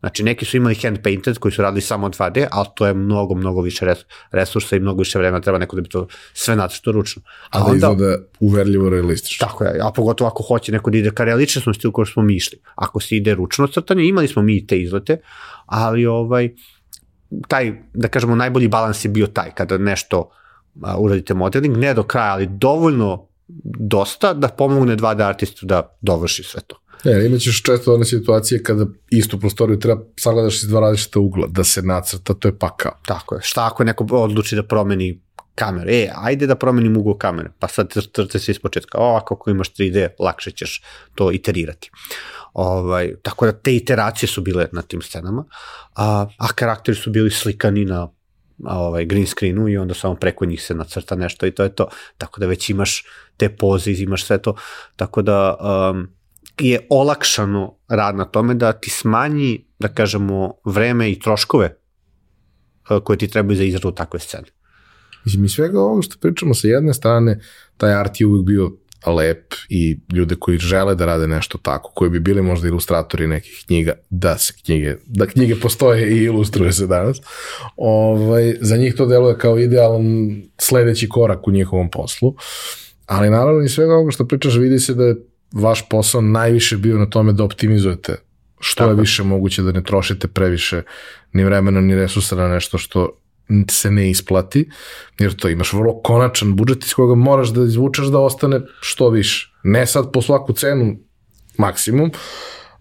Znači, neki su imali hand painted koji su radili samo 2D, ali to je mnogo, mnogo više resursa i mnogo više vremena treba neko da bi to sve nacrto ručno. A, a da izgleda uverljivo realistično. Tako je, a pogotovo ako hoće neko da ide ka realičnosti u kojoj smo mi išli. Ako se ide ručno crtanje, imali smo mi te izlete, ali ovaj, taj, da kažemo, najbolji balans je bio taj, kada nešto a, uradite modeling, ne do kraja, ali dovoljno dosta da pomogne 2D artistu da dovrši sve to. Ne, imat ćeš često one situacije kada istu prostoriju treba sagledaš iz dva različita ugla, da se nacrta, to je pakao. Tako je. Šta ako neko odluči da promeni kameru? E, ajde da promenim ugao kamere, pa sad crte se iz početka. O, ako imaš 3D, lakše ćeš to iterirati. Ovaj, tako da te iteracije su bile na tim scenama, a, a karakteri su bili slikani na ovaj green screenu i onda samo preko njih se nacrta nešto i to je to. Tako da već imaš te poze, imaš sve to. Tako da um, je olakšano rad na tome da ti smanji, da kažemo, vreme i troškove eh, koje ti trebaju za izradu takve scene. Mislim, i svega ovo što pričamo sa jedne strane, taj art je uvijek bio lep i ljude koji žele da rade nešto tako, koji bi bili možda ilustratori nekih knjiga, da se knjige, da knjige postoje i ilustruje se danas, ovaj, za njih to deluje kao idealan sledeći korak u njihovom poslu, ali naravno i svega ovoga što pričaš vidi se da je vaš posao najviše bio na tome da optimizujete što Tako. je više moguće da ne trošite previše ni vremena ni resursa na nešto što se ne isplati, jer to imaš vrlo konačan budžet iz koga moraš da izvučeš da ostane što više. Ne sad po svaku cenu maksimum,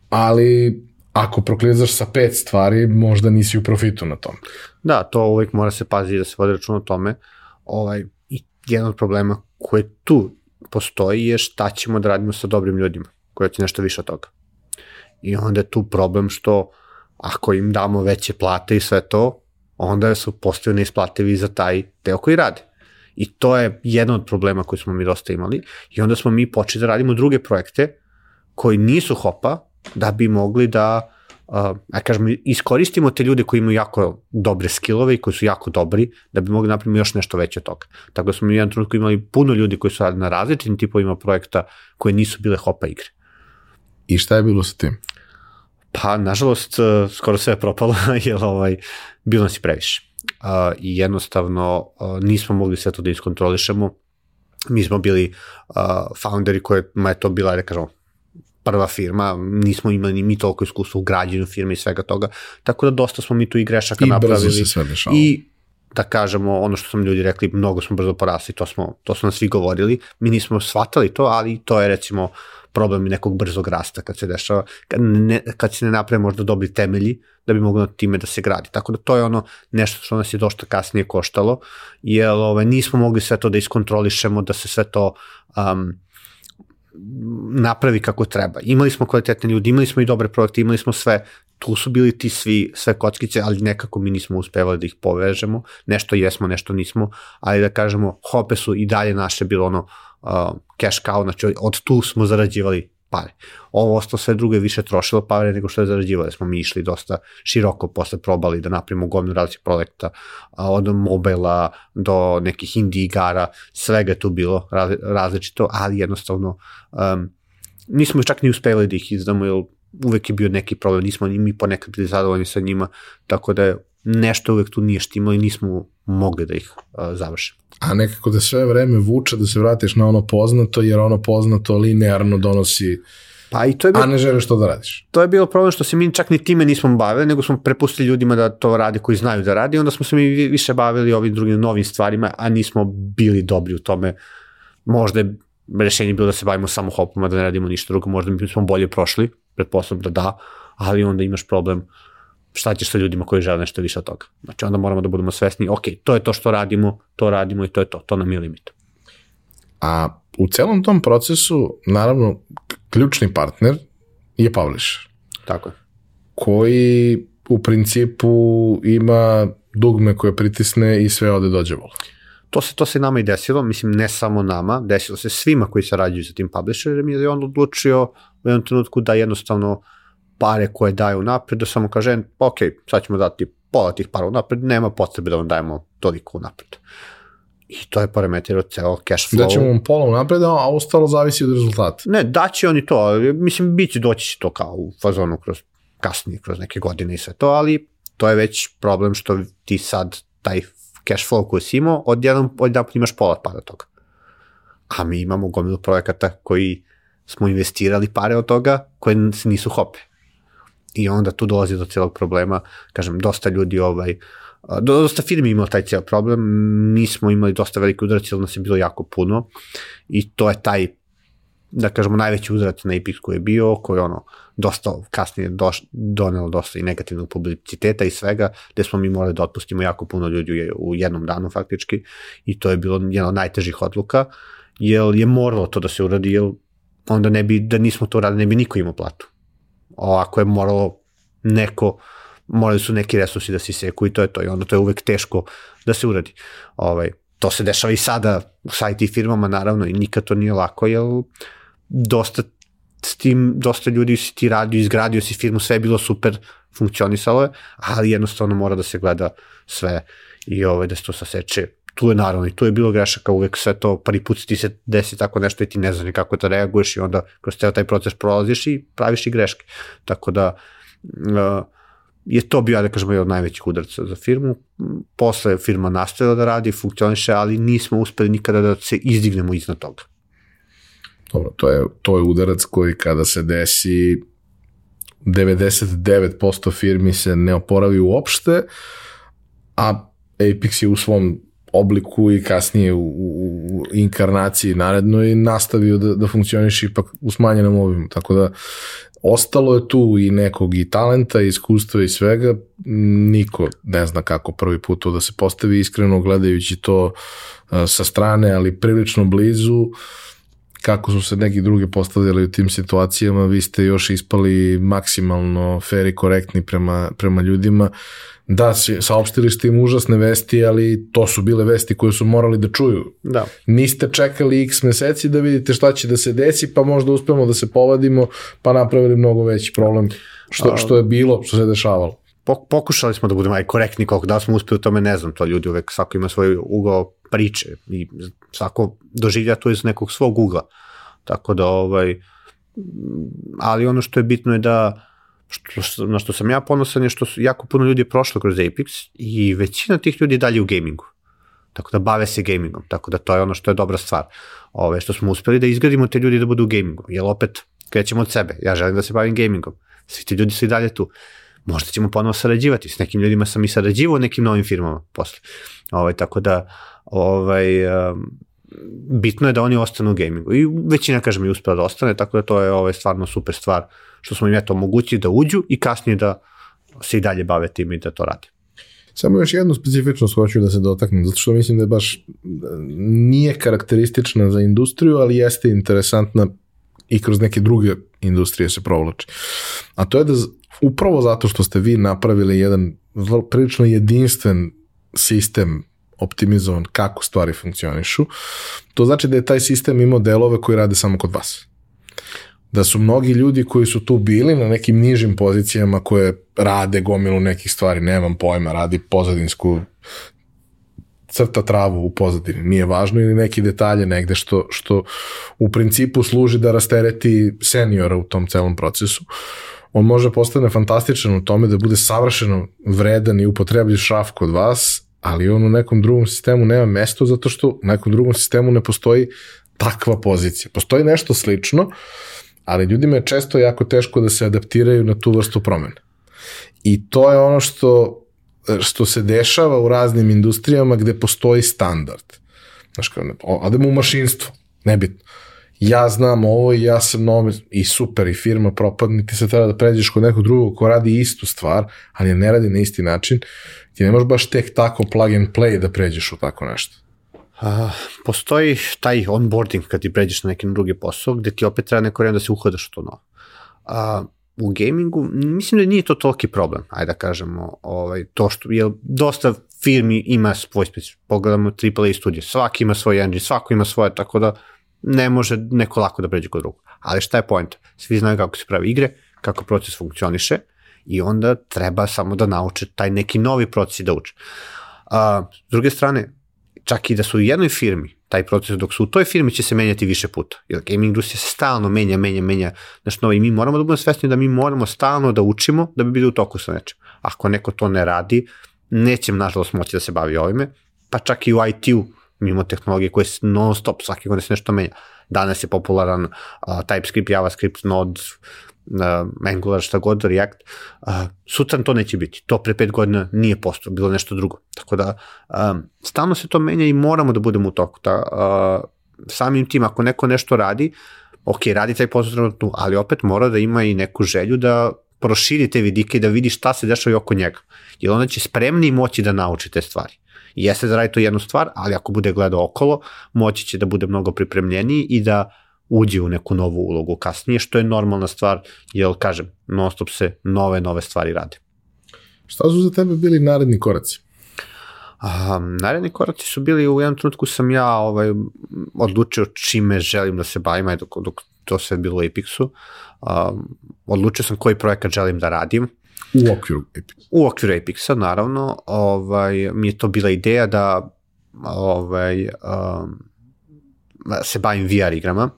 ali ako proklizaš sa pet stvari, možda nisi u profitu na tom. Da, to uvijek mora se paziti da se vodi račun o tome. Ovaj, I jedan od problema koje tu postoji je šta ćemo da radimo sa dobrim ljudima, koji će nešto više od toga. I onda je tu problem što ako im damo veće plate i sve to, onda su postaju neisplativi za taj deo koji rade. I to je jedan od problema koji smo mi dosta imali i onda smo mi počeli da radimo druge projekte koji nisu hopa da bi mogli da uh, ja kažem, iskoristimo te ljude koji imaju jako dobre skillove i koji su jako dobri, da bi mogli da napraviti još nešto veće od toga. Tako da smo mi u jednom trenutku imali puno ljudi koji su radili na različitim tipovima projekta koje nisu bile hopa igre. I šta je bilo sa tim? Pa, nažalost, uh, skoro sve je propalo, jer ovaj, bilo nas i previše. Uh, I jednostavno uh, nismo mogli sve to da iskontrolišemo. Mi smo bili uh, founderi kojima je to bila, da kažemo, prva firma, nismo imali ni mi toliko iskustva u građenju firme i svega toga, tako da dosta smo mi tu i grešaka I napravili. I brzo se sve dešava. I da kažemo, ono što smo ljudi rekli, mnogo smo brzo porasli, to, smo, to smo nas svi govorili, mi nismo shvatali to, ali to je recimo problem nekog brzog rasta kad se dešava, kad, ne, kad se ne naprave možda dobri temelji da bi moglo time da se gradi. Tako da to je ono nešto što nas je dosta kasnije koštalo, jer ove, ovaj, nismo mogli sve to da iskontrolišemo, da se sve to um, napravi kako treba. Imali smo kvalitetne ljudi, imali smo i dobre projekte, imali smo sve, tu su bili ti svi, sve kockice, ali nekako mi nismo uspevali da ih povežemo, nešto jesmo, nešto nismo, ali da kažemo, hope su i dalje naše bilo ono uh, cash cow, znači od tu smo zarađivali pare. Ovo ostalo sve druge više trošilo pare nego što je zarađivali. Smo mi išli dosta široko posle probali da napravimo gomnu različitih projekta, od mobila do nekih indie igara, svega je tu bilo različito, ali jednostavno um, nismo čak ni uspeli da ih izdamo, jer uvek je bio neki problem, nismo ni mi ponekad bili zadovoljni sa njima, tako da je nešto uvek tu nije štimalo i nismo mogli da ih uh, završimo. A nekako da sve vreme vuče da se vratiš na ono poznato, jer ono poznato linearno donosi Pa i to je bilo, a ne želiš to da radiš. to je bilo problem što se mi čak ni time nismo bavili, nego smo prepustili ljudima da to rade koji znaju da radi, onda smo se mi više bavili ovim drugim novim stvarima, a nismo bili dobri u tome. Možda je rešenje bilo da se bavimo samo hopom, a da ne radimo ništa drugo, možda bi smo bolje prošli, pretpostavljam da da, ali onda imaš problem šta ćeš sa ljudima koji žele nešto više od toga. Znači onda moramo da budemo svesni, ok, to je to što radimo, to radimo i to je to, to nam je limit. A u celom tom procesu, naravno, ključni partner je publisher, Tako je. koji u principu ima dugme koje pritisne i sve ode dođe vol. To se, to se nama i desilo, mislim ne samo nama, desilo se svima koji sarađuju sa tim publisherem jer je on odlučio u jednom trenutku da jednostavno pare koje daju napred, da samo kaže, ok, sad ćemo dati pola tih para napred, nema potrebe da vam dajemo toliko napred. I to je parametirao ceo cash flow. Da ćemo vam pola unapred, a ostalo zavisi od rezultata. Ne, daće oni to, mislim, bit će doći će to kao u fazonu kroz kasnije, kroz neke godine i sve to, ali to je već problem što ti sad taj cash flow koji si imao, odjednom, odjednom imaš pola para toga. A mi imamo gomilu projekata koji smo investirali pare od toga koje se nisu hope. I onda tu dolazi do celog problema, kažem, dosta ljudi ovaj, dosta firmi imao taj cijel problem, mi smo imali dosta velike udarac, jer nas je bilo jako puno. I to je taj da kažemo najveći udarac na Epic koji je bio, koji je ono dosta kasnije doš, donelo dosta i negativnog publiciteta i svega, gde smo mi morali da otpustimo jako puno ljudi u jednom danu faktički. I to je bilo jedna od najtežih odluka, jer je moralo to da se uradi, jer onda ne bi, da nismo to uradili, ne bi niko imao platu. Ovako je moralo neko, morali su neki resursi da se iseku i to je to i onda to je uvek teško da se uradi. Ovaj, to se dešava i sada sa IT firmama naravno i nikad to nije lako, jer dosta s tim, dosta ljudi si ti radio, izgradio si firmu, sve je bilo super, funkcionisalo je, ali jednostavno mora da se gleda sve i ovaj, da se to saseče. Tu je naravno i tu je bilo grešaka, uvek sve to, prvi put ti se desi tako nešto i ti ne znaš kako da reaguješ i onda kroz ceo taj proces prolaziš i praviš i greške. Tako da, uh, je to bio, da kažemo, jedan od najvećih udarca za firmu. Posle firma nastavila da radi, funkcioniše, ali nismo uspeli nikada da se izdignemo iznad toga. Dobro, to je, to je udarac koji kada se desi 99% firmi se ne oporavi uopšte, a Apex je u svom obliku i kasnije u, u, inkarnaciji narednoj nastavio da, da funkcioniše ipak u smanjenom obimu, tako da ostalo je tu i nekog i talenta, i iskustva i svega, niko ne zna kako prvi put to da se postavi iskreno gledajući to uh, sa strane, ali prilično blizu, kako su se neki drugi postavljali u tim situacijama, vi ste još ispali maksimalno fair i korektni prema, prema ljudima. Da, saopštili ste im užasne vesti, ali to su bile vesti koje su morali da čuju. Da. Niste čekali x meseci da vidite šta će da se desi, pa možda uspemo da se povadimo, pa napravili mnogo veći problem što, što je bilo, što se dešavalo. Pok- pokušali smo da budemo aj korektni koliko da smo uspeli u tome ne znam, to ljudi uvek svako ima svoj ugao priče i svako doživlja to iz nekog svog ugla. Tako da ovaj ali ono što je bitno je da što, na što sam ja ponosan je što su jako puno ljudi prošlo kroz Apex i većina tih ljudi je dalje u gamingu. Tako da bave se gamingom, tako da to je ono što je dobra stvar. Ove, što smo uspeli da izgradimo te ljudi da budu u gamingu, jer opet krećemo od sebe, ja želim da se bavim gamingom, svi ti ljudi su i dalje tu. Možda ćemo ponovo sarađivati, s nekim ljudima sam i sarađivao nekim novim firmama posle. Ovaj, tako da ovaj, bitno je da oni ostanu u gamingu. I većina, kažem, je uspela da ostane, tako da to je ovaj, stvarno super stvar što smo im eto omogućili da uđu i kasnije da se i dalje bave tim i da to rade. Samo još jednu specifičnost hoću da se dotaknem, zato što mislim da je baš nije karakteristična za industriju, ali jeste interesantna i kroz neke druge industrije se provlači. A to je da upravo zato što ste vi napravili jedan prilično jedinstven sistem optimizovan kako stvari funkcionišu, to znači da je taj sistem imao delove koji rade samo kod vas da su mnogi ljudi koji su tu bili na nekim nižim pozicijama koje rade gomilu nekih stvari, nemam pojma, radi pozadinsku crta travu u pozadini, nije važno ili neki detalje negde što, što u principu služi da rastereti seniora u tom celom procesu. on može postane fantastičan u tome da bude savršeno vredan i upotrebljiv šraf kod vas, ali on u nekom drugom sistemu nema mesto zato što u nekom drugom sistemu ne postoji takva pozicija. Postoji nešto slično, ali ljudima je često jako teško da se adaptiraju na tu vrstu promene. I to je ono što, što se dešava u raznim industrijama gde postoji standard. Znaš, kao, odemo u mašinstvo, nebitno ja znam ovo i ja sam novi i super i firma propadne, ti se treba da pređeš kod nekog drugog ko radi istu stvar, ali ne radi na isti način, ti ne možeš baš tek tako plug and play da pređeš u tako nešto. Uh, postoji taj onboarding kad ti pređeš na neki drugi posao, gde ti opet treba neko vreme da se uhodaš u to novo. Uh, u gamingu, mislim da nije to toliki problem, ajde da kažemo, ovaj, to što, je dosta firmi ima svoj specif, pogledamo AAA studije, svaki ima svoj engine, svako ima svoje, tako da ne može neko lako da pređe kod drugog. Ali šta je point? Svi znaju kako se pravi igre, kako proces funkcioniše i onda treba samo da nauče taj neki novi proces da uče. A, s druge strane, čak i da su u jednoj firmi, taj proces dok su u toj firmi će se menjati više puta. Jer gaming industrija se stalno menja, menja, menja znaš, i mi moramo da budemo svesni da mi moramo stalno da učimo da bi bili u toku sa nečem. Ako neko to ne radi, neće nažalost moći da se bavi ovime, pa čak i u IT-u mimo tehnologije koje non stop, svake godine se nešto menja. Danas je popularan uh, TypeScript, JavaScript, Node, uh, Angular, šta god, React. Uh, sutra to neće biti. To pre pet godina nije posto, bilo nešto drugo. Tako da, um, stalno se to menja i moramo da budemo u toku. Ta, uh, samim tim, ako neko nešto radi, ok, radi taj posao trenutno, ali opet mora da ima i neku želju da proširi te vidike i da vidi šta se dešava i oko njega. Jer onda će spremni moći da nauči te stvari. Jeste da radi to jednu stvar, ali ako bude gledao okolo, moći će da bude mnogo pripremljeniji i da uđe u neku novu ulogu kasnije, što je normalna stvar, jer, kažem, non stop se nove, nove stvari rade. Šta su za tebe bili naredni koraci? Um, naredni koraci su bili u jednom trenutku sam ja ovaj, odlučio čime želim da se bavim, dok, dok to sve bilo u Apexu. Um, odlučio sam koji projekat želim da radim. U okviru Apexa. U okviru Apexa, naravno. Ovaj, mi je to bila ideja da ovaj, um, se bavim VR igrama,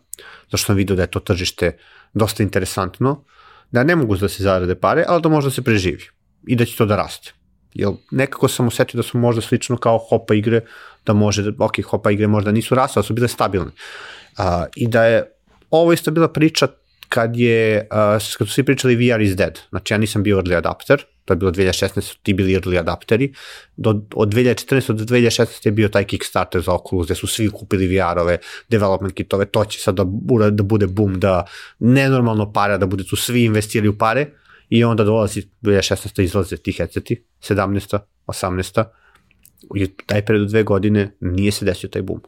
zašto sam vidio da je to tržište dosta interesantno, da ne mogu da se zarade pare, ali da možda se preživi i da će to da raste. Jer nekako sam osetio da su možda slično kao hopa igre, da može, ok, hopa igre možda nisu rasle, ali su bile stabilne. Uh, I da je ovo isto bila priča kad je, uh, kad su svi pričali VR is dead, znači ja nisam bio early adapter, to je bilo 2016, su ti bili early adapteri, do, od 2014. do 2016. je bio taj Kickstarter za Oculus, gde su svi kupili VR-ove, development kitove, to će sad da, da bude boom, da nenormalno para, da bude tu svi investirali u pare, i onda dolazi 2016. izlaze ti headseti, 17. 18. I taj period dve godine nije se desio taj boom.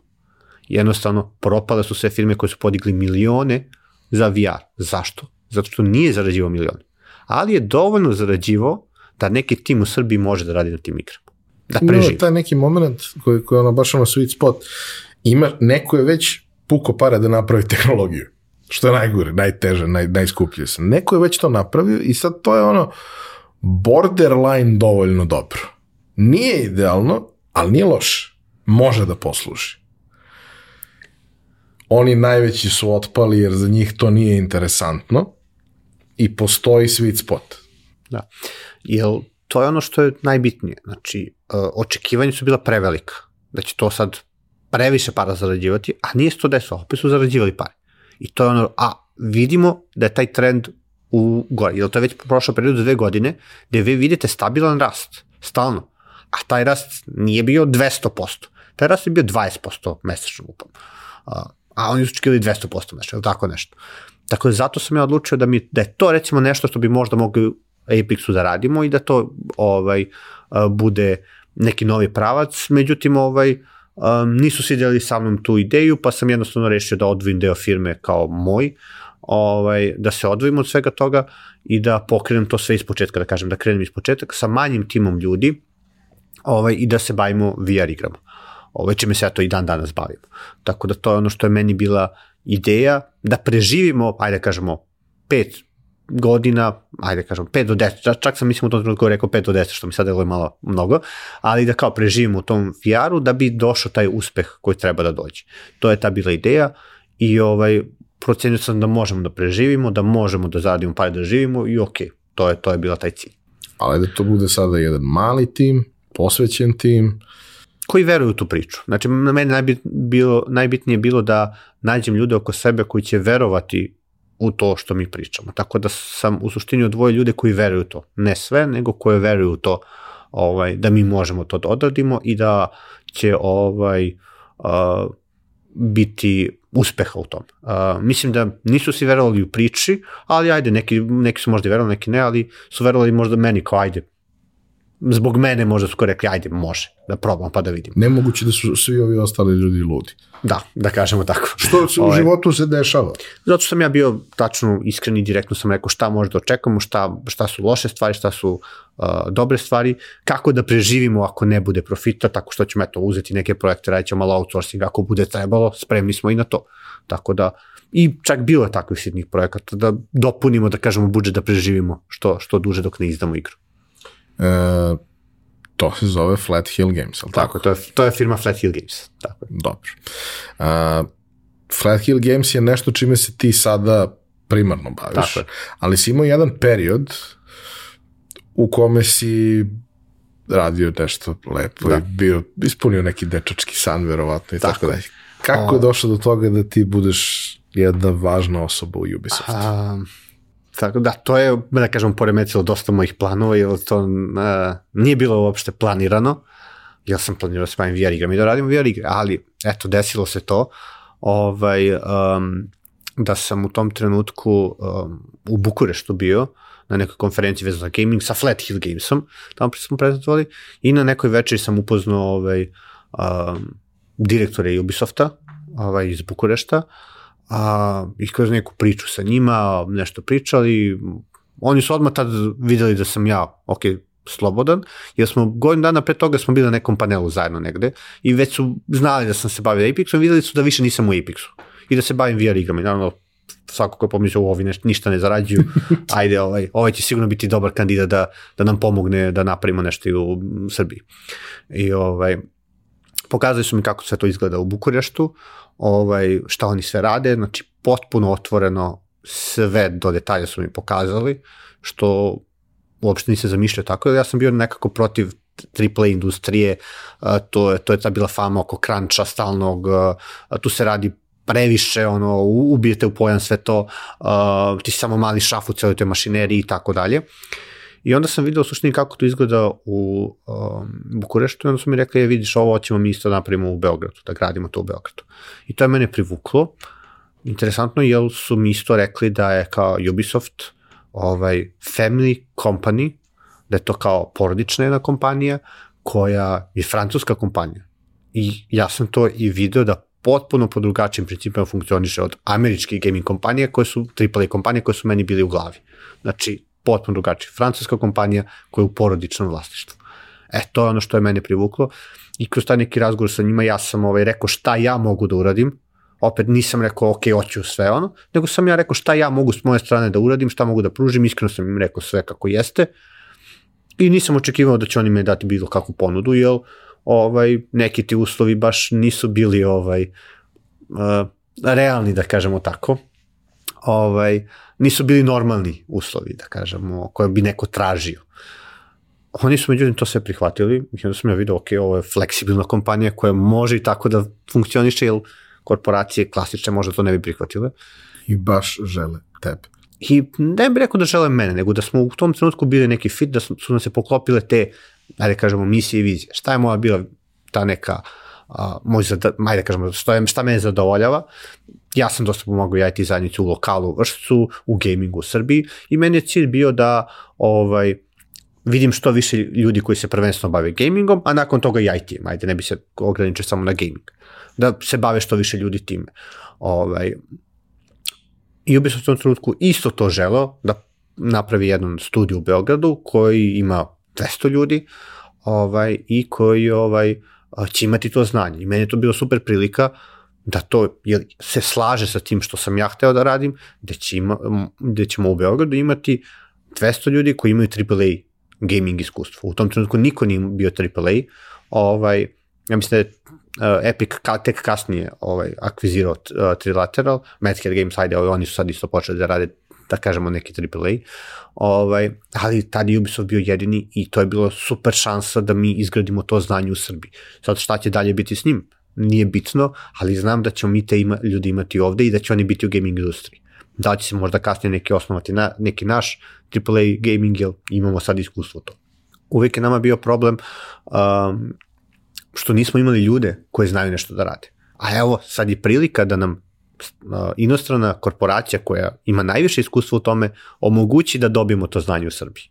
Jednostavno, propale su sve firme koje su podigli milione za VR. Zašto? Zato što nije zarađivao milion. Ali je dovoljno zarađivao da neki tim u Srbiji može da radi na tim igrama. Da preživi. No, taj neki moment koji, koji je ono baš ono sweet spot, ima, neko je već puko para da napravi tehnologiju. Što je najgore, najteže, naj, najskuplje sam. Neko je već to napravio i sad to je ono borderline dovoljno dobro. Nije idealno, ali nije loše. Može da posluži oni najveći su otpali jer za njih to nije interesantno i postoji sweet spot. Da. Jel, to je ono što je najbitnije. Znači, e, očekivanja su bila prevelika. Da će to sad previše para zarađivati, a nije se to desilo, opet su zarađivali pare. I to je ono, a vidimo da je taj trend u gore, jer to je već prošlo period dve godine, gde vi vidite stabilan rast, stalno. A taj rast nije bio 200%, taj rast je bio 20% mesečno upam a oni su očekivali 200% mesečno, tako nešto. Tako da zato sam ja odlučio da, mi, da je to recimo nešto što bi možda mogli Apexu da radimo i da to ovaj bude neki novi pravac, međutim ovaj um, nisu svi delili sa mnom tu ideju, pa sam jednostavno rešio da odvojim deo firme kao moj, ovaj, da se odvojim od svega toga i da pokrenem to sve iz početka, da kažem, da krenem iz početka sa manjim timom ljudi ovaj, i da se bavimo VR igrama ovaj, čime se ja to i dan danas bavim. Tako da to je ono što je meni bila ideja, da preživimo, ajde da kažemo, pet godina, ajde da kažemo, 5 do 10, čak sam mislim u tom trenutku rekao 5 do 10, što mi sad je malo mnogo, ali da kao preživimo u tom VR-u da bi došao taj uspeh koji treba da dođe. To je ta bila ideja i ovaj, procenio sam da možemo da preživimo, da možemo da zaradimo pare da živimo i ok, to je, to je bila taj cilj. Ali da to bude sada jedan mali tim, posvećen tim, koji veruju u tu priču. Znači, na meni najbit, bilo, najbitnije je bilo da nađem ljude oko sebe koji će verovati u to što mi pričamo. Tako da sam u suštini odvojio ljude koji veruju u to. Ne sve, nego koje veruju u to ovaj, da mi možemo to da odradimo i da će ovaj, uh, biti uspeha u tom. Uh, mislim da nisu svi verovali u priči, ali ajde, neki, neki su možda verovali, neki ne, ali su verovali možda meni kao ajde, zbog mene možda su rekli, ajde, može, da probam pa da vidim. Nemoguće da su svi ovi ostali ljudi ludi. Da, da kažemo tako. Što se u ovaj, životu se dešava? Zato sam ja bio tačno iskren i direktno sam rekao šta može da očekamo, šta, šta su loše stvari, šta su uh, dobre stvari, kako da preživimo ako ne bude profita, tako što ćemo eto uzeti neke projekte, radit ćemo malo outsourcing ako bude trebalo, spremni smo i na to. Tako da, i čak bilo je takvih sitnih projekata da dopunimo, da kažemo, budžet da preživimo što, što duže dok ne izdamo igru. E, to se zove Flat Hill Games, ali tako? Tako, to je, to je firma Flat Hill Games. Tako. Dobro. Uh, Flat Hill Games je nešto čime se ti sada primarno baviš, tako ali si imao jedan period u kome si radio nešto lepo da. i bio, ispunio neki dečački san, verovatno i tako, tako dalje. Kako je došlo do toga da ti budeš jedna važna osoba u Ubisoftu? Um, Tako da, to je, da kažem, poremetilo dosta mojih planova, jer to uh, nije bilo uopšte planirano, jer sam planirao da se bavim VR igram i da radim VR igre, ali eto, desilo se to, ovaj, um, da sam u tom trenutku um, u Bukureštu bio, na nekoj konferenciji vezano za gaming sa Flat Hill Gamesom, tamo smo prezentovali, i na nekoj večeri sam upoznao ovaj, um, direktore Ubisofta ovaj, iz Bukurešta, a, i kroz neku priču sa njima, nešto pričali, oni su odmah tad videli da sam ja, ok, slobodan, jer smo godin dana pre toga smo bili na nekom panelu zajedno negde i već su znali da sam se bavio Apexom i videli su da više nisam u Apexu i da se bavim VR igrama i naravno svako ko je pomislio ovi neš, ništa ne zarađuju, ajde, ovaj, ovaj će sigurno biti dobar kandidat da, da nam pomogne da napravimo nešto i u Srbiji. I ovaj, pokazali su mi kako sve to izgleda u Bukureštu, ovaj, šta oni sve rade, znači potpuno otvoreno sve do detalja su mi pokazali, što uopšte nisam zamišljao tako, ja sam bio nekako protiv AAA industrije, to je, to je ta bila fama oko cruncha stalnog, tu se radi previše, ono, ubijete u pojam sve to, ti si samo mali šaf u celoj toj mašineriji i tako dalje. I onda sam video u suštini kako to izgleda u um, Bukureštu i onda su mi rekli, je vidiš ovo ćemo mi isto napravimo u Beogradu, da gradimo to u Beogradu. I to je mene privuklo. Interesantno, jer su mi isto rekli da je kao Ubisoft ovaj, family company, da je to kao porodična jedna kompanija koja je francuska kompanija. I ja sam to i video da potpuno po drugačijim principima funkcioniše od američkih gaming kompanija koje su AAA kompanije koje su meni bili u glavi. Znači, potpuno drugačije. Francuska kompanija koja je u porodičnom vlasništvu. E, to je ono što je mene privuklo i kroz taj neki razgovor sa njima ja sam ovaj, rekao šta ja mogu da uradim, opet nisam rekao ok, hoću sve ono, nego sam ja rekao šta ja mogu s moje strane da uradim, šta mogu da pružim, iskreno sam im rekao sve kako jeste i nisam očekivao da će oni me dati bilo kakvu ponudu, jer ovaj, neki ti uslovi baš nisu bili ovaj, uh, realni, da kažemo tako. Ovaj, nisu bili normalni uslovi, da kažemo, koje bi neko tražio. Oni su međutim to sve prihvatili i onda sam ja vidio, ok, ovo je fleksibilna kompanija koja može i tako da funkcioniše, jer korporacije klasične možda to ne bi prihvatile. I baš žele tebe. I ne bih rekao da žele mene, nego da smo u tom trenutku bili neki fit, da su nam se poklopile te, ajde kažemo, misije i vizije. Šta je moja bila ta neka uh, a, moj zada, ajde da kažemo, što šta me zadovoljava. Ja sam dosta pomogao i IT zajednicu u lokalu u Vršcu, u gamingu u Srbiji i meni je cilj bio da ovaj, vidim što više ljudi koji se prvenstveno bave gamingom, a nakon toga i IT-em, ajde ne bi se ograničio samo na gaming. Da se bave što više ljudi time. Ovaj, I Ubisoft u tom trenutku isto to želo, da napravi jedan studiju u Beogradu koji ima 200 ljudi ovaj, i koji ovaj, će imati to znanje. I meni je to bilo super prilika da to jer se slaže sa tim što sam ja hteo da radim, da, će ima, da ćemo u Beogradu imati 200 ljudi koji imaju AAA gaming iskustvo. U tom trenutku niko nije bio AAA, ovaj, ja mislim da je uh, Epic ka, tek kasnije ovaj, akvizirao uh, Trilateral, Madcare Games, ajde, ovaj, oni su sad isto počeli da rade da kažemo neki AAA, ovaj, ali tada je Ubisoft bio jedini i to je bilo super šansa da mi izgradimo to znanje u Srbiji. Sad šta će dalje biti s njim? Nije bitno, ali znam da ćemo mi te ima, ljudi imati ovde i da će oni biti u gaming industriji. Da će se možda kasnije neki osnovati na, neki naš AAA gaming, jer imamo sad iskustvo to. Uvijek je nama bio problem um, što nismo imali ljude koji znaju nešto da rade. A evo, sad je prilika da nam inostrana korporacija koja ima najviše iskustva u tome omogući da dobijemo to znanje u Srbiji.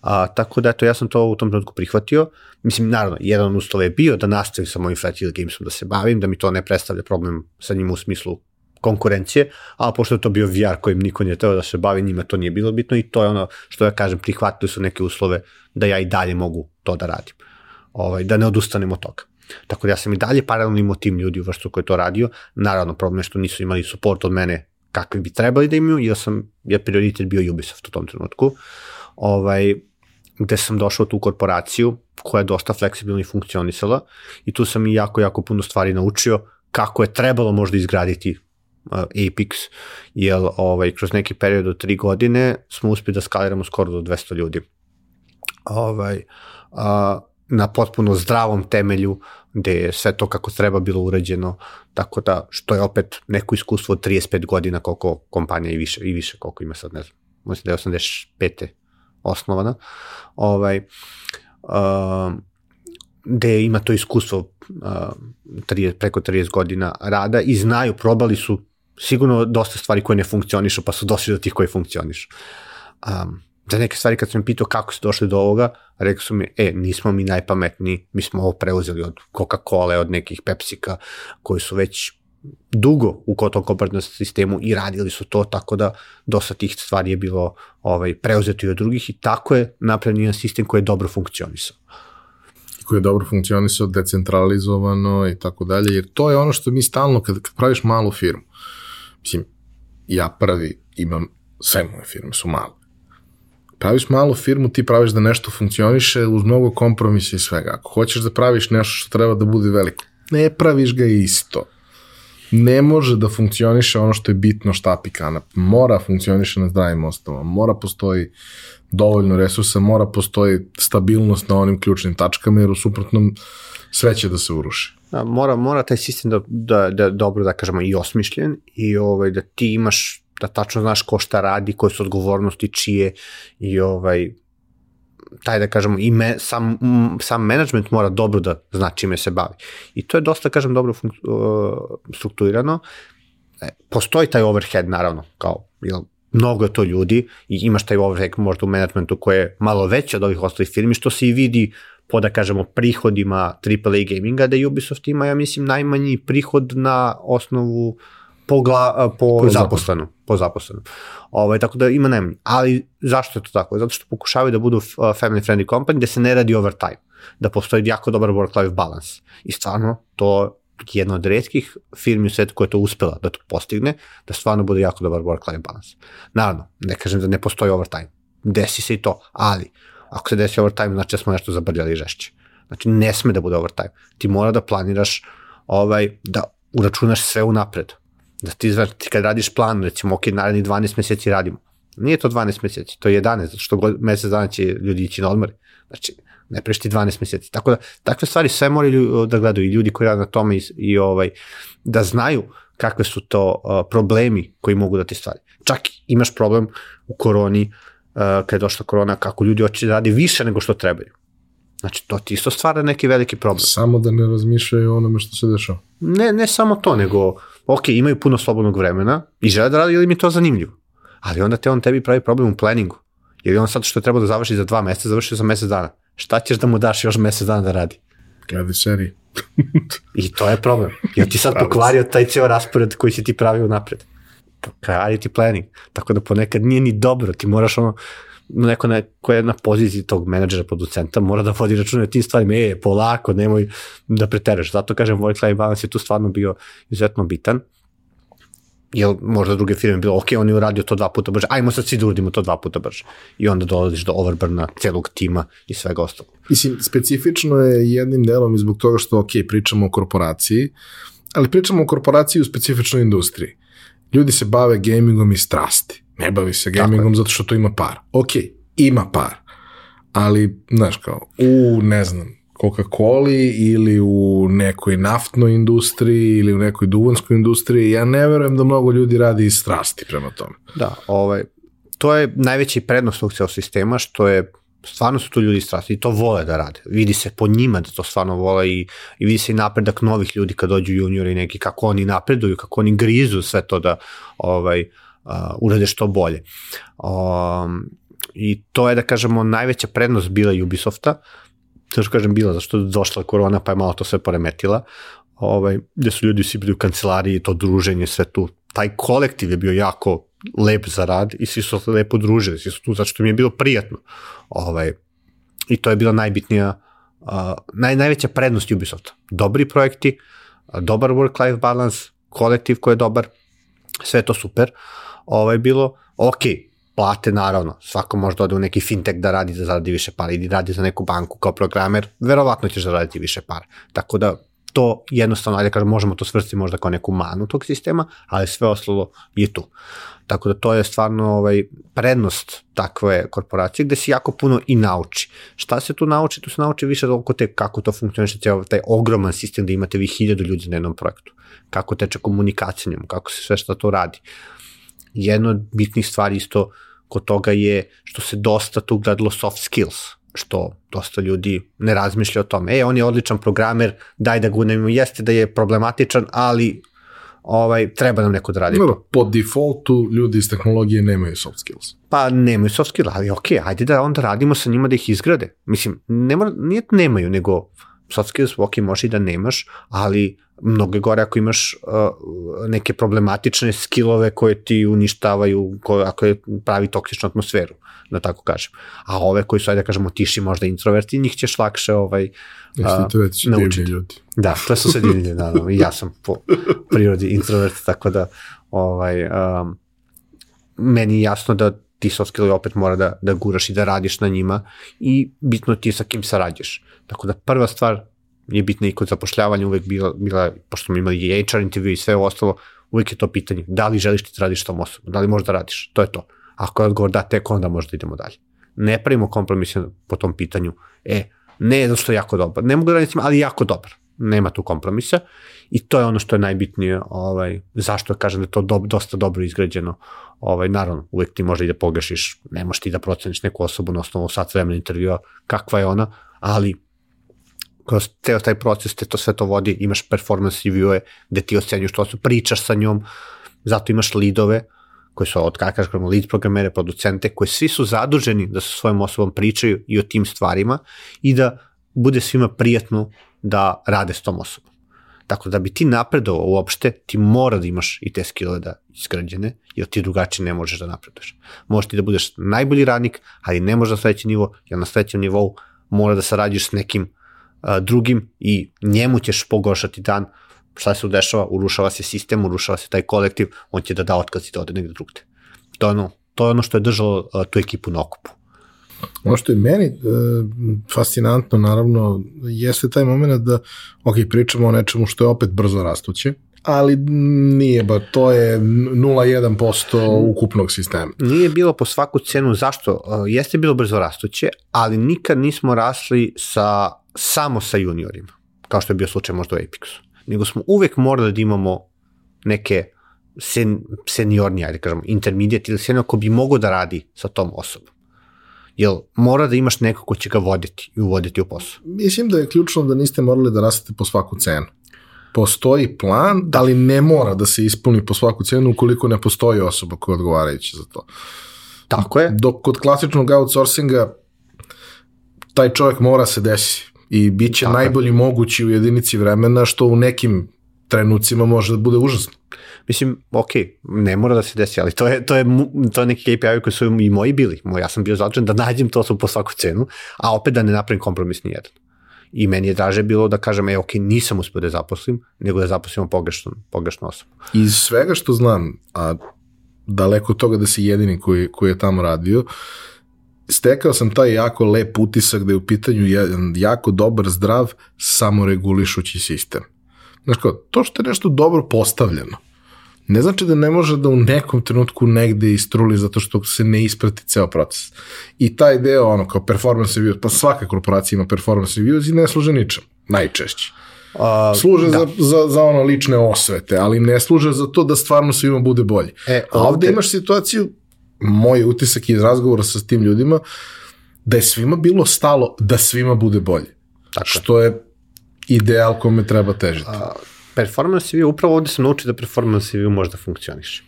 A, tako da, eto, ja sam to u tom trenutku prihvatio. Mislim, naravno, jedan od uslova je bio da nastavim sa mojim Flat Gamesom da se bavim, da mi to ne predstavlja problem sa njim u smislu konkurencije, a pošto je to bio VR kojim niko nije teo da se bavi, njima to nije bilo bitno i to je ono što ja kažem, prihvatili su neke uslove da ja i dalje mogu to da radim. Ovaj, da ne odustanem od toga. Tako da ja sam i dalje paralelno imao tim ljudi u vrstu koji je to radio. Naravno, problem je što nisu imali suport od mene kakvi bi trebali da imaju, jer sam, jer prioritet bio Ubisoft u tom trenutku. Ovaj, gde sam došao u tu korporaciju koja je dosta fleksibilno i funkcionisala i tu sam i jako, jako puno stvari naučio kako je trebalo možda izgraditi uh, Apex, jer ovaj, kroz neki period od tri godine smo uspeli da skaliramo skoro do 200 ljudi. Ovaj, uh, na potpuno zdravom temelju gde je sve to kako treba bilo urađeno, tako da što je opet neko iskustvo od 35 godina koliko kompanija i više, i više koliko ima sad, ne znam, mislim da je 85. osnovana, ovaj, uh, gde ima to iskustvo uh, 30, preko 30 godina rada i znaju, probali su sigurno dosta stvari koje ne funkcionišu, pa su došli do tih koji funkcionišu. Um, za neke stvari kad sam pitao kako su došli do ovoga, rekli su mi, e, nismo mi najpametniji, mi smo ovo preuzeli od Coca-Cola, od nekih Pepsika, koji su već dugo u tom kompletnom sistemu i radili su to, tako da dosta tih stvari je bilo ovaj, preuzeto i od drugih i tako je napravljen jedan sistem koji je dobro funkcionisao. Koji je dobro funkcionisao, decentralizovano i tako dalje, jer to je ono što mi stalno, kad, kad praviš malu firmu, mislim, ja prvi imam, sve moje firme su male, praviš malu firmu, ti praviš da nešto funkcioniše uz mnogo kompromisa i svega. Ako hoćeš da praviš nešto što treba da bude veliko, ne praviš ga isto. Ne može da funkcioniše ono što je bitno štap i kanap. Mora funkcioniše na zdravim osnovama. Mora postoji dovoljno resursa, mora postoji stabilnost na onim ključnim tačkama, jer u suprotnom sve će da se uruši. Da, mora, mora taj sistem da, da, da dobro, da kažemo, i osmišljen i ovaj, da ti imaš da tačno znaš ko šta radi, koje su odgovornosti, čije i ovaj, taj da kažemo i me, sam, sam management mora dobro da zna čime se bavi. I to je dosta, kažem, dobro funk, uh, strukturirano. E, postoji taj overhead, naravno, kao, jel, mnogo je to ljudi i imaš taj overhead možda u managementu koje je malo veće od ovih ostalih firmi, što se i vidi po, da kažemo, prihodima AAA gaminga, da Ubisoft ima, ja mislim, najmanji prihod na osnovu uh, po, gla, po, po zaposlenu. Po zaposlenu. Ovaj, tako da ima najmanje. Ali zašto je to tako? Zato što pokušavaju da budu family friendly company, da se ne radi overtime. Da postoji jako dobar work-life balance. I stvarno, to je jedna od redkih firmi u svetu koja je to uspela da to postigne, da stvarno bude jako dobar work-life balance. Naravno, ne kažem da ne postoji overtime. Desi se i to, ali ako se desi overtime, znači da smo nešto zabrljali žešće. Znači, ne sme da bude overtime. Ti mora da planiraš ovaj, da uračunaš sve unapred da ti, ti kad radiš plan, recimo, ok, naredni 12 meseci radimo. Nije to 12 meseci, to je 11, zato što god, mesec dana će ljudi ići na odmori. Znači, ne prešti 12 meseci. Tako da, takve stvari sve moraju da gledaju i ljudi koji rade na tome i, i ovaj, da znaju kakve su to uh, problemi koji mogu da ti stvari. Čak imaš problem u koroni, uh, kad je došla korona, kako ljudi hoće da radi više nego što trebaju. Znači, to ti isto stvara neki veliki problem. Samo da ne razmišljaju o onome što se dešava. Ne, ne samo to, nego ok, imaju puno slobodnog vremena i žele da radi ili mi to zanimljivo. Ali onda te on tebi pravi problem u planingu. Jer on sad što je trebao da završi za dva meseca, završi za mesec dana. Šta ćeš da mu daš još mesec dana da radi? Gledaj seriji. I to je problem. Jer ti sad pokvario taj ceo raspored koji si ti pravio napred. Kvari ti planning. Tako da ponekad nije ni dobro. Ti moraš ono, neko na, ko je na poziciji tog menadžera, producenta, mora da vodi računa o tim stvarima, e, polako, nemoj da preteraš. Zato kažem, work life balance je tu stvarno bio izuzetno bitan. jel možda druge firme bilo, ok, on je uradio to dva puta brže, ajmo sad svi da uradimo to dva puta brže. I onda dolaziš do overburna celog tima i svega ostalo. Mislim, specifično je jednim delom i zbog toga što, ok, pričamo o korporaciji, ali pričamo o korporaciji u specifičnoj industriji. Ljudi se bave gamingom iz strasti. Ne bavi se gamingom zato što to ima par. Ok, ima par. Ali, znaš kao, u, ne znam, Coca-Coli ili u nekoj naftnoj industriji ili u nekoj duvanskoj industriji, ja ne verujem da mnogo ljudi radi iz strasti prema tome. Da, ovaj, to je najveći prednost tog celog sistema, što je stvarno su tu ljudi strasti i to vole da rade. Vidi se po njima da to stvarno vole i, i vidi se i napredak novih ljudi kad dođu juniori neki, kako oni napreduju, kako oni grizu sve to da ovaj, uh, urade što bolje. Um, I to je, da kažemo, najveća prednost bila Ubisofta, to što kažem bila, zašto je došla korona pa je malo to sve poremetila, ovaj, gde su ljudi svi bili u kancelariji, to druženje, sve tu. Taj kolektiv je bio jako lep za rad i svi su se lepo družili, svi su tu zato što mi je bilo prijatno. Ovaj, I to je bila najbitnija, uh, naj, najveća prednost Ubisofta. Dobri projekti, dobar work-life balance, kolektiv koji je dobar, sve to super. Ovaj, bilo, ok, plate naravno, svako može da ode u neki fintech da radi da zaradi više para ili radi za neku banku kao programer, verovatno ćeš zaraditi više para. Tako da to jednostavno, ajde kažem, možemo to svrstiti možda kao neku manu tog sistema, ali sve ostalo je tu. Tako da to je stvarno ovaj, prednost takve korporacije gde se jako puno i nauči. Šta se tu nauči? Tu se nauči više oko te kako to funkcioniše, taj ogroman sistem da imate vi hiljadu ljudi na jednom projektu. Kako teče komunikacija njemu, kako se sve šta to radi. Jedno od bitnih stvari isto kod toga je što se dosta tu gledalo soft skills što dosta ljudi ne razmišlja o tome. E, on je odličan programer, daj da gunemo, jeste da je problematičan, ali ovaj, treba nam neko da radi. Dobro, po defaultu ljudi iz tehnologije nemaju soft skills. Pa nemaju soft skills, ali ok, ajde da onda radimo sa njima da ih izgrade. Mislim, ne mora, nije da nemaju, nego soft skills, ok, može i da nemaš, ali mnogo gore ako imaš uh, neke problematične skillove koje ti uništavaju, koje, ako je pravi toksičnu atmosferu, da tako kažem. A ove koji su, ajde da kažemo, tiši možda introverti, njih ćeš lakše ovaj, Jeste to već divni ljudi. Da, to su sve divni ljudi, naravno. I ja sam po prirodi introvert, tako da ovaj, um, meni je jasno da ti soft skillovi opet mora da, da guraš i da radiš na njima i bitno ti je sa kim sarađuješ. Tako da prva stvar je bitna i kod zapošljavanja uvek bila, bila pošto smo imali i HR intervju i sve ostalo, uvek je to pitanje, da li želiš ti da radiš tom osobom, da li možeš da radiš, to je to. Ako je odgovor da, tek onda možda idemo dalje. Ne pravimo kompromise po tom pitanju, e, ne zato što je jako dobar, ne mogu da radim, ali jako dobar. Nema tu kompromisa i to je ono što je najbitnije, ovaj, zašto kažem da je to do, dosta dobro izgrađeno. Ovaj, naravno, uvek ti može i da pogrešiš, ne možeš ti da proceniš neku osobu na osnovu sat vremena intervjua, kakva je ona, ali kroz ceo taj proces te to sve to vodi, imaš performance review-e gde ti ocenjuš to pričaš sa njom, zato imaš lidove, koji su od kako kažemo lead programere, producente, koji svi su zaduženi da sa svojom osobom pričaju i o tim stvarima i da bude svima prijatno da rade s tom osobom. Tako da bi ti napredovao uopšte, ti mora da imaš i te skillove da isgrađene, jer ti drugačije ne možeš da napreduješ. Možeš ti da budeš najbolji radnik, ali ne možeš na sledeći nivo, jer na sledećem nivou mora da sarađuješ s nekim drugim i njemu ćeš pogoršati dan, šta se dešava, urušava se sistem, urušava se taj kolektiv, on će da da otkaz i da ode negde drugde. To je ono, to je ono što je držalo tu ekipu na okupu. Ono što je meni e, fascinantno, naravno, jeste taj moment da, ok, pričamo o nečemu što je opet brzo rastuće, ali nije ba, to je 0,1% ukupnog sistema. Nije bilo po svaku cenu, zašto? E, jeste bilo brzo rastuće, ali nikad nismo rasli sa, samo sa juniorima, kao što je bio slučaj možda u Apexu. Nego smo uvek morali da imamo neke sen, seniornije, ajde kažemo, intermediate ili senior ko bi mogo da radi sa tom osobom. Jel mora da imaš neko ko će ga voditi i uvoditi u posao? Mislim da je ključno da niste morali da rastete po svaku cenu. Postoji plan, da. ali ne mora da se ispuni po svaku cenu ukoliko ne postoji osoba koja je odgovarajuća za to. Tako je. Dok kod klasičnog outsourcinga taj čovjek mora se desi i bit će Tako najbolji mogući u jedinici vremena, što u nekim trenucima može da bude užasno. Mislim, ok, ne mora da se desi, ali to je, to je, to je neki KPI koji su i moji bili. Ja sam bio zadužen da nađem to po svaku cenu, a opet da ne napravim kompromis ni jedan. I meni je draže bilo da kažem, e, ok, nisam uspio da je zaposlim, nego da zaposlimo pogrešnu, pogrešnu osobu. Iz svega što znam, a daleko od toga da si jedini koji, koji je tamo radio, stekao sam taj jako lep utisak da je u pitanju jedan jako dobar, zdrav, samoregulišući sistem. Znaš kao, to što je nešto dobro postavljeno, ne znači da ne može da u nekom trenutku negde istruli zato što se ne isprati ceo proces. I taj deo, ono, kao performance reviews, pa svaka korporacija ima performance reviews i ne služe ničem, najčešće. Uh, služe da. za, za, za ono lične osvete, ali ne služe za to da stvarno svima bude bolje. E, A ovde imaš situaciju, moj utisak iz razgovora sa tim ljudima, da je svima bilo stalo da svima bude bolje. Tako. Što je ideal kome treba težiti. A, performance review, upravo ovde sam naučio da performance review može da funkcioniše.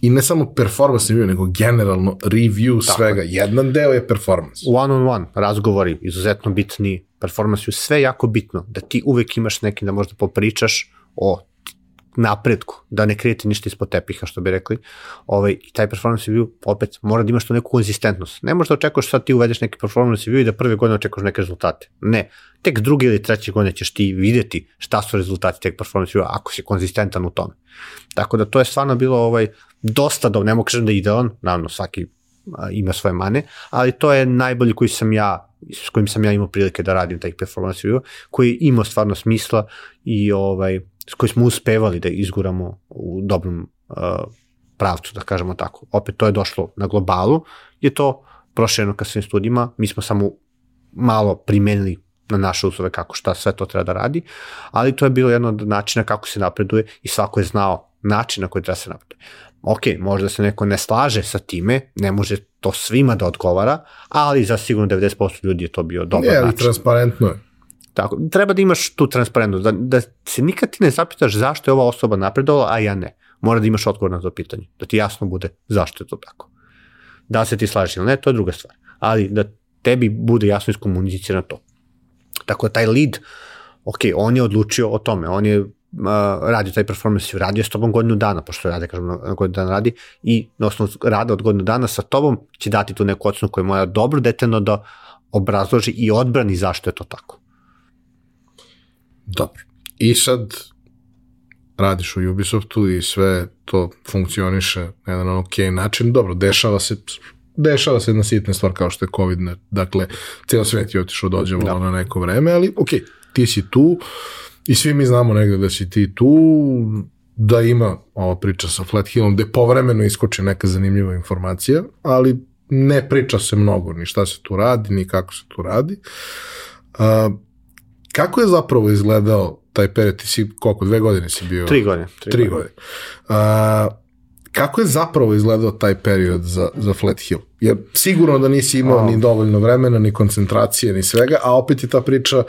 I ne samo performance review, nego generalno review Tako. svega. Jedan deo je performance. One on one, razgovori, izuzetno bitni, performance review, sve jako bitno, da ti uvek imaš nekim da možda popričaš o napretku, da ne krijete ništa ispod tepiha, što bi rekli. Ovaj, I taj performance review, opet, mora da imaš tu neku konzistentnost. Ne možeš da očekuješ sad ti uvedeš neki performance review i da prve godine očekuješ neke rezultate. Ne. Tek druge ili treće godine ćeš ti videti šta su rezultati teg performance review ako si konzistentan u tome. Tako da to je stvarno bilo ovaj, dosta dobro, ne mogu kažem da je idealan, naravno svaki a, ima svoje mane, ali to je najbolji koji sam ja s kojim sam ja imao prilike da radim taj performance review, koji ima stvarno smisla i ovaj, koji smo uspevali da izguramo u dobrom uh, pravcu, da kažemo tako. Opet to je došlo na globalu, je to prošljeno ka svim studijima, mi smo samo malo primenili na naše uslove kako šta sve to treba da radi, ali to je bilo jedno od načina kako se napreduje i svako je znao način na koji treba se napreduje. Ok, možda se neko ne slaže sa time, ne može to svima da odgovara, ali za sigurno 90% ljudi je to bio dobar ne, način. Ne, transparentno je. Tako, treba da imaš tu transparentnost, da, da se nikad ti ne zapitaš zašto je ova osoba napredovala, a ja ne. Mora da imaš odgovor na to pitanje, da ti jasno bude zašto je to tako. Da se ti slažeš ili ne, to je druga stvar. Ali da tebi bude jasno iskomunicirano to. Tako da taj lead, ok, on je odlučio o tome, on je uh, radio taj performance, radio s tobom godinu dana, pošto rade, kažem, na godinu dana radi, i na osnovu rada od godinu dana sa tobom će dati tu neku ocenu koja mora dobro detaljno da obrazloži i odbrani zašto je to tako. Dobro. I sad radiš u Ubisoftu i sve to funkcioniše na jedan ok način. Dobro, dešava se dešava se jedna sitna stvar kao što je COVID, dakle, cijel svet je otišao dođevo da. na neko vreme, ali ok, ti si tu i svi mi znamo negde da si ti tu, da ima ova priča sa Flat Hillom, gde povremeno iskoči neka zanimljiva informacija, ali ne priča se mnogo, ni šta se tu radi, ni kako se tu radi. Uh, Kako je zapravo izgledao taj period? Ti si koliko, dve godine si bio? Tri godine. Tri, tri godine. godine. Uh, kako je zapravo izgledao taj period za, za Flat Hill? Jer sigurno da nisi imao oh. ni dovoljno vremena, ni koncentracije, ni svega, a opet je ta priča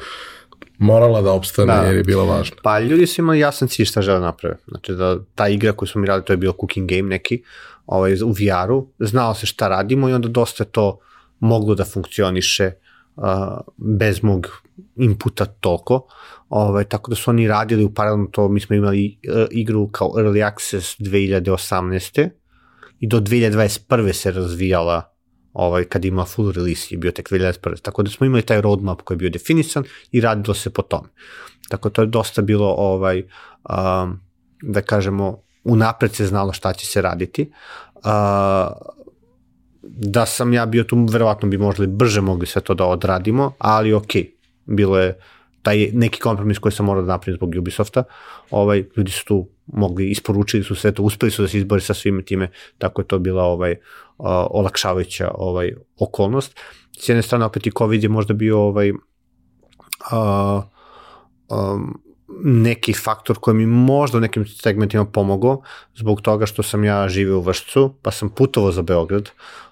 morala da opstane da. jer je bila važna. Pa ljudi su imali jasan cilj šta žele da naprave. Znači da ta igra koju smo mi radili, to je bio cooking game neki, ovaj, u VR-u, znao se šta radimo i onda dosta to moglo da funkcioniše uh, bez mog inputa toliko, ovaj, tako da su oni radili u paralelno to, mi smo imali uh, igru kao Early Access 2018. i do 2021. se razvijala ovaj, kad ima full release je bio tek 2021. Tako da smo imali taj roadmap koji je bio definisan i radilo se po tome. Tako to je dosta bilo, ovaj, um, da kažemo, unapred se znalo šta će se raditi. Uh, da sam ja bio tu, verovatno bi možda brže mogli sve to da odradimo, ali ok, bilo je taj neki kompromis koji sam morao da napravim zbog Ubisofta, ovaj, ljudi su tu mogli, isporučili su sve to, uspeli su da se izbori sa svime time, tako je to bila ovaj, olakšavajuća ovaj, okolnost. S jedne strane, opet i COVID je možda bio ovaj, uh, um, neki faktor koji mi možda u nekim segmentima pomogao, zbog toga što sam ja živeo u Vršcu, pa sam putovao za Beograd,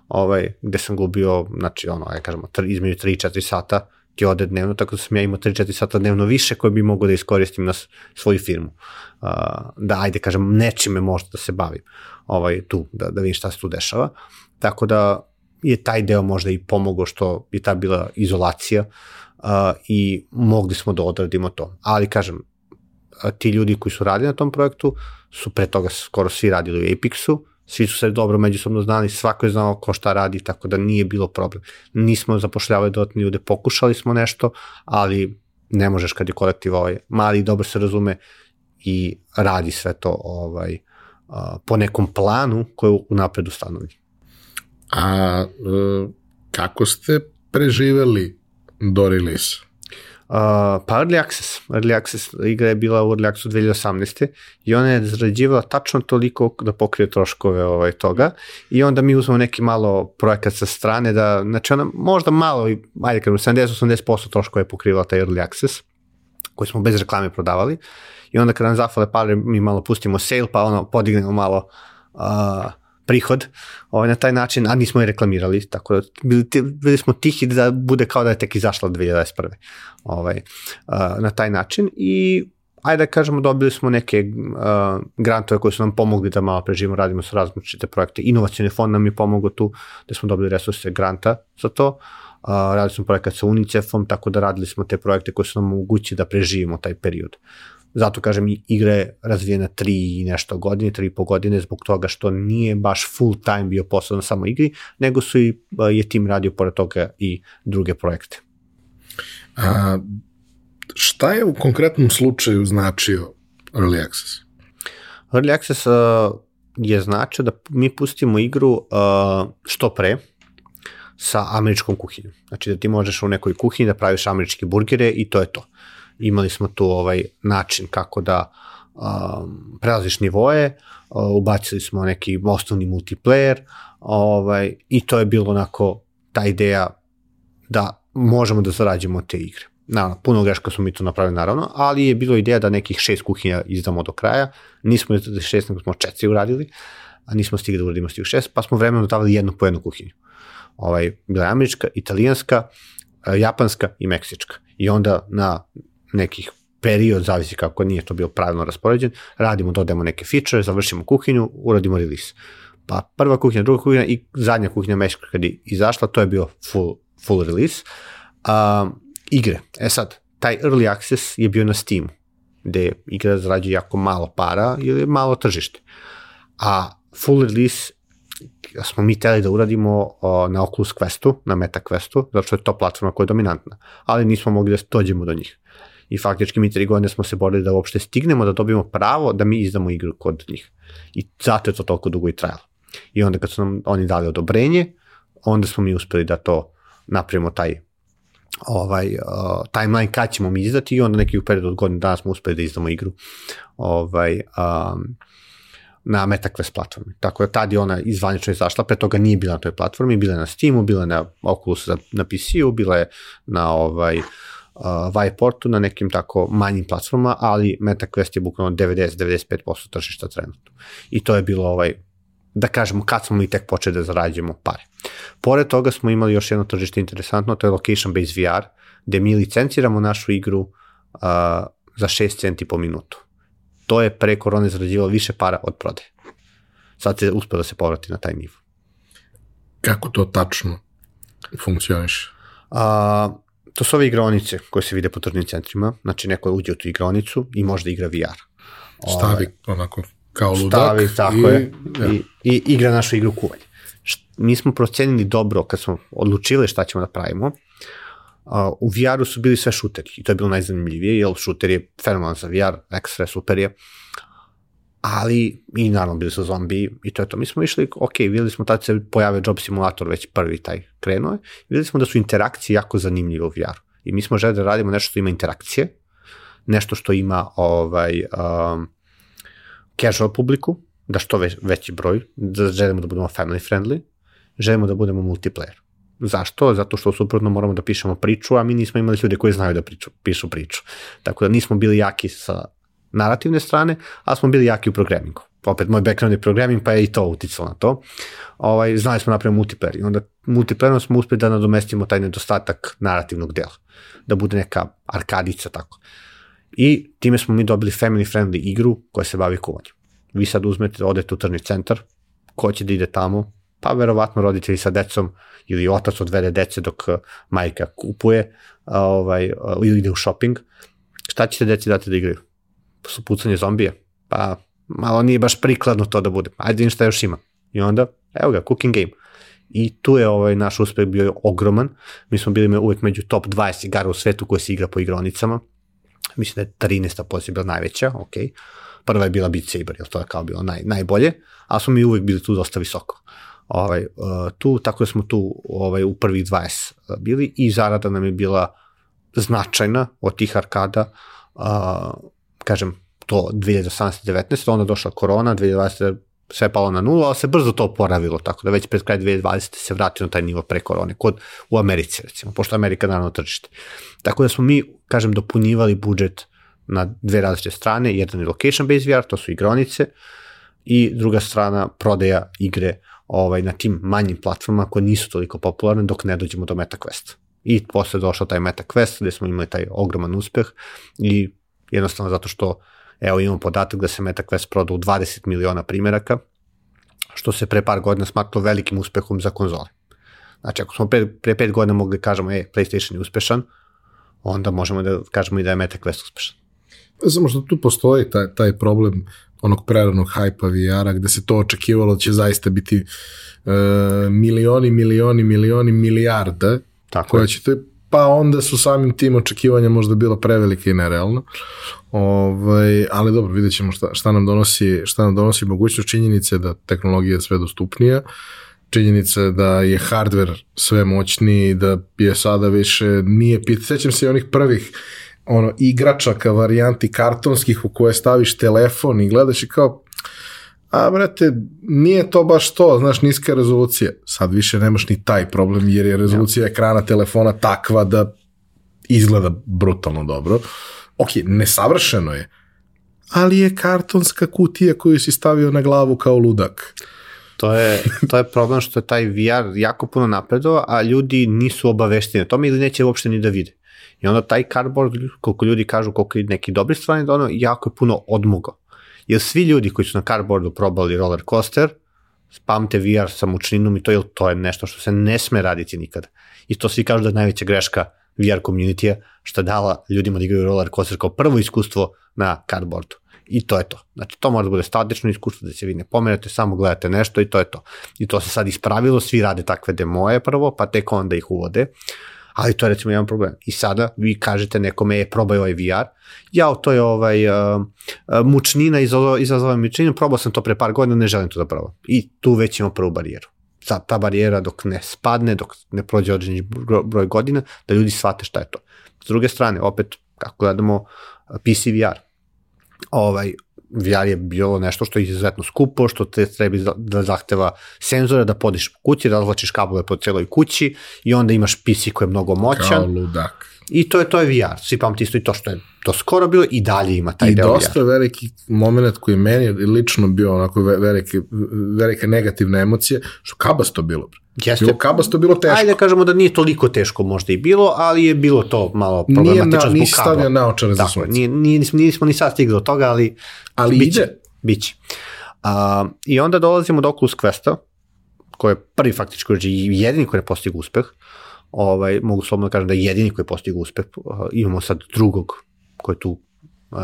ovaj, gde sam gubio, znači, ono, ja kažemo, između 3-4 sata, ti ode dnevno, tako da sam ja imao 3-4 sata dnevno više koje bi mogo da iskoristim na svoju firmu. Uh, da, ajde, kažem, nečime možda da se bavim ovaj, tu, da, da vidim šta se tu dešava. Tako da je taj deo možda i pomogao što je ta bila izolacija uh, i mogli smo da odradimo to. Ali, kažem, ti ljudi koji su radili na tom projektu su pre toga skoro svi radili u Apexu, svi su se dobro međusobno znali, svako je znao ko šta radi, tako da nije bilo problem. Nismo zapošljavali dodatne ljude, pokušali smo nešto, ali ne možeš kad je kolektiv ovaj, mali dobro se razume i radi sve to ovaj, po nekom planu koji je unapred ustanovljen. A e, kako ste preživeli do release? Pa Early Access. Early Access igra je bila u Early Accessu 2018. i ona je zarađivala tačno toliko da pokrije troškove ovaj, toga i onda mi uzmemo neki malo projekat sa strane da, znači ona možda malo, ajde kažem, 70-80% troškova je pokrivala taj Early Access koji smo bez reklame prodavali i onda kad nam zafale pare mi malo pustimo sale pa ono podignemo malo uh, prihod ovaj, na taj način, a nismo je reklamirali, tako da bili, bili smo tihi da bude kao da je tek izašla 2021. Ovaj, uh, na taj način i ajde da kažemo dobili smo neke uh, grantove koji su nam pomogli da malo preživimo, radimo sa različite projekte. Inovacijni fond nam je pomogao tu da smo dobili resurse granta za to. Uh, radili smo projekat sa UNICEF-om, tako da radili smo te projekte koji su nam omogućili da preživimo taj period. Zato kažem, igra je razvijena tri i nešto godine, tri i po godine, zbog toga što nije baš full time bio posao samo igri, nego su i, je tim radio pored toga i druge projekte. A, šta je u konkretnom slučaju značio Early Access? Early Access uh, je značio da mi pustimo igru uh, što pre, sa američkom kuhinjom. Znači da ti možeš u nekoj kuhinji da praviš američke burgere i to je to imali smo tu ovaj način kako da um, prelaziš nivoje, uh, ubacili smo neki osnovni multiplayer ovaj, i to je bilo onako ta ideja da možemo da zarađujemo te igre. Naravno, puno greška smo mi to napravili naravno, ali je bilo ideja da nekih šest kuhinja izdamo do kraja, nismo izdali šest, nego smo četiri uradili, a nismo stigli da uradimo stih šest, pa smo vremeno dodavali jednu po jednu kuhinju. Ovaj, bila je američka, italijanska, japanska i meksička. I onda na nekih period, zavisi kako nije to bio pravilno raspoređen, radimo, dodajemo neke feature, završimo kuhinju, uradimo release. Pa prva kuhinja, druga kuhinja i zadnja kuhinja Meška kad je izašla, to je bio full, full release. Um, igre. E sad, taj early access je bio na Steamu, gde igra zarađuje jako malo para ili malo tržište. A full release smo mi teli da uradimo o, na Oculus Questu, na Meta Questu, zato što je to platforma koja je dominantna, ali nismo mogli da dođemo do njih i faktički mi tri godine smo se borili da uopšte stignemo da dobijemo pravo da mi izdamo igru kod njih. I zato je to toliko dugo i trajalo. I onda kad su nam oni dali odobrenje, onda smo mi uspeli da to napravimo taj ovaj uh, timeline kad ćemo mi izdati i onda neki u periodu od godine dana smo uspeli da izdamo igru ovaj, um, na MetaQuest platformi. Tako da tad je ona izvanično izašla, pre toga nije bila na toj platformi, bila je na Steamu, bila je na Oculus na PC-u, bila je na ovaj uh, Viportu na nekim tako manjim platformama, ali MetaQuest je bukvalno 90-95% tržišta trenutno. I to je bilo ovaj, da kažemo kad smo mi tek počeli da zarađujemo pare. Pored toga smo imali još jedno tržište interesantno, to je Location Based VR, gde mi licenciramo našu igru uh, za 6 centi po minutu. To je pre korone zarađivalo više para od prode. Sad se uspio da se povrati na taj nivo. Kako to tačno funkcioniš? Uh, To su ove igronice koje se vide po tržnim centrima, znači neko uđe u tu igronicu i može da igra VR. Stavi Ove, onako kao ludak. Stavi, tako i, je, ja. i, i igra našu igru kuvanje. Mi smo procenili dobro kad smo odlučili šta ćemo da pravimo. Uh, u VR-u su bili sve šuteri i to je bilo najzanimljivije, jer šuter je fenomenalan za VR, ekstra super je. Ali, i naravno bili su zombi i to je to. Mi smo išli, ok, videli smo tad se pojave Job Simulator već prvi taj krenuo je, videli smo da su interakcije jako zanimljive u VR-u. I mi smo želi da radimo nešto što ima interakcije, nešto što ima ovaj, um, casual publiku, da što već, veći broj, da želimo da budemo family friendly, želimo da budemo multiplayer. Zašto? Zato što suprotno moramo da pišemo priču, a mi nismo imali ljude koji znaju da priču, pišu priču. Tako da nismo bili jaki sa narativne strane, a smo bili jaki u programingu. Opet, moj background je programming, pa je i to uticalo na to. Ovaj, znali smo napraviti multiplayer i onda multiplayerom smo uspeli da nadomestimo taj nedostatak narativnog dela. Da bude neka arkadica tako. I time smo mi dobili family friendly igru koja se bavi kuvanjem. Vi sad uzmete, odete u tržni centar, ko će da ide tamo, pa verovatno roditelji sa decom ili otac odvede dece dok majka kupuje ovaj, ili ide u shopping. Šta ćete deci dati da igraju? Su pucanje zombije, pa malo nije baš prikladno to da bude. Ajde vidim šta još ima. I onda, evo ga, cooking game. I tu je ovaj naš uspeh bio ogroman. Mi smo bili uvek među top 20 igara u svetu koje se igra po igronicama. Mislim da je 13. pozicija bila najveća, ok. Prva je bila Beat Saber, jer to je kao bilo naj, najbolje, a smo mi uvek bili tu dosta visoko. Ovaj, uh, tu, tako da smo tu ovaj, u prvih 20 bili i zarada nam je bila značajna od tih arkada, kažem, to 2018-19, onda došla korona, 2020 sve palo na nulu, ali se brzo to oporavilo, tako da već pred kraj 2020. se vratio na taj nivo pre korone, kod u Americi recimo, pošto Amerika naravno tržište. Tako da smo mi, kažem, dopunjivali budžet na dve različite strane, jedan je location based VR, to su igronice, i druga strana prodaja igre ovaj, na tim manjim platformama koje nisu toliko popularne dok ne dođemo do MetaQuest. I posle došao taj MetaQuest gde smo imali taj ogroman uspeh i jednostavno zato što evo imamo podatak da se MetaQuest prodao u 20 miliona primjeraka, što se pre par godina smatralo velikim uspehom za konzole. Znači, ako smo pre, pre pet godina mogli kažemo, e, PlayStation je uspešan, onda možemo da kažemo i da je MetaQuest uspešan. Samo što tu postoji taj, taj problem onog preranog hajpa VR-a gde se to očekivalo da će zaista biti uh, milioni, milioni, milioni, milijarde Tako koja je. će to, pa onda su samim tim očekivanja možda bila prevelike i nerealno. Ovaj, ali dobro, vidjet ćemo šta, šta, nam donosi, šta nam donosi mogućnost činjenice da tehnologija je sve dostupnija, činjenica da je hardware sve moćniji, da je sada više nije pit. Sećam se i onih prvih ono igračaka varijanti kartonskih u koje staviš telefon i gledaš i kao a brate, nije to baš to, znaš, niska rezolucija. Sad više nemaš ni taj problem jer je rezolucija ja. ekrana telefona takva da izgleda brutalno dobro. Ok, nesavršeno je, ali je kartonska kutija koju si stavio na glavu kao ludak. To je, to je problem što je taj VR jako puno napredova, a ljudi nisu obavešteni na tome ili neće uopšte ni da vide. I onda taj cardboard, koliko ljudi kažu koliko je neki dobri stvari, da ono jako je puno odmogao. Jer svi ljudi koji su na cardboardu probali roller coaster, pamte VR sa mučninom i to je, to je nešto što se ne sme raditi nikada. I to svi kažu da je najveća greška VR community-a što je dala ljudima da igraju roller coaster kao prvo iskustvo na cardboardu. I to je to. Znači, to mora da bude statično iskustvo, da se vi ne pomerate, samo gledate nešto i to je to. I to se sad ispravilo, svi rade takve demoje prvo, pa tek onda ih uvode. Ali to je recimo jedan problem. I sada vi kažete nekome, je, probaj ovaj VR. Ja, to je ovaj, uh, mučnina, izazova mučninu, probao sam to pre par godina, ne želim to da probam. I tu već imamo prvu barijeru. Ta, ta barijera dok ne spadne, dok ne prođe određeni broj godina, da ljudi shvate šta je to. S druge strane, opet, kako gledamo PC VR, ovaj, VR je bilo nešto što je izuzetno skupo, što te trebi da zahteva senzore, da podiš kući, razvlačiš kablove po celoj kući i onda imaš PC koji je mnogo moćan. Kao ludak. I to je to je VR. Svi pamti isto i to što je to skoro bilo i dalje ima taj I deo dosta VR. veliki moment koji meni lično bio onako velike, velike negativne emocije, što kabasto bilo. Jeste. Bilo kabasto, bilo teško. Ajde da kažemo da nije toliko teško možda i bilo, ali je bilo to malo problematično nije na, zbog kabla. stavio naočare za sunce. nije, nije, nismo, nismo ni sad stigli do toga, ali, Ali biće, ide. Biće. A, I onda dolazimo do Oculus Questa, koji je prvi faktički i jedini koji je postigao uspeh. Ovaj, mogu slobodno da kažem da je jedini koji je postigao uspeh. Uh, imamo sad drugog koji je tu uh,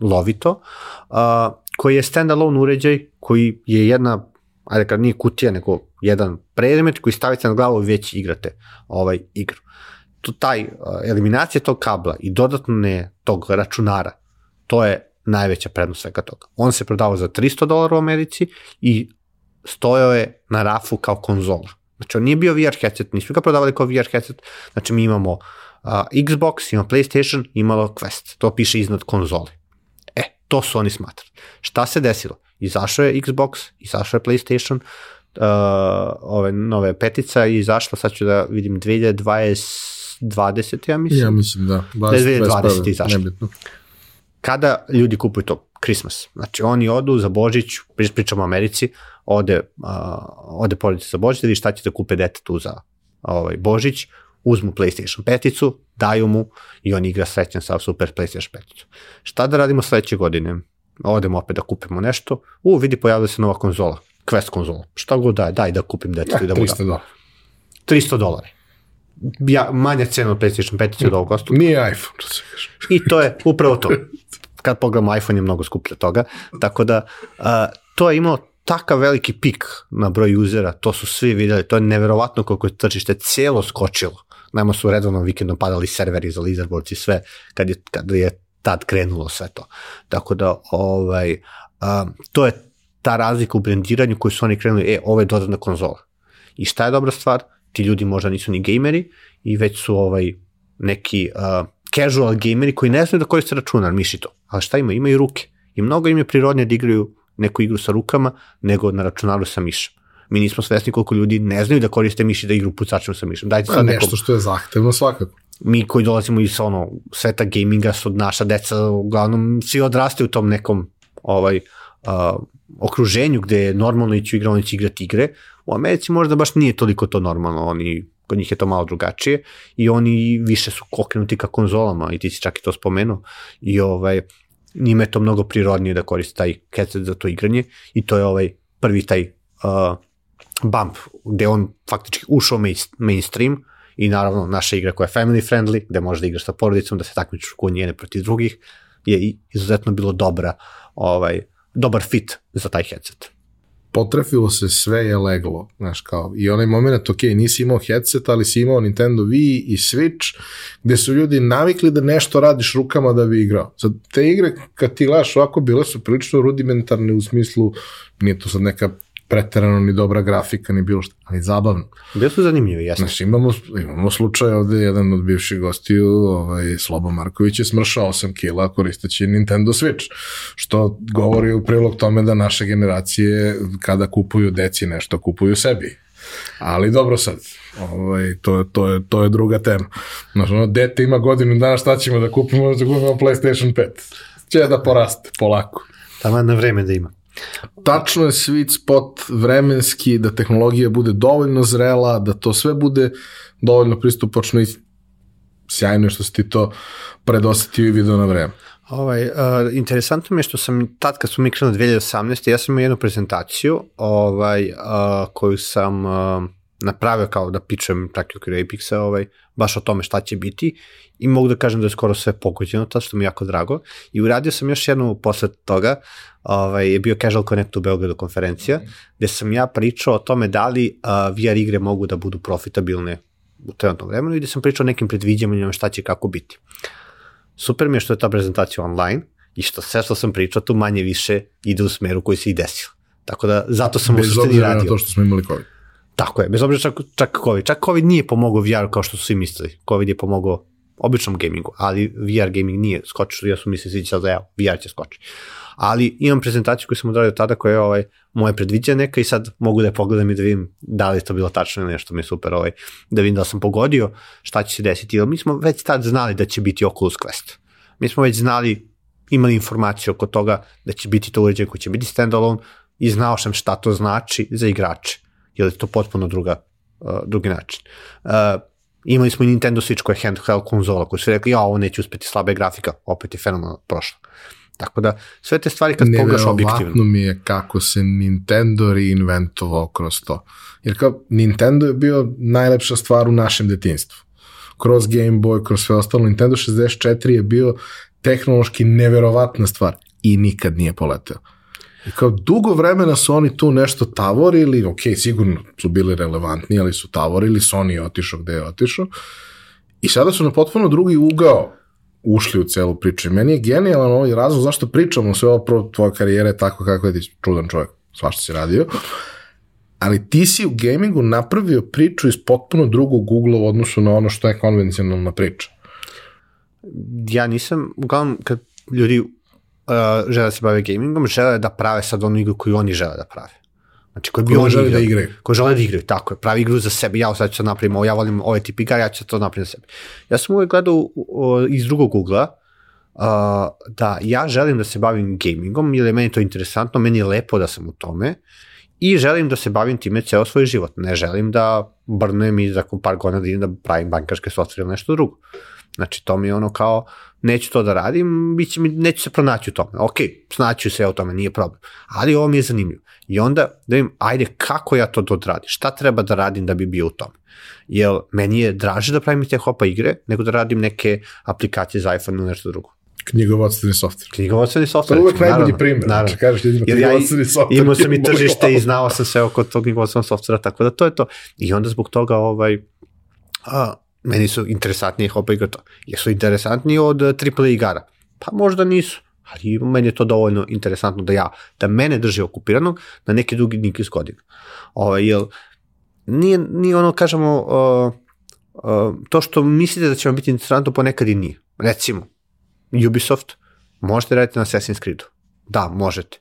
lovito, uh, koji je standalone uređaj koji je jedna ajde kad nije kutija, nego jedan predmet koji stavite na glavu već igrate ovaj igru. To, taj, uh, eliminacija tog kabla i dodatne tog računara, to je najveća prednost svega toga. On se prodavao za 300 dolara u Americi i stojao je na rafu kao konzola. Znači, on nije bio VR headset, nisu ga prodavali kao VR headset, znači mi imamo uh, Xbox, ima PlayStation, imalo Quest, to piše iznad konzole. E, to su oni smatrali. Šta se desilo? Izašao je Xbox, izašao je PlayStation, uh, ove nove petica i izašla, sad ću da vidim, 2020, 20, ja mislim. Ja mislim da. 20, 20 izašlo. Nebitno. Kada ljudi kupuju to? Christmas. Znači oni odu za Božić, pričamo o Americi, ode, uh, ode porodice za Božić, da vidi šta će da kupe detetu za ovaj, Božić, uzmu PlayStation peticu, daju mu i on igra srećan sa super PlayStation peticu. Šta da radimo sledeće godine? Odemo opet da kupimo nešto, u, vidi, pojavila se nova konzola, Quest konzola. Šta god daj, daj da kupim detetu i da mu 300 dolara. 300 dolara. Ja, manja cena od PlayStation petice od ovog kostu. Nije iPhone, što se kaže. I to je upravo to. Kad pogledamo iPhone je mnogo skuplje toga. Tako da uh, to je imalo takav veliki pik na broj usera, to su svi videli, to je neverovatno koliko je tržište cijelo skočilo. Nama su redovno vikendom padali serveri za leaderboards i sve, kad je, kad je tad krenulo sve to. Tako da, ovaj, a, to je ta razlika u brendiranju koju su oni krenuli, e, ovo je dodatna konzola. I šta je dobra stvar? Ti ljudi možda nisu ni gameri i već su ovaj neki uh, casual gameri koji ne znaju da koriste računar, mišito. Ali šta ima? Imaju ruke. I mnogo im je prirodnije da igraju neku igru sa rukama nego na računaru sa mišom. Mi nismo svesni koliko ljudi ne znaju da koriste miši da igru pucačima sa mišom. Dajte sad nešto što je zahtevno svakako. Mi koji dolazimo iz ono sveta gaminga su naša deca uglavnom svi odrastaju u tom nekom ovaj uh, okruženju gde je normalno ići u igranicu igrati igre. U Americi možda baš nije toliko to normalno, oni kod njih je to malo drugačije i oni više su okrenuti ka konzolama i ti si čak i to spomenuo i ovaj njima je to mnogo prirodnije da koriste taj headset za to igranje i to je ovaj prvi taj uh, bump gde on faktički ušao mainstream i naravno naša igra koja je family friendly, gde možeš da igraš sa porodicom, da se takmičeš kod njene protiv drugih, je izuzetno bilo dobra, ovaj, dobar fit za taj headset potrefilo se sve je leglo, znaš kao, i onaj moment, ok, nisi imao headset, ali si imao Nintendo Wii i Switch, gde su ljudi navikli da nešto radiš rukama da bi igrao. Sad, te igre, kad ti gledaš ovako, bile su prilično rudimentarne u smislu, nije to sad neka preterano ni dobra grafika, ni bilo što, ali zabavno. Bili su zanimljivi, jasno. Znači, imamo, imamo slučaj ovde, jedan od bivših gostiju, ovaj, Slobo Marković je smršao 8 kila koristeći Nintendo Switch, što govori u prilog tome da naše generacije, kada kupuju deci nešto, kupuju sebi. Ali dobro sad, ovaj, to, to, je, to je druga tema. Znači, ono, dete ima godinu dana, šta ćemo da kupimo, da kupimo PlayStation 5. Će da poraste, polako. Tamo na vreme da ima. Tačno je sweet spot vremenski, da tehnologija bude dovoljno zrela, da to sve bude dovoljno pristupačno i sjajno što si ti to predosetio i video na vreme. Ovaj, uh, interesantno mi je što sam tad kad smo mi krenuli 2018. ja sam imao jednu prezentaciju ovaj, uh, koju sam uh, napravio kao da pičem tako u okviru Apexa, ovaj, baš o tome šta će biti i mogu da kažem da je skoro sve pogođeno, to što mi je jako drago. I uradio sam još jednu posle toga, ovaj, je bio Casual Connect u Beogradu konferencija, mm. gde sam ja pričao o tome da li uh, VR igre mogu da budu profitabilne u trenutnom vremenu i gde sam pričao o nekim predviđanjima šta će kako biti. Super mi je što je ta prezentacija online i što sve što sam pričao tu manje više ide u smeru koji se i desilo. Tako da zato sam Bez u suštini radio. Bez obzira na to što smo imali COVID. Tako je, bez obzira čak, čak COVID. Čak COVID nije pomogao VR kao što su svi mislili. COVID je pomogao običnom gamingu, ali VR gaming nije skočio, ja su mislili sad da ja, VR će skočiti. Ali imam prezentaciju koju sam odradio tada koja je ovaj, moje predviđa neka i sad mogu da je pogledam i da vidim da li je to bilo tačno ili nešto mi je super, ovaj, da vidim da sam pogodio šta će se desiti. Jer mi smo već tad znali da će biti Oculus Quest. Mi smo već znali, imali informaciju oko toga da će biti to uređaj koji će biti standalone i znao sam šta to znači za igrače jer je to potpuno druga, uh, drugi način. Uh, imali smo i Nintendo Switch koja je handheld konzola, koji su rekli, ja, ovo neće uspeti slabe grafika, opet je fenomenalno prošlo. Tako da, sve te stvari kad pogledaš objektivno. Mi je kako se Nintendo reinventovao kroz to. Jer kao Nintendo je bio najlepša stvar u našem detinstvu. Kroz Game Boy, kroz sve ostalo. Nintendo 64 je bio tehnološki neverovatna stvar i nikad nije poleteo. I kao dugo vremena su oni tu nešto tavorili, ok, sigurno su bili relevantni, ali su tavorili, Sony je otišao gde je otišao. I sada su na potpuno drugi ugao ušli u celu priču. I meni je genijalan ovaj razlog zašto pričamo sve ovo pro tvoje karijere tako kako je ti čudan čovjek, svašta si radio. Ali ti si u gamingu napravio priču iz potpuno drugog ugla u odnosu na ono što je konvencionalna priča. Ja nisam, uglavnom, kad ljudi uh, žele da se bave gamingom, žele da prave sad onu igru koju oni žele da prave. Znači, koji bi oni žele da igraju. Koji žele da igraju, tako je. Pravi igru za sebe, ja sad ću to napravim, ja volim ovaj tip igara, ja ću to napraviti za sebe. Ja sam uvijek gledao uh, iz drugog ugla, uh, da ja želim da se bavim gamingom, jer je meni to interesantno, meni je lepo da sam u tome, i želim da se bavim time ceo svoj život. Ne želim da brnem i za par godina da idem da pravim bankarske software ili nešto drugo. Znači, to mi je ono kao, neću to da radim, biće mi, neću se pronaći u tome. Ok, snaću se o tome, nije problem. Ali ovo mi je zanimljivo. I onda da im, ajde, kako ja to odradim? Šta treba da radim da bi bio u tome? Jer meni je draže da pravim te hopa igre, nego da radim neke aplikacije za iPhone ili nešto drugo. Knjigovodstveni softver. Knjigovodstveni To softver. je uvek najbolji primjer. naravno. Znači, kažeš ljudima Jer ja knjigovodstveni softver. imao sam i tržište i znao sam sve oko tog knjigovodstvenog softvera, tako da to je to. I onda zbog toga ovaj, a, meni su interesantniji hopa igra to. Jesu interesantniji od AAA igara? Pa možda nisu, ali meni je to dovoljno interesantno da ja, da mene drži okupiranog na neki dugi niz godina. Ovaj, jel, nije, nije ono, kažemo, uh, uh, to što mislite da će vam biti interesantno ponekad i nije. Recimo, Ubisoft, možete raditi na Assassin's Creedu. Da, možete.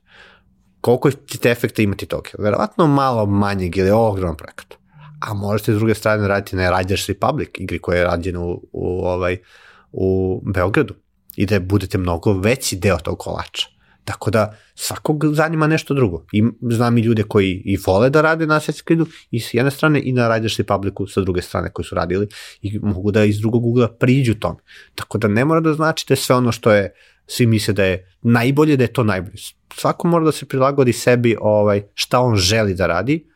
Koliko ćete efekta imati toga? Verovatno malo manjeg ili ogroman projekat. A možete s druge strane raditi na Riders Republic, igri koja je rađena u, u, ovaj, u Beogradu i da budete mnogo veći deo tog kolača. Tako da svakog zanima nešto drugo. I znam i ljude koji i vole da rade na Assassin's i s jedne strane i na Riders Republicu sa druge strane koji su radili i mogu da iz drugog ugla priđu tome. Tako da ne mora da znači da sve ono što je svi misle da je najbolje, da je to najbolje. Svako mora da se prilagodi sebi ovaj, šta on želi da radi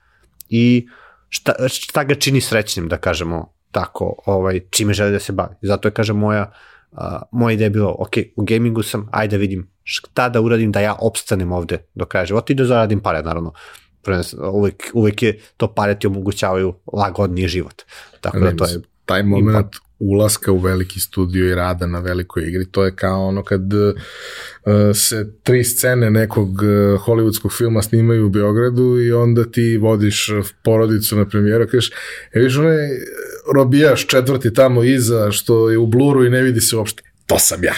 i šta, šta ga čini srećnim, da kažemo tako, ovaj, čime želi da se bavi. Zato je, kažem, moja, a, moja ideja je bilo, ok, u gamingu sam, ajde da vidim šta da uradim da ja opstanem ovde do kraja života i da zaradim pare, naravno. Prvenstveno, Uvek, uvek je to pare ti omogućavaju lagodniji život. Tako da to je taj moment ulaska u veliki studio i rada na velikoj igri, to je kao ono kad uh, se tri scene nekog uh, hollywoodskog filma snimaju u Beogradu i onda ti vodiš porodicu na premijeru, kažeš, e viš onaj robijaš četvrti tamo iza što je u bluru i ne vidi se uopšte, to sam ja.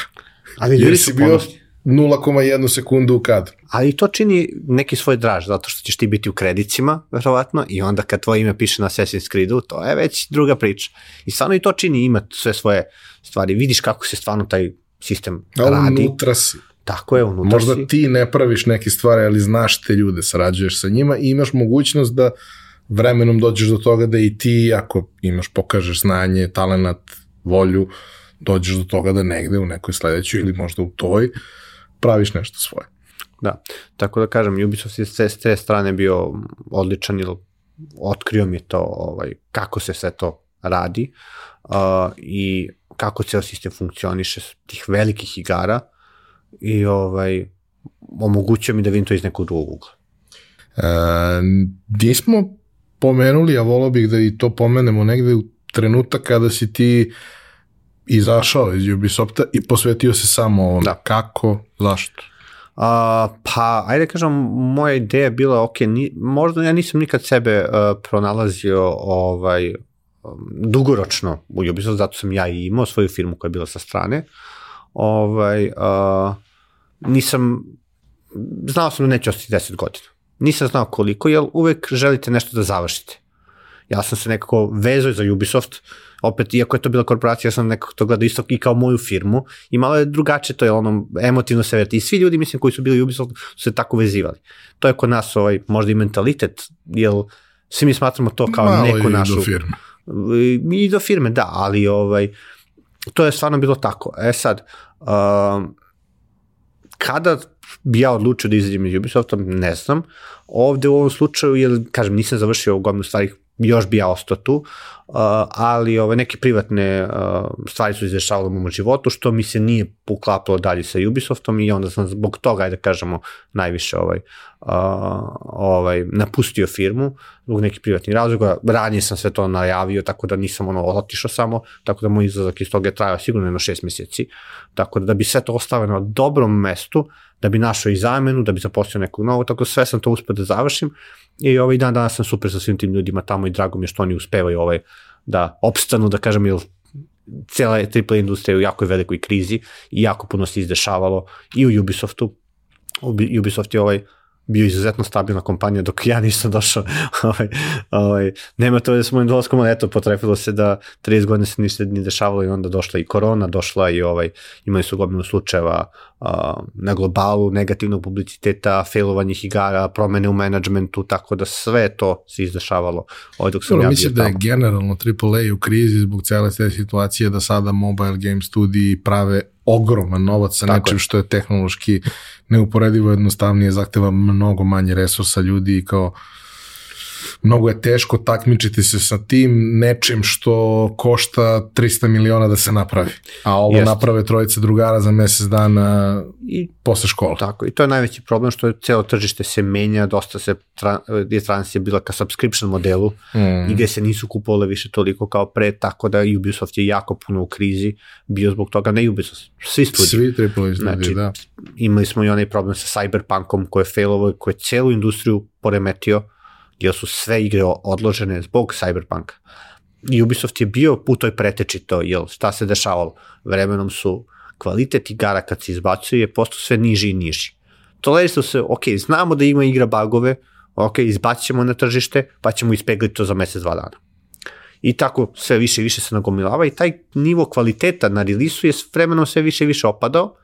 Ali ljudi Jer su si bio ponosni. 0,1 sekundu u kadru. Ali to čini neki svoj draž, zato što ćeš ti biti u kredicima, verovatno, i onda kad tvoje ime piše na Assassin's Creedu, to je već druga priča. I stvarno i to čini, ima sve svoje stvari. Vidiš kako se stvarno taj sistem A radi. unutra si. Tako je, unutra Možda si. ti ne praviš neke stvari, ali znaš te ljude, sarađuješ sa njima i imaš mogućnost da vremenom dođeš do toga da i ti, ako imaš, pokažeš znanje, talenat, volju, dođeš do toga da negde u nekoj sledećoj ili možda u toj praviš nešto svoje. Da, tako da kažem, Ubisoft je s te, strane bio odličan, jer otkrio mi to ovaj, kako se sve to radi uh, i kako ceo sistem funkcioniše s tih velikih igara i ovaj, omogućio mi da vidim to iz nekog drugog ugla. E, nismo pomenuli, a volao bih da i to pomenemo negde u trenutak kada si ti izašao iz Ubisofta i posvetio se samo ovom. Da. Kako, zašto? Uh, pa, ajde da kažem, moja ideja je bila, ok, ni, možda ja nisam nikad sebe uh, pronalazio ovaj, um, dugoročno u Ubisoft, zato sam ja i imao svoju firmu koja je bila sa strane. Ovaj, uh, nisam, znao sam da neću ostati 10 godina. Nisam znao koliko, jer uvek želite nešto da završite. Ja sam se nekako vezao za Ubisoft, opet, iako je to bila korporacija, ja sam nekako to gledao isto i kao moju firmu i malo je drugačije, to je ono emotivno se verti. I svi ljudi, mislim, koji su bili u Ubisoft su se tako vezivali. To je kod nas ovaj, možda i mentalitet, jer svi mi smatramo to kao Malo neku i našu... do firme. I do firme, da, ali ovaj, to je stvarno bilo tako. E sad, um, kada bi ja odlučio da izađem iz Ubisofta, ne znam. Ovde u ovom slučaju, jer, kažem, nisam završio gomnu stvari, još bi ja ostao tu, ali ove, neke privatne stvari su izdešavale u mom životu, što mi se nije poklapalo dalje sa Ubisoftom i onda sam zbog toga, ajde da kažemo, najviše ovaj, ovaj, napustio firmu zbog nekih privatnih razloga. Ranije sam sve to najavio, tako da nisam ono otišao samo, tako da moj izlazak iz toga je trajao sigurno jedno šest meseci. Tako da, da bi sve to ostavio na dobrom mestu, da bi našao i zamenu, da bi zaposlio nekog novog, tako da sve sam to uspio da završim i ovaj dan danas sam super sa svim tim ljudima tamo i drago mi je što oni uspevaju ovaj, da opstanu, da kažem, jer cijela AAA industrija u jako velikoj krizi i jako puno se izdešavalo i u Ubisoftu. Ubisoft je ovaj bio izuzetno stabilna kompanija dok ja nisam došao. ovaj, ovaj, nema to da s mojim dolazkom, ali eto, potrefilo se da 30 godina se ništa nije dešavalo i onda došla i korona, došla i ovaj, imali su gomilu slučajeva uh, na globalu, negativnog publiciteta, failovanjih igara, promene u menadžmentu, tako da sve to se izdešavalo ovaj, dok sam Dobro, ja mislim da je tamo. generalno AAA u krizi zbog cele te situacije da sada mobile game studiji prave ogroman novac sa Tako nečim je. što je tehnološki neuporedivo jednostavnije, zahteva mnogo manje resursa ljudi i kao mnogo je teško takmičiti se sa tim nečim što košta 300 miliona da se napravi. A ovo Jeste. naprave trojice drugara za mesec dana I posle škole. Tako, i to je najveći problem što je celo tržište se menja, dosta se, tra, je transicija bila ka subscription modelu, Mm. i gde se nisu kupovale više toliko kao pre, tako da Ubisoft je jako puno u krizi bio zbog toga, ne Ubisoft, svi studiji. Svi AAA studiji, Znači, da. Imali smo i onaj problem sa Cyberpunkom koji je failovao, koji je celu industriju poremetio, jer su sve igre odložene zbog Cyberpunka. I Ubisoft je bio u toj preteči to, jel šta se dešavalo? Vremenom su kvalitet igara kad se izbacuje je postao sve niži i niži. Tolerisalo se, ok, znamo da ima igra bagove, ok, izbacit ćemo na tržište, pa ćemo ispegliti to za mesec, dva dana. I tako sve više i više se nagomilava i taj nivo kvaliteta na rilisu je vremenom sve više i više opadao.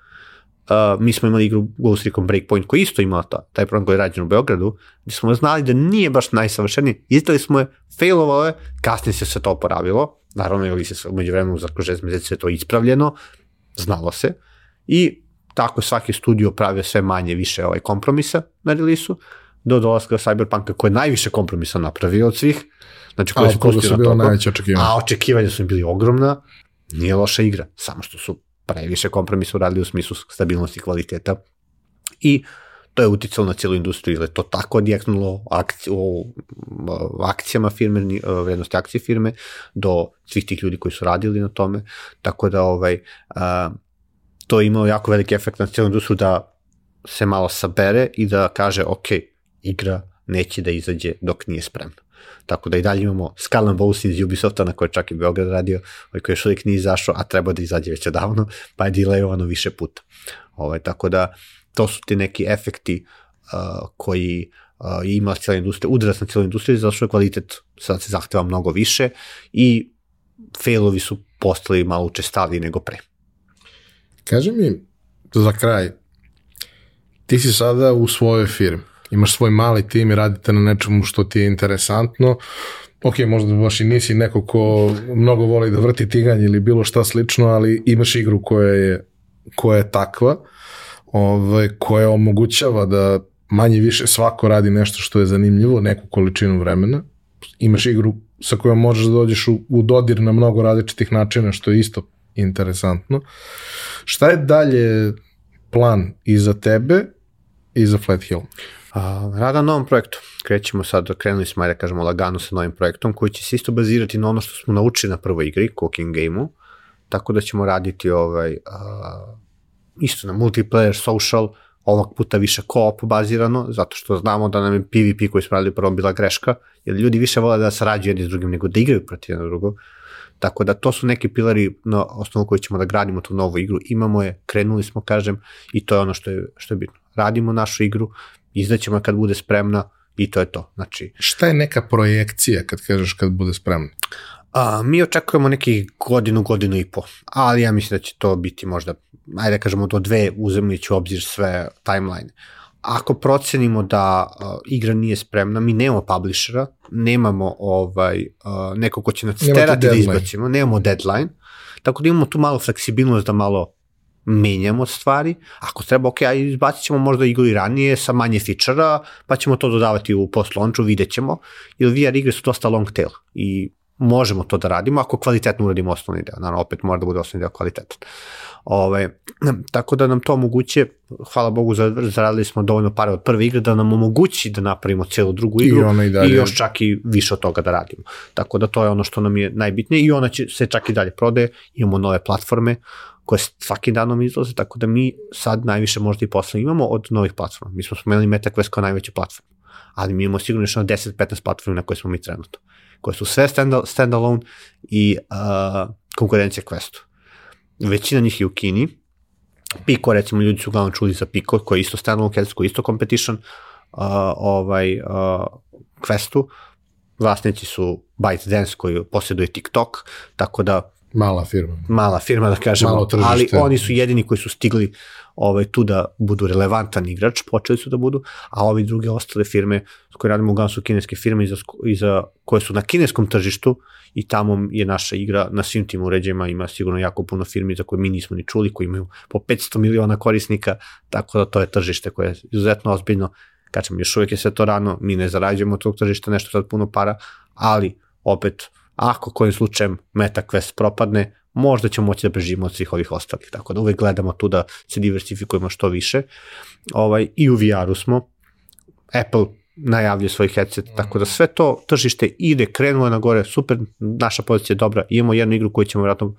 Uh, mi smo imali igru Ghost Recon Breakpoint koji isto imala ta, taj program koji je rađen u Beogradu, gde smo znali da nije baš najsavršeniji, izdali smo je, failovalo je, kasnije se sve to oporavilo, naravno ili se umeđu vremenu za kroz 6 meseci sve to ispravljeno, znalo se, i tako je svaki studio pravio sve manje više ovaj kompromisa na rilisu, do dolaska Cyberpunka koji je najviše kompromisa napravio od svih, znači koji su na toliko. najveća očekivanja? A očekivanja su im bili ogromna, nije loša igra, samo što su previše kompromisa uradili u smislu stabilnosti kvaliteta i to je uticalo na cijelu industriju, je to tako odjeknulo akci, u akcijama firme, ni- vrednosti akcije firme, do svih tih ljudi koji su radili na tome, tako da ovaj, a, to je imalo jako veliki efekt na cijelu industriju da se malo sabere i da kaže, ok, igra neće da izađe dok nije spremna. Tako da i dalje imamo Skull and Bones iz Ubisofta na koje je čak i Beograd radio, ovaj koji još uvijek nije izašao, a treba da izađe već odavno, pa je delayovano više puta. Ovaj, tako da to su ti neki efekti uh, koji uh, ima cijela industrija, udarac na cijelu industriju, zato što je kvalitet sad se zahteva mnogo više i failovi su postali malo učestaliji nego pre. Kaži mi, za kraj, ti si sada u svojoj firmi, imaš svoj mali tim i radite na nečemu što ti je interesantno, ok, možda baš i nisi neko ko mnogo voli da vrti tiganj ili bilo šta slično, ali imaš igru koja je, koja je takva, ovaj, koja omogućava da manje više svako radi nešto što je zanimljivo, neku količinu vremena, imaš igru sa kojom možeš da dođeš u, u dodir na mnogo različitih načina, što je isto interesantno. Šta je dalje plan i za tebe i za Flat Hill? A, rada na novom projektu. Krećemo sad, krenuli smo, ajde da kažemo, lagano sa novim projektom, koji će se isto bazirati na ono što smo naučili na prvoj igri, Cooking Game-u, tako da ćemo raditi ovaj, a, isto na multiplayer, social, ovog puta više co-op bazirano, zato što znamo da nam je PvP koji smo radili prvo bila greška, jer ljudi više vole da sarađuju jedni s drugim nego da igraju protiv jednog drugog. Tako da to su neki pilari na osnovu koji ćemo da gradimo tu novu igru. Imamo je, krenuli smo, kažem, i to je ono što je, što je bitno. Radimo našu igru, izdaćemo kad bude spremna i to je to. Znači, Šta je neka projekcija kad kažeš kad bude spremna? a, mi očekujemo nekih godinu, godinu i po, ali ja mislim da će to biti možda, ajde da kažemo do dve, uzemajući u obzir sve timeline. Ako procenimo da uh, igra nije spremna, mi nemamo publishera, nemamo ovaj, uh, neko ko će nas terati da izbacimo, nemamo deadline, tako da imamo tu malo fleksibilnost da malo menjamo stvari, ako treba, ok, izbacit ćemo možda igru i ranije sa manje fičara, pa ćemo to dodavati u post launchu, vidjet ćemo, jer VR igre su dosta long tail i možemo to da radimo ako kvalitetno uradimo osnovni deo. Naravno, opet mora da bude osnovni deo kvalitetan. Ove, tako da nam to omoguće, hvala Bogu, za- zaradili smo dovoljno pare od prve igre da nam omogući da napravimo celu drugu I igru ona i dalje. i još čak i više od toga da radimo. Tako da to je ono što nam je najbitnije i ona će se čak i dalje prodaje, imamo nove platforme koje svakim danom izlaze, tako da mi sad najviše možda i posla imamo od novih platforma. Mi smo spomenuli MetaQuest kao najveću platformu, ali mi imamo sigurno još na 10-15 platformi na koje smo mi trenutno, koje su sve stand- standalone i uh, konkurencija Questu. Većina njih je u Kini, Pico, recimo, ljudi su uglavnom čuli za Pico, koji je isto standalone Quest, koji je isto competition uh, ovaj, uh, Questu. Vlasnici su ByteDance koji posjeduje TikTok, tako da Mala firma. mala firma da kažemo, Malo tržište. ali oni su jedini koji su stigli ovaj, tu da budu relevantan igrač, počeli su da budu, a ovi druge ostale firme s koje radimo uglavnom su kineske firme i za, i za, koje su na kineskom tržištu i tamo je naša igra na svim tim uređajima, ima sigurno jako puno firmi za koje mi nismo ni čuli, koji imaju po 500 miliona korisnika, tako da to je tržište koje je izuzetno ozbiljno, kažem, još uvijek je sve to rano, mi ne zarađujemo od tog tržišta nešto sad puno para, ali opet, ako kojim slučajem MetaQuest propadne, možda ćemo moći da preživimo od svih ovih ostalih, tako da uvek gledamo tu da se diversifikujemo što više. Ovaj, I u VR-u smo, Apple najavljuje svoj headset, mm. tako da sve to tržište ide, krenulo na gore, super, naša pozicija je dobra, imamo jednu igru koju ćemo vjerojatno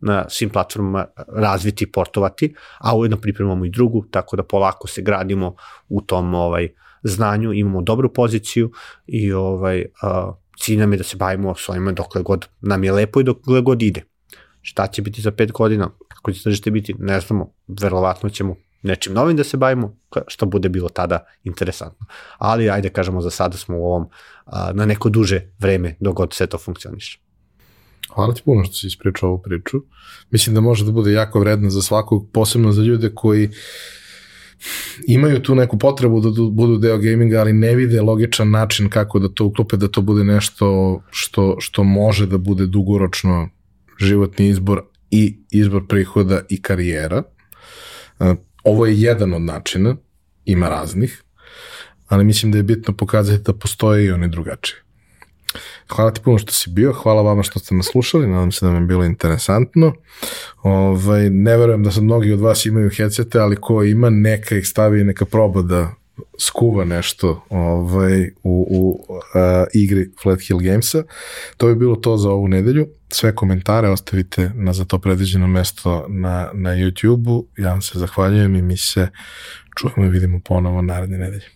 na svim platformama razviti i portovati, a ujedno pripremamo i drugu, tako da polako se gradimo u tom ovaj znanju, imamo dobru poziciju i ovaj uh, cilj nam je da se bavimo svojima dokle god nam je lepo i dokle god ide. Šta će biti za pet godina, kako će tržište biti, ne znamo, verovatno ćemo nečim novim da se bavimo, što bude bilo tada interesantno. Ali ajde kažemo za sada smo u ovom a, na neko duže vreme dok god sve to funkcioniše. Hvala ti puno što si ispričao ovu priču. Mislim da može da bude jako vredna za svakog, posebno za ljude koji imaju tu neku potrebu da budu deo gaminga, ali ne vide logičan način kako da to uklope, da to bude nešto što, što može da bude dugoročno životni izbor i izbor prihoda i karijera. Ovo je jedan od načina, ima raznih, ali mislim da je bitno pokazati da postoje i oni drugačiji. Hvala ti puno što si bio, hvala vama što ste nas slušali, nadam se da vam je bilo interesantno. Ovaj, ne verujem da sad mnogi od vas imaju headsete, ali ko ima, neka ih stavi i neka proba da skuva nešto ovaj, u, u uh, igri Flat Hill Gamesa. To bi bilo to za ovu nedelju. Sve komentare ostavite na za to predviđeno mesto na, na YouTube-u. Ja vam se zahvaljujem i mi se čujemo i vidimo ponovo naredne nedelje.